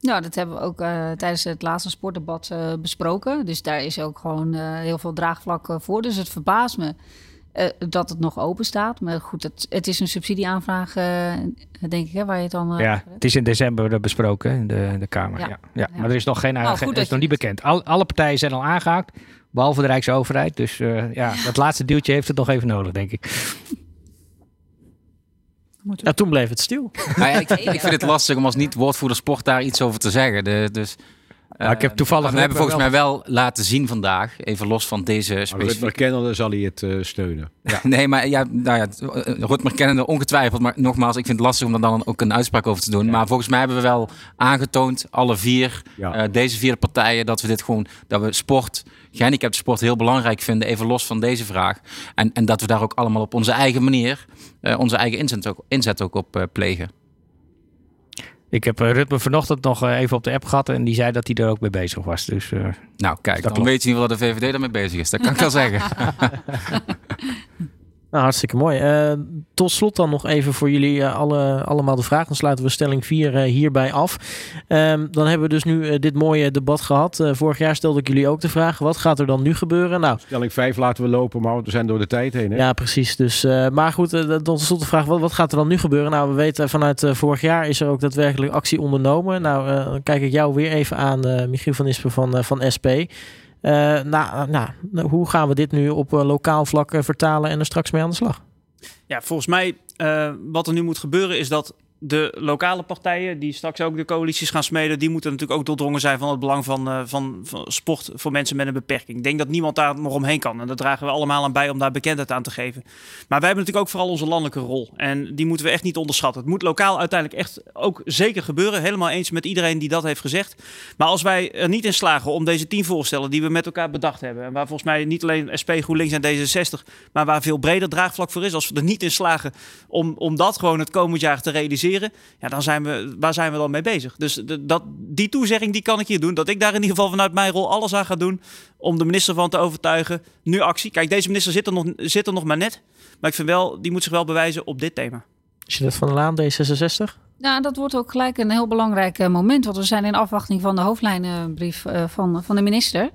Nou, dat hebben we ook eh, tijdens het laatste sportdebat eh, besproken. Dus daar is ook gewoon heel veel draagvlak voor. Dus het verbaast me dat het nog open staat. Maar goed, het, het is een subsidieaanvraag, denk ik, hè, waar je het dan... Ja, het is in december besproken in de, de Kamer. Ja. Ja. Ja. Maar er is nog geen Nou, het is nog niet bekend. Al, alle partijen zijn al aangehaakt, behalve de Rijksoverheid. Dus eh, ja, dat laatste deeltje heeft het nog even nodig, denk ik. Ja, toen bleef het stil. Nou ja, ik, ik vind het lastig om als niet-woordvoerder sport daar iets over te zeggen. De, dus, ik heb eh, toevallig We hebben volgens wel- mij wel laten zien vandaag, even los van deze Maar specifieke... Rutmer kennende zal hij het eh, steunen. Nee, maar ja, nou ja, Rutmer kennende ongetwijfeld. Maar nogmaals, ik vind het lastig om er dan ook een uitspraak over te doen. Maar volgens mij hebben we wel aangetoond, alle vier, Ja. eh, deze vier partijen, dat we dit gewoon, dat we sport, gehandicapte sport heel belangrijk vinden, even los van deze vraag. En, en dat we daar ook allemaal op onze eigen manier, eh, onze eigen inzet ook, inzet ook op plegen. Ik heb uh, Rutmer vanochtend nog uh, even op de app gehad en die zei dat hij er ook mee bezig was. Dus, uh, nou, kijk, dan weet je in ieder geval dat de VVD daarmee bezig is. Dat kan ik wel zeggen. Nou, hartstikke mooi. Uh, tot slot dan nog even voor jullie uh, alle, allemaal de vraag. Dan sluiten we stelling 4 uh, hierbij af. Um, dan hebben we dus nu dit mooie debat gehad. Eh, vorig jaar stelde ik jullie ook de vraag: wat gaat er dan nu gebeuren? Nou, stelling 5 laten we lopen, maar we zijn door de tijd heen. Hè? Ja, precies. Dus, maar goed, dan tot slot de vraag: wat, wat, gaat er dan nu gebeuren? Nou, we weten vanuit vorig jaar is er ook daadwerkelijk actie ondernomen. Nou, dan kijk ik jou weer even aan, Michiel van Ispen van, van SP. Uh, nou, nou, hoe gaan we dit nu op uh, lokaal vlak uh, vertalen en er straks mee aan de slag? Ja, volgens mij wat er nu moet gebeuren is dat de lokale partijen, die straks ook de coalities gaan smeden, die moeten natuurlijk ook doordrongen zijn van het belang van, uh, van, van, sport voor mensen met een beperking. Ik denk dat niemand daar nog omheen kan. En daar dragen we allemaal aan bij om daar bekendheid aan te geven. Maar wij hebben natuurlijk ook vooral onze landelijke rol. En die moeten we echt niet onderschatten. Het moet lokaal uiteindelijk echt ook zeker gebeuren. Helemaal eens met iedereen die dat heeft gezegd. Maar als wij er niet in slagen om deze tien voorstellen die we met elkaar bedacht hebben. En waar volgens mij niet alleen SP, GroenLinks en D66, maar waar veel breder draagvlak voor is. Als we er niet in slagen om, om dat gewoon het komend jaar te realiseren ja, dan zijn we, waar zijn we dan mee bezig? Dus de, dat, die toezegging die kan ik hier doen. Dat ik daar in ieder geval vanuit mijn rol alles aan ga doen om de minister van te overtuigen. Nu actie. Kijk, deze minister zit er nog, zit er nog maar net. Maar ik vind wel, die moet zich wel bewijzen op dit thema. Is je dat van de Laan, D66? Nou, dat wordt ook gelijk een heel belangrijk eh, moment. Want we zijn in afwachting van de hoofdlijnenbrief uh, van, van de minister.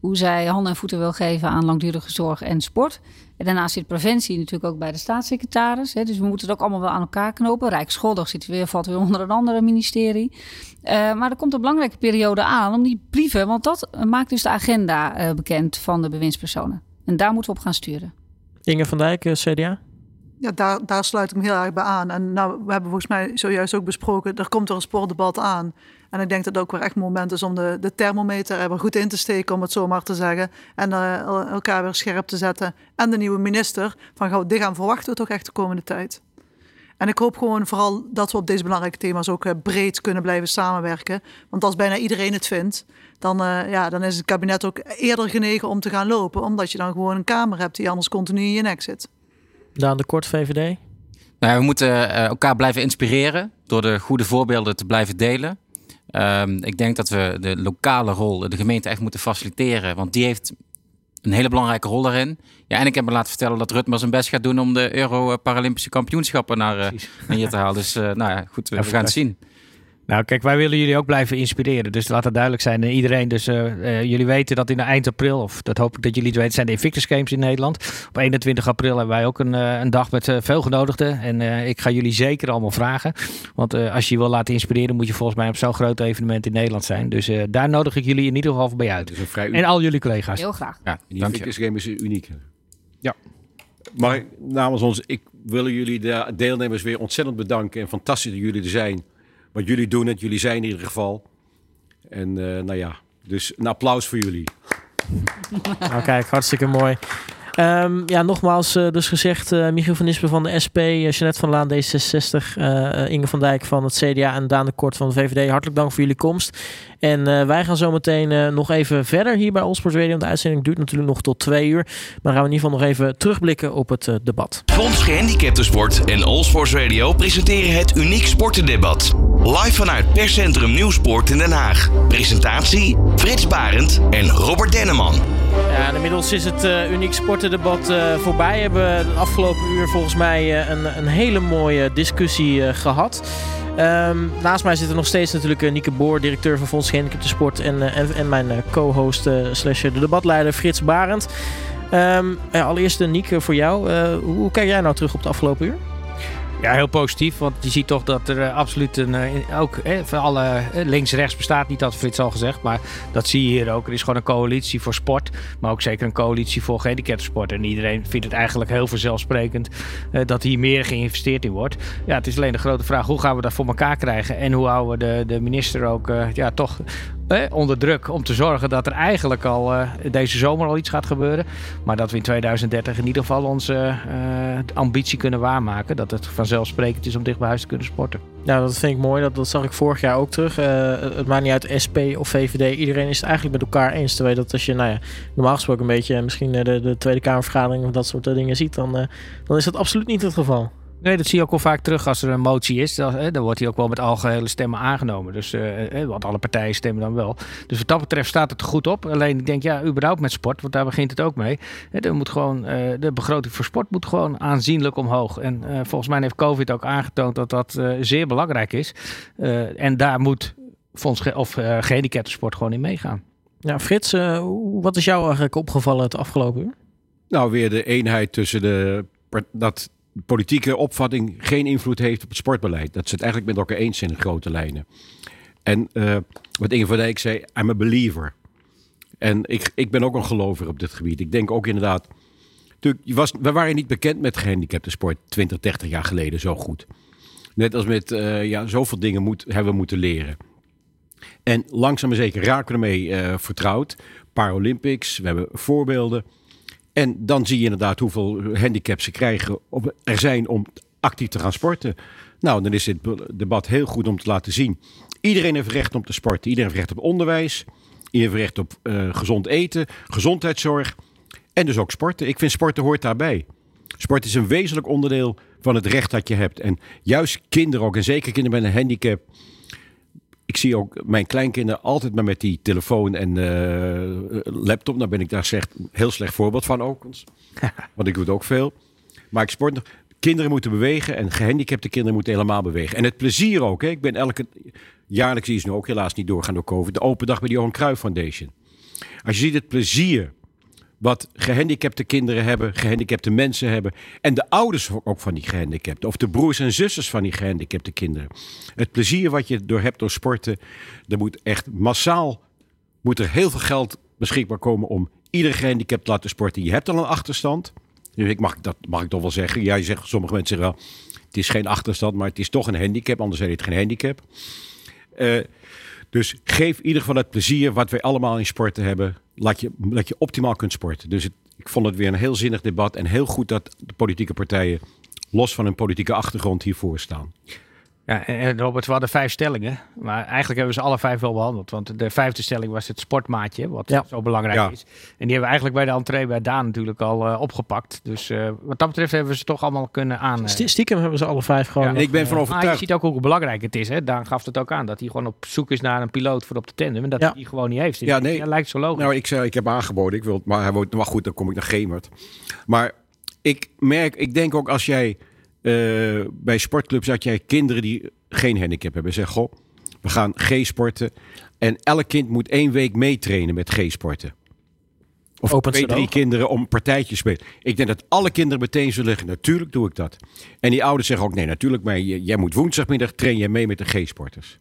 Hoe zij handen en voeten wil geven aan langdurige zorg en sport. Daarnaast zit preventie natuurlijk ook bij de staatssecretaris. Hè, dus we moeten het ook allemaal wel aan elkaar knopen. Rijksscholdig zit weer, valt weer onder een andere ministerie. Uh, maar er komt een belangrijke periode aan om die brieven... want dat maakt dus de agenda bekend van de bewindspersonen. En daar moeten we op gaan sturen. Inge van Dijk, CDA? Ja, daar, daar sluit ik me heel erg bij aan. En nou, we hebben volgens mij zojuist ook besproken, er komt er een sportdebat aan. En ik denk dat het ook weer echt moment is om de, de thermometer er goed in te steken, om het zo maar te zeggen. En uh, elkaar weer scherp te zetten. En de nieuwe minister, van gaan dit gaan verwachten we toch echt de komende tijd. En ik hoop gewoon vooral dat we op deze belangrijke thema's ook uh, breed kunnen blijven samenwerken. Want als bijna iedereen het vindt, dan, uh, ja, dan is het kabinet ook eerder genegen om te gaan lopen. Omdat je dan gewoon een kamer hebt die anders continu in je nek zit. Daan de Kort, VVD? Nou, we moeten uh, elkaar blijven inspireren door de goede voorbeelden te blijven delen. Um, ik denk dat we de lokale rol, de gemeente echt moeten faciliteren. Want die heeft een hele belangrijke rol daarin. Ja, en ik heb me laten vertellen dat Rutmer zijn best gaat doen om de Euro-Paralympische kampioenschappen naar, uh, naar hier te halen. Dus uh, nou ja, goed, we, we gaan het zien. Nou, kijk, wij willen jullie ook blijven inspireren. Dus laat het duidelijk zijn. Uh, iedereen, dus uh, uh, jullie weten dat in eind april, of dat hoop ik dat jullie het weten, zijn de Invictus Games in Nederland. Op 21 april hebben wij ook een, een dag met veel genodigden. En ik ga jullie zeker allemaal vragen. Want als je je wil laten inspireren, moet je volgens mij op zo'n groot evenement in Nederland zijn. Dus daar nodig ik jullie in ieder geval bij uit. Dus vrij en al jullie collega's. Heel graag. Ja, die Invictus Games is uniek. Ja. Maar namens ons, ik wil jullie de deelnemers weer ontzettend bedanken. En fantastisch dat jullie er zijn. Want jullie doen het, jullie zijn in ieder geval. En uh, nou ja, dus een applaus voor jullie. Nou kijk, hartstikke mooi. Um, ja, nogmaals, uh, dus gezegd, uh, Michiel van Nispen van de SP, Jeanette van Laan D66, Inge van Dijk van het CDA en Daan de Kort van de VVD. Hartelijk dank voor jullie komst. En wij gaan zo meteen nog even verder hier bij Allsports Radio. De uitzending duurt natuurlijk nog tot twee uur. Maar gaan we in ieder geval nog even terugblikken op het debat. Fonds Gehandicaptensport en Allsports Radio presenteren het Uniek Sportendebat. Live vanuit Perscentrum Nieuwsport in Den Haag. Presentatie Frits Barend en Robert Denneman. Ja, inmiddels is het uh, uniek sportendebat uh, voorbij. We hebben het afgelopen uur volgens mij uh, een, een, hele mooie discussie gehad. Um, naast mij zit er nog steeds natuurlijk Nieke Boor, directeur van Fonds Gehandicapten Sport. En, en, en mijn co-host slash de debatleider Frits Barend. Um, allereerst Nieke voor jou. hoe kijk jij nou terug op het afgelopen uur? Ja, heel positief. Want je ziet toch dat er uh, absoluut een. Uh, ook eh, voor alle links-rechts bestaat niet, dat Frits al gezegd. Maar dat zie je hier ook. Er is gewoon een coalitie voor sport. Maar ook zeker een coalitie voor gehandicaptensport. En iedereen vindt het eigenlijk heel vanzelfsprekend dat hier meer geïnvesteerd in wordt. Ja, het is alleen de grote vraag: hoe gaan we dat voor elkaar krijgen? En hoe houden we de, de minister ook ja, toch eh, onder druk om te zorgen dat er eigenlijk al uh, deze zomer al iets gaat gebeuren. Maar dat we in 2030 in ieder geval onze uh, ambitie kunnen waarmaken. Dat het vanzelfsprekend is om dicht bij huis te kunnen sporten. Ja, dat vind ik mooi. Dat, dat zag ik vorig jaar ook terug. het maakt niet uit SP of VVD. Iedereen is het eigenlijk met elkaar eens. Dat als je nou ja, normaal gesproken een beetje misschien de, de Tweede Kamervergadering of dat soort dingen ziet, dan, dan is dat absoluut niet het geval. Nee, dat zie je ook wel vaak terug als er een motie is. Dan, hè, dan wordt die ook wel met algehele stemmen aangenomen. Dus, uh, want alle partijen stemmen dan wel. Dus wat dat betreft staat het er goed op. Alleen ik denk, ja, überhaupt met sport, want daar begint het ook mee. Hè, moet gewoon, uh, de begroting voor sport moet gewoon aanzienlijk omhoog. En uh, volgens mij heeft COVID ook aangetoond dat dat zeer belangrijk is. en daar moet fonds of uh, sport gewoon in meegaan. Ja, Frits, wat is jou eigenlijk opgevallen het afgelopen uur? Nou, weer de eenheid tussen de... Dat politieke opvatting geen invloed heeft op het sportbeleid. Dat ze het eigenlijk met elkaar eens in grote lijnen. En uh, wat Inge van Dijk zei, I'm a believer. En ik, ik ben ook een gelover op dit gebied. Ik denk ook inderdaad... Je was, we waren niet bekend met gehandicapte sport 20, 30 jaar geleden zo goed. Net als met uh, ja, zoveel dingen moet, hebben we moeten leren. En langzaam maar zeker raken we ermee uh, vertrouwd. Paralympics, we hebben voorbeelden. En dan zie je inderdaad hoeveel handicaps ze krijgen, op, er zijn om actief te gaan sporten. Nou, dan is dit debat heel goed om te laten zien. Iedereen heeft recht om te sporten. Iedereen heeft recht op onderwijs. Iedereen heeft recht op uh, gezond eten, gezondheidszorg en dus ook sporten. Ik vind sporten hoort daarbij. Sport is een wezenlijk onderdeel van het recht dat je hebt. En juist kinderen ook, en zeker kinderen met een handicap, ik zie ook mijn kleinkinderen altijd maar met die telefoon en uh, laptop. Nou ben ik daar slecht, heel slecht voorbeeld van ook. Want ik doe het ook veel. Maar ik sport nog. kinderen moeten bewegen en gehandicapte kinderen moeten helemaal bewegen. En het plezier ook. Hè. Ik ben elke jaarlijks, die is nu ook helaas niet doorgaan door COVID, de open dag bij de Johan Cruijff Foundation. Als je ziet het plezier wat gehandicapte kinderen hebben, gehandicapte mensen hebben. En de ouders ook van die gehandicapten. Of de broers en zusters van die gehandicapte kinderen. Het plezier wat je door hebt door sporten. Er moet echt massaal moet er heel veel geld beschikbaar komen om iedere gehandicapt te laten sporten. Je hebt al een achterstand. Dus ik mag, dat mag ik toch wel zeggen. Jij zegt, sommige mensen zeggen wel, het is geen achterstand, maar het is toch een handicap. Anders heet het geen handicap. Eh, dus geef in ieder geval het plezier wat wij allemaal in sporten hebben. Laat je, dat je optimaal kunt sporten. Dus het, ik vond het weer een heel zinnig debat. En heel goed dat de politieke partijen los van hun politieke achtergrond hiervoor staan. Ja, en Robert, we hadden vijf stellingen. Maar eigenlijk hebben we ze alle vijf wel behandeld. Want de vijfde stelling was het sportmaatje, wat Ja. zo belangrijk Ja. is. En die hebben we eigenlijk bij de entree bij Daan natuurlijk al eh, opgepakt. Dus eh, wat dat betreft hebben we ze toch allemaal kunnen aan. eh, Sti- Stiekem hebben ze alle vijf gewoon. Ja, nog, ik ben van Maar je overtuigd. ziet ook hoe belangrijk het is. Hè? Daan gaf het ook aan. Dat hij gewoon op zoek is naar een piloot voor op de tandem. En dat Ja. hij die gewoon niet heeft. Ja, nee. Dat lijkt zo logisch. Nou, ik zei, ik heb aangeboden. Ik wil, het, maar hij wordt, maar goed, dan kom ik naar Gemert. Maar ik merk, ik denk ook als jij eh, bij sportclubs dat jij kinderen die geen handicap hebben, zeg goh, we gaan G-sporten en elk kind moet één week meetrainen met G-sporten. Of Opent twee, drie kinderen om partijtjes te spelen. Ik denk dat alle kinderen meteen zullen zeggen, natuurlijk doe ik dat. En die ouders zeggen ook, nee, natuurlijk, maar jij moet woensdagmiddag train jij mee met de G-sporters.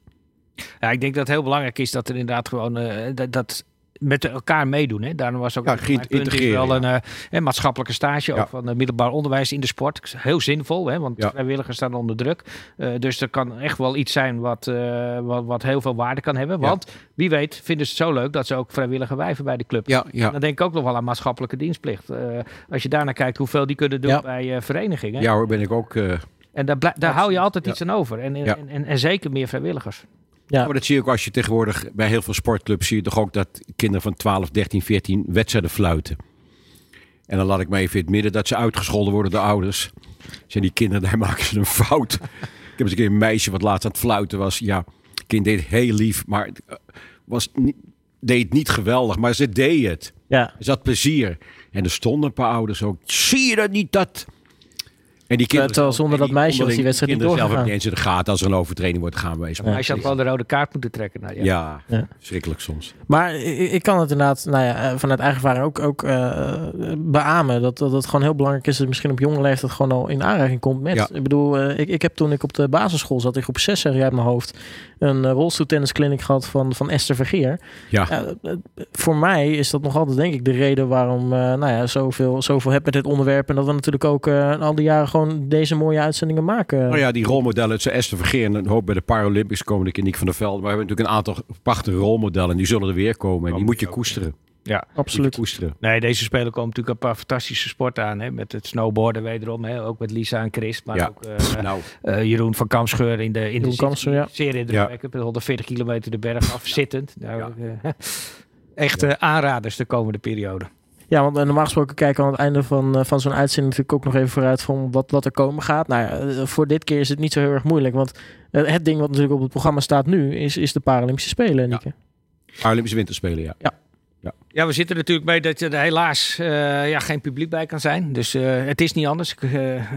Ja, ik denk dat het heel belangrijk is dat er inderdaad gewoon eh, dat, dat met elkaar meedoen. Hè. Daarom was ook Ja, een is wel een eh, hè, maatschappelijke stage Ja. ook van het middelbaar onderwijs in de sport. Heel zinvol, hè, want vrijwilligers staan onder druk. Eh, dus er kan echt wel iets zijn wat, eh, wat, wat heel veel waarde kan hebben. Want wie weet vinden ze het zo leuk dat ze ook vrijwillige wijven bij de club. Ja, ja. En dan denk ik ook nog wel aan maatschappelijke dienstplicht. Eh, als je daarnaar kijkt hoeveel die kunnen doen bij eh, verenigingen. Ja hoor, ben ik ook... eh, En daar, daar hou je altijd iets aan over. En, en, en, en zeker meer vrijwilligers. Ja. Maar dat zie je ook als je tegenwoordig bij heel veel sportclubs zie je toch ook dat kinderen van 12, 13, 14 wedstrijden fluiten. En dan laat ik maar even in het midden dat ze uitgescholden worden door ouders. Zijn die kinderen, daar maken ze een fout. ik heb eens een keer een meisje wat laatst aan het fluiten was. Ja, het kind deed heel lief, maar eh, was niet, deed het niet geweldig. Maar ze deed het. Ja. Ze had plezier. En er stonden een paar ouders ook. Zie je dat niet dat? En die kinderen Terwijl zonder en dat meisje was die wedstrijd niet kinderen zelf hebben doorgegaan. niet eens in de gaten als er een overtreding wordt gaan wezen. Maar je had wel de rode kaart moeten trekken. Nou, ja. Ja, Ja. verschrikkelijk soms. Maar ik, ik kan het inderdaad, nou ja, eh, vanuit eigen ervaring ook, ook eh, beamen. Dat, dat het gewoon heel belangrijk is dat je misschien op jonge leeftijd gewoon al in aanraking komt met. Ja. Ik bedoel, eh, ik, ik heb toen ik op de basisschool zat, in groep 6 zeg uit mijn hoofd, een uh, rolstoeltenniskliniek gehad van, van Esther Vergeer. Ja. Eh, voor mij is dat nog altijd denk ik de reden waarom eh nou ja, zoveel, zoveel heb met dit onderwerp. En dat we natuurlijk ook eh, al die jaren gewoon deze mooie uitzendingen maken. Nou ja, die rolmodellen, het zijn Esther Vergeer en een hoop bij de Paralympics komen de keer Nick van der Velde. Maar we hebben natuurlijk een aantal prachtige rolmodellen. Die zullen er weer komen en die moet je koesteren. Ja, absoluut. Koesteren. Nee, deze spelen komen natuurlijk een paar fantastische sporten aan. Hè? Met het snowboarden wederom. Hè? Ook met Lisa en Chris. Maar Ja. ook eh, Nou. eh, Jeroen van Kamscheur in de, in de Kamscheur, ja. Zeer indrukwekkend. Met 140 kilometer de berg af, zittend. Nou, eh, echt eh, aanraders de komende periode. Ja, want eh, normaal gesproken kijken we aan het einde van, eh, van zo'n uitzending natuurlijk ook nog even vooruit van wat, wat er komen gaat. Nou ja, eh, voor dit keer is het niet zo heel erg moeilijk. Want het ding wat natuurlijk op het programma staat nu is, is de Paralympische Spelen, Nieke. Paralympische Winterspelen, ja. Ja. Ja, we zitten natuurlijk mee dat er helaas eh, ja, geen publiek bij kan zijn. Dus eh, het is niet anders. Ik, eh,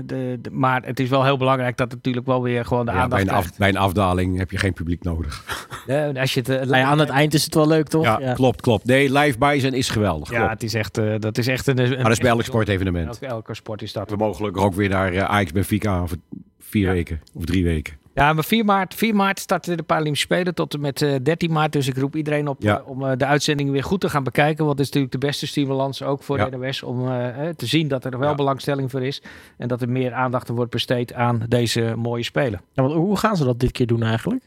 de, de- maar het is wel heel belangrijk dat het natuurlijk wel weer gewoon de Ja, bij, aandacht een af, bij een afdaling heb je geen publiek nodig. Als je het, Nou ja, aan het eind is het wel leuk, toch? Ja, klopt, klopt. Nee, live bij zijn is geweldig. Ja, het is echt, eh, dat is echt een, een Maar dat is bij elk sportevenement. Elke, elke sport is dat. We mogen gelukkig ook weer naar uh, Ajax Benfica over vier weken of drie weken. Ja, maar 4 maart, 4 maart starten de Paralympische Spelen tot en met eh, 13 maart. Dus ik roep iedereen op Ja. eh, om eh, de uitzending weer goed te gaan bekijken. Want het is natuurlijk de beste stimulans ook voor Ja. de NOS. Om eh, eh, te zien dat er wel Ja. belangstelling voor is. En dat er meer aandacht wordt besteed aan deze mooie Spelen. Ja, want hoe gaan ze dat dit keer doen eigenlijk?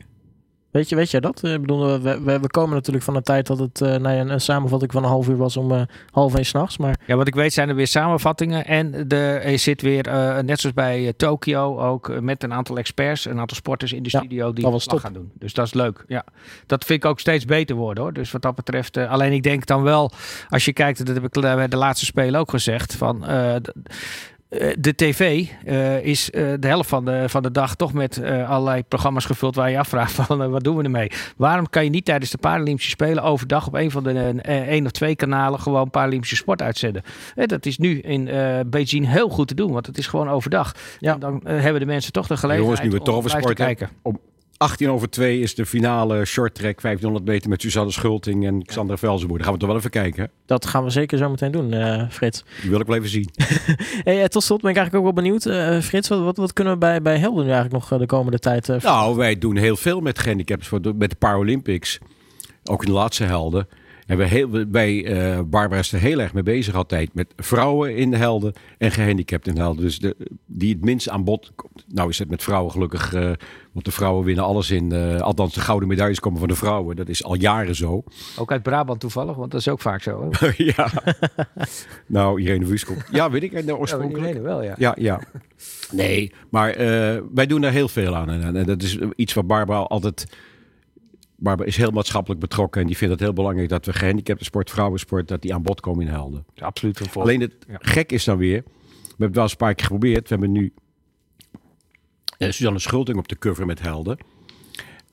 Weet, je, weet jij dat? Ik bedoel, we, we, we komen natuurlijk van een tijd dat het eh, nou ja, een samenvatting van een half uur was om eh, half één s'nachts. Maar Ja, wat ik weet zijn er weer samenvattingen. En er er zit weer, eh, net zoals bij Tokio, ook met een aantal experts, een aantal sporters in de Ja, studio die dat gaan doen. Dus dat is leuk. Ja, dat vind ik ook steeds beter worden hoor. Dus wat dat betreft, alleen ik denk dan wel, als je kijkt, dat heb ik bij de laatste spelen ook gezegd, van. Eh, de tv eh, is eh, de helft van de, van de dag toch met eh, allerlei programma's gevuld waar je afvraagt van wat doen we ermee? Waarom kan je niet tijdens de Paralympische Spelen overdag op een van de één of twee kanalen gewoon Paralympische sport uitzenden? Eh, dat is nu in eh, Beijing heel goed te doen, want het is gewoon overdag. Ja. Dan hebben de mensen toch de gelegenheid Jongens, nu we het toch om over te kijken. Om 18 over 2 is de finale short track 1500 meter met Suzanne Schulting en Xander Velzenboer. Daar gaan we toch wel even kijken. Dat gaan we zeker zo meteen doen, eh, Frits. Die wil ik wel even zien. Hey, eh, tot slot ben ik eigenlijk ook wel benieuwd. eh, Frits, wat, wat, wat kunnen we bij, bij Helden nu eigenlijk nog de komende tijd... Nou, wij doen heel veel met gehandicaps. voor de- Met de Paralympics. Ook in de laatste helden. En we heel, wij, eh, Barbara is er heel erg mee bezig altijd. Met vrouwen in de helden en gehandicapten in de helden. Dus de, die het minst aan bod komt. Nou is het met vrouwen gelukkig. eh, want de vrouwen winnen alles in. eh, althans, de gouden medailles komen van de vrouwen. Dat is al jaren zo. Ook uit Brabant toevallig, want dat is ook vaak zo. ja. nou, Irene Wüst komt. Ja, weet ik. eh, Oorspronkelijk. Irene wel, ja. Ja, ja. Nee, maar wij doen daar heel veel aan. En, en dat is iets wat Barbara altijd... Barbara is heel maatschappelijk betrokken. En die vindt het heel belangrijk dat we gehandicapten sport, vrouwensport... dat die aan bod komen in helden. Absoluut een. Alleen het gek is dan weer... We hebben het wel eens een paar keer geprobeerd. We hebben nu eh, Suzanne Schulting op de cover met helden.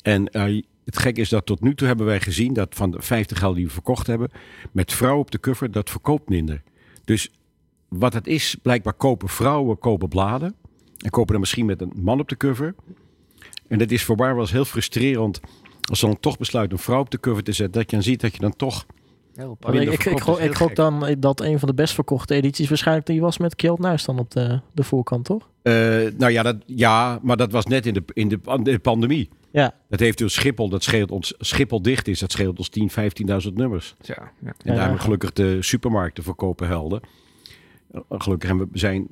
En eh, het gek is dat tot nu toe hebben wij gezien... dat van de 50 helden die we verkocht hebben... met vrouwen op de cover, dat verkoopt minder. Dus wat het is, blijkbaar kopen vrouwen kopen bladen. En kopen dan misschien met een man op de cover. En dat is voor Barbara eens heel frustrerend... als ze dan toch besluit een vrouw op de cover te zetten... dat je dan ziet dat je dan toch... Ik, ik, ik, gok- ik gok dan dat een van de best verkochte edities waarschijnlijk die was met Kjeld Nuis dan op de, de voorkant, toch? Eh, nou ja, dat, ja, maar dat was net in de, in de, pan- de pandemie. Ja. Dat heeft dus Schiphol, dat scheelt ons, Schiphol dicht is, dat scheelt ons 10, 15.000 nummers. Ja, ja. En Ja, daar ja. gelukkig de supermarkten verkopen helden. Gelukkig hebben we zijn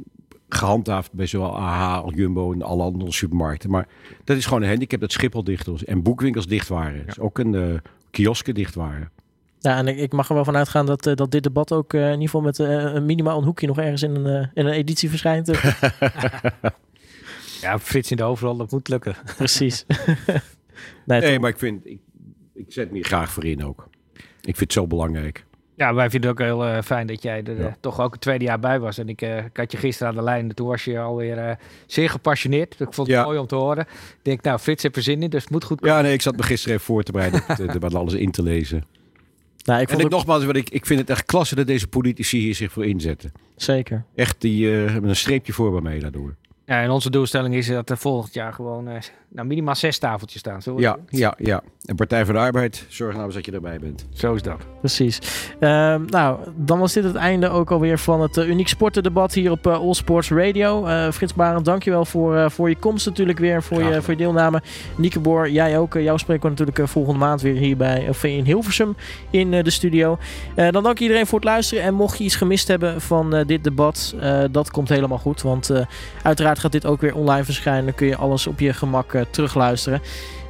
gehandhaafd bij zowel AH als Jumbo en alle andere supermarkten. Maar dat is gewoon een handicap dat Schiphol dicht was. En boekwinkels dicht waren. Dus ook een eh kiosken dicht waren. Ja, en ik, ik mag er wel van uitgaan dat, eh, dat dit debat ook eh, in ieder geval met een minimaal een hoekje nog ergens in een, in een editie verschijnt. Ja, Frits in de overal, dat moet lukken. Precies. Nee, maar ik vind, ik, ik zet me hier graag voor in ook. Ik vind het zo belangrijk. Ja, wij vinden het ook heel eh, fijn dat jij er Ja. eh, toch ook het tweede jaar bij was. En ik, eh, ik had je gisteren aan de lijn en toen was je alweer eh zeer gepassioneerd. Ik vond het Ja. mooi om te horen. Ik denk, nou, Frits heeft er zin in, dus het moet goed Ja, nee, ik zat me gisteren even voor te bereiden, wat alles in te lezen. Nou, ik en vond ik, het nogmaals, wat ik, ik vind het echt klasse dat deze politici hier zich voor inzetten. zeker. Echt, die eh, hebben een streepje voor bij mij daardoor. Ja, en onze doelstelling is dat er volgend jaar gewoon eh, nou, minimaal zes tafeltjes staan. Zo, Ja, ja, ja. En Partij van de Arbeid, zorg nou eens dat je erbij bent. Zo is dat. Precies. Ehm, nou, dan was dit het einde ook alweer van het eh, uniek sportendebat hier op eh, All Sports Radio. Eh, Frits Barend, dankjewel voor, eh, voor je komst natuurlijk weer, voor, je, voor je deelname. Nieke Boer, jij ook. Jou spreken we natuurlijk volgende maand weer hier bij, of in Hilversum in eh, de studio. Eh, dan dank iedereen voor het luisteren. En mocht je iets gemist hebben van eh, dit debat, eh, dat komt helemaal goed. Want eh, uiteraard gaat dit ook weer online verschijnen. Dan kun je alles op je gemak eh, terugluisteren.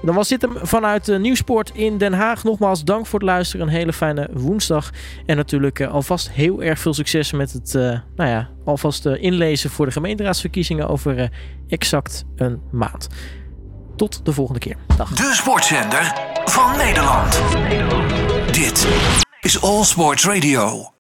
Dan was dit hem vanuit uh, Nieuwsport in Den Haag. Nogmaals dank voor het luisteren. Een hele fijne woensdag. En natuurlijk eh, alvast heel erg veel succes met het eh, nou ja, alvast eh, inlezen voor de gemeenteraadsverkiezingen over eh, exact een maand. Tot de volgende keer. Dag. De sportzender van Nederland. Dit is All Sports Radio.